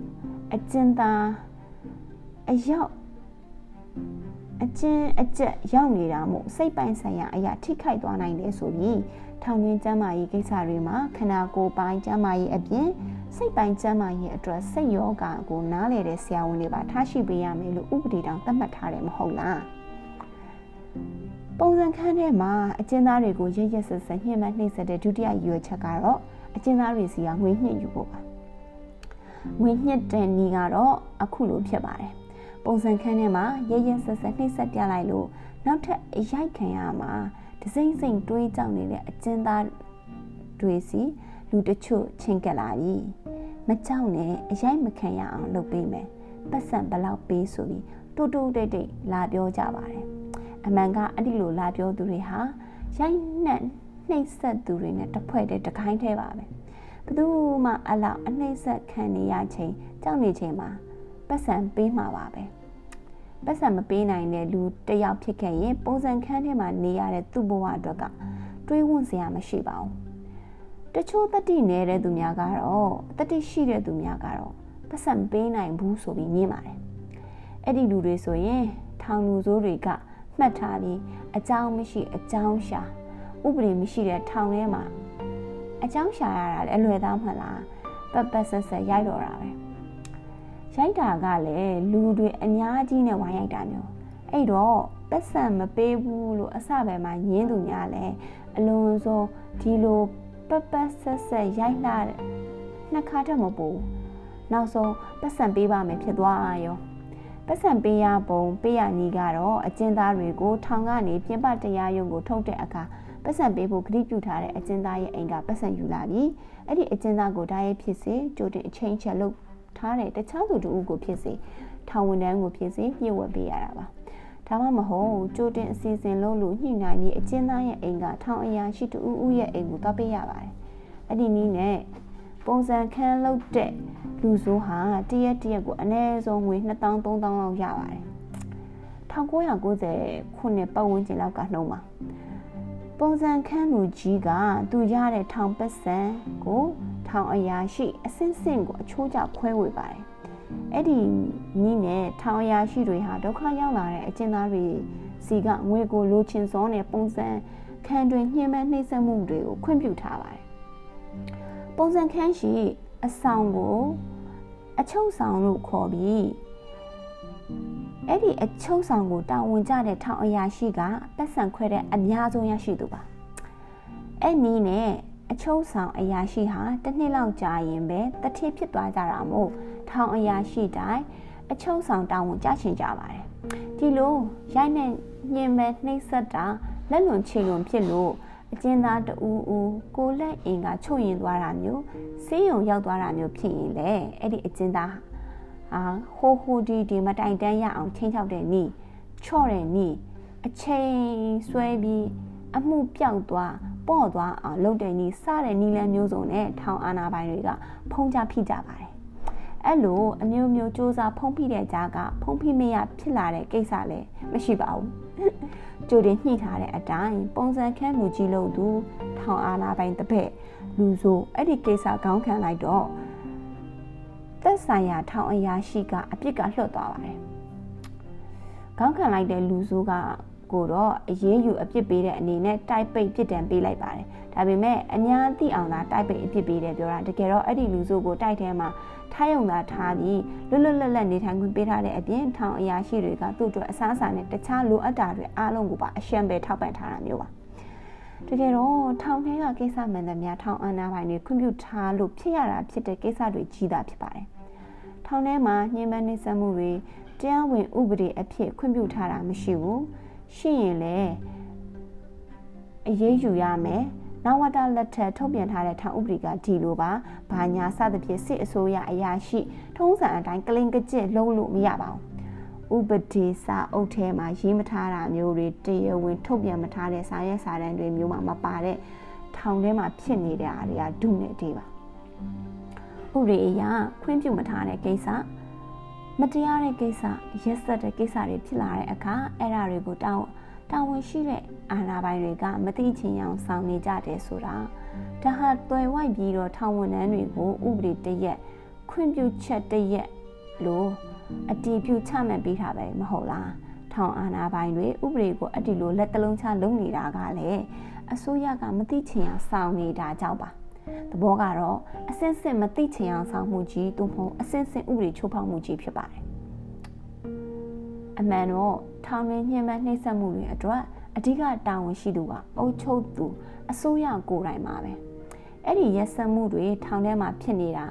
[SPEAKER 2] အကျဉ်းသား အရောက်အကျဉ်းအကျက်ရောက်နေတာမို့စိတ်ပိုင်းဆိုင်ရာအရာထိခိုက်သွားနိုင်တယ်ဆိုပြီးထောင်တွင်းကျန်းမာရေးကိစ္စတွေမှာခန္ဓာကိုယ်ပိုင်းကျန်းမာရေးအပြင်စိတ်ပိုင်းကျန်းမာရေးအတွက်စိတ်ယောဂကိုနားလည်တဲ့ဆရာဝန်တွေပါထားရှိပေးရမယ်လို့ဥပဒေတောင်သတ်မှတ်ထားတယ်မဟုတ်လားပုံစံခန်းထဲမှာအကျဉ်းသားတွေကိုရရဆက်ဆက်ညှဉ်းပန်းနှိပ်စက်တဲ့ဒုတိယရွယ်ချက်ကတော့အကျဉ်းသားတွေစီကငွေညှစ်ယူဖို့ပါငွေညှစ်တဲ့နည်းကတော့အခုလိုဖြစ်ပါတယ် ပုံစံခန်းထဲမှာရရဆက်ဆက်နှိပ်စက်ပြလိုက်လို့နောက်ထပ်အရိုက်ခံရမှာဒစိမ့်စိမ့်တွေးကြောက်နေတဲ့အကျဉ်းသားတွေစီလူတချို့ချင်းကက်လာပြီမကြောက်နဲ့အရိုက်မခံရအောင်လုပ်ပေးမယ်ပတ်စံဘလောက်ပေးဆိုပြီးတူတူတိတ်တိတ်လာပြောကြပါတယ်အမှန်ကအဲ့ဒီလိုလာပြောသူတွေဟာရိုက်နှက်နှိပ်စက်သူတွေနဲ့တဖွဲ့တည်းတခိုင်းသေးပါပဲဘသူမှအလောက်အနှိပ်စက်ခံနေရချိန်ကြောက်နေချိန်မှာပတ်စံပေးမှာပါပဲ ပတ်စံမပေးနိုင်တဲ့လူတယောက်ဖြစ်ခဲ့ရင်ပုံစံခန်းထဲမှာနေရတဲ့သူ့ဘဝအတွက်ကတွေးဝန့်စရာမရှိပါဘူးတချို့တတိနေတဲ့သူများကတော့တတိရှိတဲ့သူများကတော့ပတ်စံပေးနိုင်ဘူးဆိုပြီးညင်းပါတယ်အဲ့ဒီလူတွေဆိုရင်ထောင်လူဆိုးတွေကမှတ်ထားပြီးအကြောင်းမရှိအကြောင်းရှာဥပဒေမရှိတဲ့ထောင်ထဲမှာအကြောင်းရှာရတာလည်းအလွယ်သားမှလားပတ်ပတ်ဆက်ဆက်ရိုက်တော့တာပဲ ရိုက်တာကလည်းလူတွေအများကြီးနဲ့ဝိုင်းရိုက်တာမျိုးအဲ့တော့ပတ်စံမပေးဘူးလို့အစပဲမှာညင်းသူများလဲအလွန်ဆုံးဒီလိုပတ်ပတ်ဆက်ဆက်ရိုက်လာနှစ်ခါတည်းမပူနောက်ဆုံးပတ်စံပေးပါမယ်ဖြစ်သွားရောပတ်စံပေးရပုံပေးရနီးကတော့အကျဉ်းသားတွေကိုထောင်ကနေပြင်ပတရားရုံးကိုထုတ်တဲ့အခါပတ်စံပေးဖို့ဂရုပြုထားတဲ့အကျဉ်းသားရဲ့အိမ်ကပတ်စံယူလာပြီးအဲ့ဒီအကျဉ်းသားကိုဓာတ်ရိုက်ဖြစ်စေကြိုတင်အချိန်ချက်လုပ် ထားတဲ့တခြားသူတူကိုဖြစ်စေထောင်ဝန်ထမ်းကိုဖြစ်စေညှို့ဝှက်ပေးရတာပါဒါမှမဟုတ်ကြိုတင်အစီအစဉ်လုပ်လို့ညှိနှိုင်းပြီးအကျဉ်းသားရဲ့အိမ်ကထောင်အရာရှိတူဦးရဲ့အိမ်ကိုသွားပေးရပါတယ်အဲ့ဒီနည်းနဲ့ပုံစံခန်းလုပ်တဲ့လူဆိုးဟာတရက်တရက်ကိုအနည်းဆုံးငွေ2000 3000လောက်ရပါတယ်1990ခုနှစ်ပတ်ဝန်းကျင်လောက်ကနှုံးပါပုံစံခန်းလူကြီးကသူရတဲ့ထောင်ပတ်စံကို ထောင်အရာရှိအစင်းစင်းကိုအချိုးကျခွဲဝေပါတယ်အဲ့ဒီနီးနဲ့ထောင်အရာရှိတွေဟာဒုက္ခရောက်လာတဲ့အကျဉ်းသားတွေစီကငွေကိုလိုချင်စောနဲ့ပုံစံ
[SPEAKER 1] ခန်းတွင်ညှဉ်းပန်းနှိပ်စက်မှုတွေကိုခွင့်ပြုထားပါတယ်ပုံစံခန်းရှိအဆောင်ကိုအချုပ်ဆောင်လို့ခေါ်ပြီးအဲ့ဒီအချုပ်ဆောင်ကိုတာဝန်ကျတဲ့ထောင်အရာရှိကပတ်စံခွဲတဲ့အများဆုံးရရှိသူပါအဲ့နီးနဲ့ အချုပ်ဆောင်အရာရှိဟာတစ်နှစ်လောက်ကြာရင်ပဲတတိဖြစ်သွားကြတာမို့ထောင်အရာရှိတိုင်းအချုပ်ဆောင်တာဝန်ကျရှင်ကြပါတယ်ဒီလိုရိုက်နဲ့ညင်မဲ့နှိမ့်ဆက်တာလက်လွန်ခြေလွန်ဖြစ်လို့အကျဉ်းသားတူဦးကိုလက်အင်ကချုပ်ရင်သွားတာမျိုးဆေးရုံရောက်သွားတာမျိုးဖြစ်ရင်လေအဲ့ဒီအကျဉ်းသားအာဟိုဟိုဒီဒီမတိုင်တန်းရအောင်ချင်းချောက်တဲ့နီးချော့တဲ့နီးအချိန်ဆွဲပြီးအမှုပြောက်သွား ပေါ့သွားအောင်လုပ်တဲ့နီးစတဲ့နီးလန်းမျိုးစုံနဲ့ထောင်အာနာပိုင်တွေကဖုံးကြဖိကြပါတယ်အဲ့လိုအမျိုးမျိုးစ조사ဖုံးဖိတဲ့ကြားကဖုံးဖိမရဖြစ်လာတဲ့ကိစ္စလည်းမရှိပါဘူးကြိုတင်ညှိထားတဲ့အတိုင်းပုံစံခန့်လူကြီးလို့သူထောင်အာနာပိုင်တစ်ဖက်လူဆိုအဲ့ဒီကိစ္စခေါင်းခံလိုက်တော့သက်ဆိုင်ရာထောင်အရာရှိကအပြစ်ကလွတ်သွားပါတယ်။ခေါင်းခံလိုက်တဲ့လူဆိုးက ကိုတော့အရေးယူအပြစ်ပေးတဲ့အနေနဲ့တိုက်ပိတ်ပြစ်ဒဏ်ပေးလိုက်ပါတယ်။ဒါပေမဲ့အညာသိအောင်သာတိုက်ပိတ်အပြစ်ပေးတယ်ပြောတာတကယ်တော့အဲ့ဒီလူဆိုးကိုတိုက်ထဲမှာထားယုံသာထားပြီးလွတ်လွတ်လပ်လပ်နေထိုင်ခွင့်ပေးထားတဲ့အပြင်ထောင်အရာရှိတွေကသူ့အတွက်အစားအစာနဲ့တခြားလိုအပ်တာတွေအားလုံးကိုပါအရှံပဲထောက်ပံ့ထားတာမျိုးပါ။တကယ်တော့ထောင်ထဲကကိစ္စမှန်သမျှထောင်အာဏာပိုင်တွေခွင့်ပြုထားလို့ဖြစ်ရတာဖြစ်တဲ့ကိစ္စတွေကြီးတာဖြစ်ပါတယ်။ထောင်ထဲမှာညှဉ်းပန်းနှိပ်စက်မှုတွေတရားဝင်ဥပဒေအဖြစ်ခွင့်ပြုထားတာမရှိဘူး။ ရှိရင်လည်းအရေးယူရမယ်။နဝတလက်ထက်ထုတ်ပြန်ထားတဲ့ထောင်ဥပဒေကဒီလိုပါ။ဘာညာစသဖြင့်စစ်အစိုးရအရာရှိထုံးစံအတိုင်းကလင်ကကျစ်လုံးလို့မရပါဘူး။ဥပဒေစာအုပ်ထဲမှာရေးမထားတာမျိုးတွေတရားဝင်ထုတ်ပြန်မထားတဲ့စာရဲစာတမ်းတွေမျိုးမှမပါတဲ့ထောင်ထဲမှာဖြစ်နေတဲ့အားတွေကဒုနဲ့တေးပါဥပဒေအရခွင့်ပြုမထားတဲ့ကိစ္စ မတရားတဲ့ကိစ္စရက်စက်တဲ့ကိစ္စတွေဖြစ်လာတဲ့အခါအဲ့ဒါတွေကိုတောင်းတာဝန်ရှိတဲ့အာဏာပိုင်တွေကမသိချင်အောင်ဆောင်နေကြတယ်ဆိုတာဒါဟာတွယ်ဝိုက်ပြီးတော့ထောင်ဝန်ထမ်းတွေကိုဥပဒေတရက်ခွင့်ပြုချက်တရက်လို့အတီးပြုချမှတ်ပေးထားပဲမဟုတ်လားထောင်အာဏာပိုင်တွေဥပဒေကိုအတီလိုလက်တလုံးချလုပ်နေတာကလည်းအစိုးရကမသိချင်အောင်ဆောင်နေတာကြောင့်ပါ သဘောကတော့အစင်းစင်မသိချင်အောင်ဆောင်မှုကြီးသို့မဟုတ်အစင်းစင်ဥပဒေချိုးဖောက်မှုကြီးဖြစ်ပါတယ်အမှန်တော့ထောင်တွင်ညှဉ်းပန်းနှိပ်စက်မှုတွေအတွက်အဓိကတာဝန်ရှိသူကအုပ်ချုပ်သူအစိုးရကိုယ်တိုင်ပါပဲအဲ့ဒီရက်စက်မှုတွေထောင်ထဲမှာဖြစ်နေတာ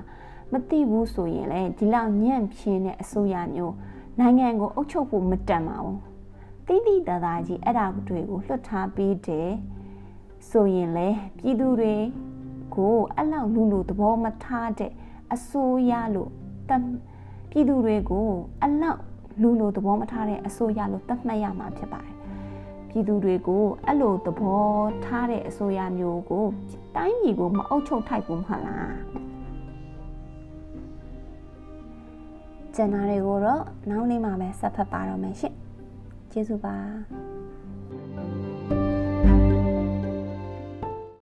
[SPEAKER 1] မသိဘူးဆိုရင်လေဒီလောက်ညံ့ပြင်းတဲ့အစိုးရမျိုးနိုင်ငံကိုအုပ်ချုပ်ဖို့မတန်ပါဘူးတိတိတသားကြီးအဲ့ဒါတွေကိုလွှတ်ထားပေးတယ်ဆိုရင်လေပြည်သူတွေ ကိုအဲ့လောက်လူလူသဘောမထားတဲ့အစိုးရလို့တပြည်သူတွေကိုအဲ့လောက်လူလူသဘောမထားတဲ့အစိုးရလို့သတ်မှတ်ရမှာဖြစ်ပါတယ်ပြည်သူတွေကိုအဲ့လိုသဘောထားတဲ့အစိုးရမျိုးကိုတိုင်းပြည်ကိုမအုပ်ချုပ်ထိုက်ဘူးမဟုတ်လားကျန်တာတွေကိုတော့နောက်နေ့မှပဲဆက်ဖတ်ပါတော့မယ်ရှင့်ကျေးဇူးပါ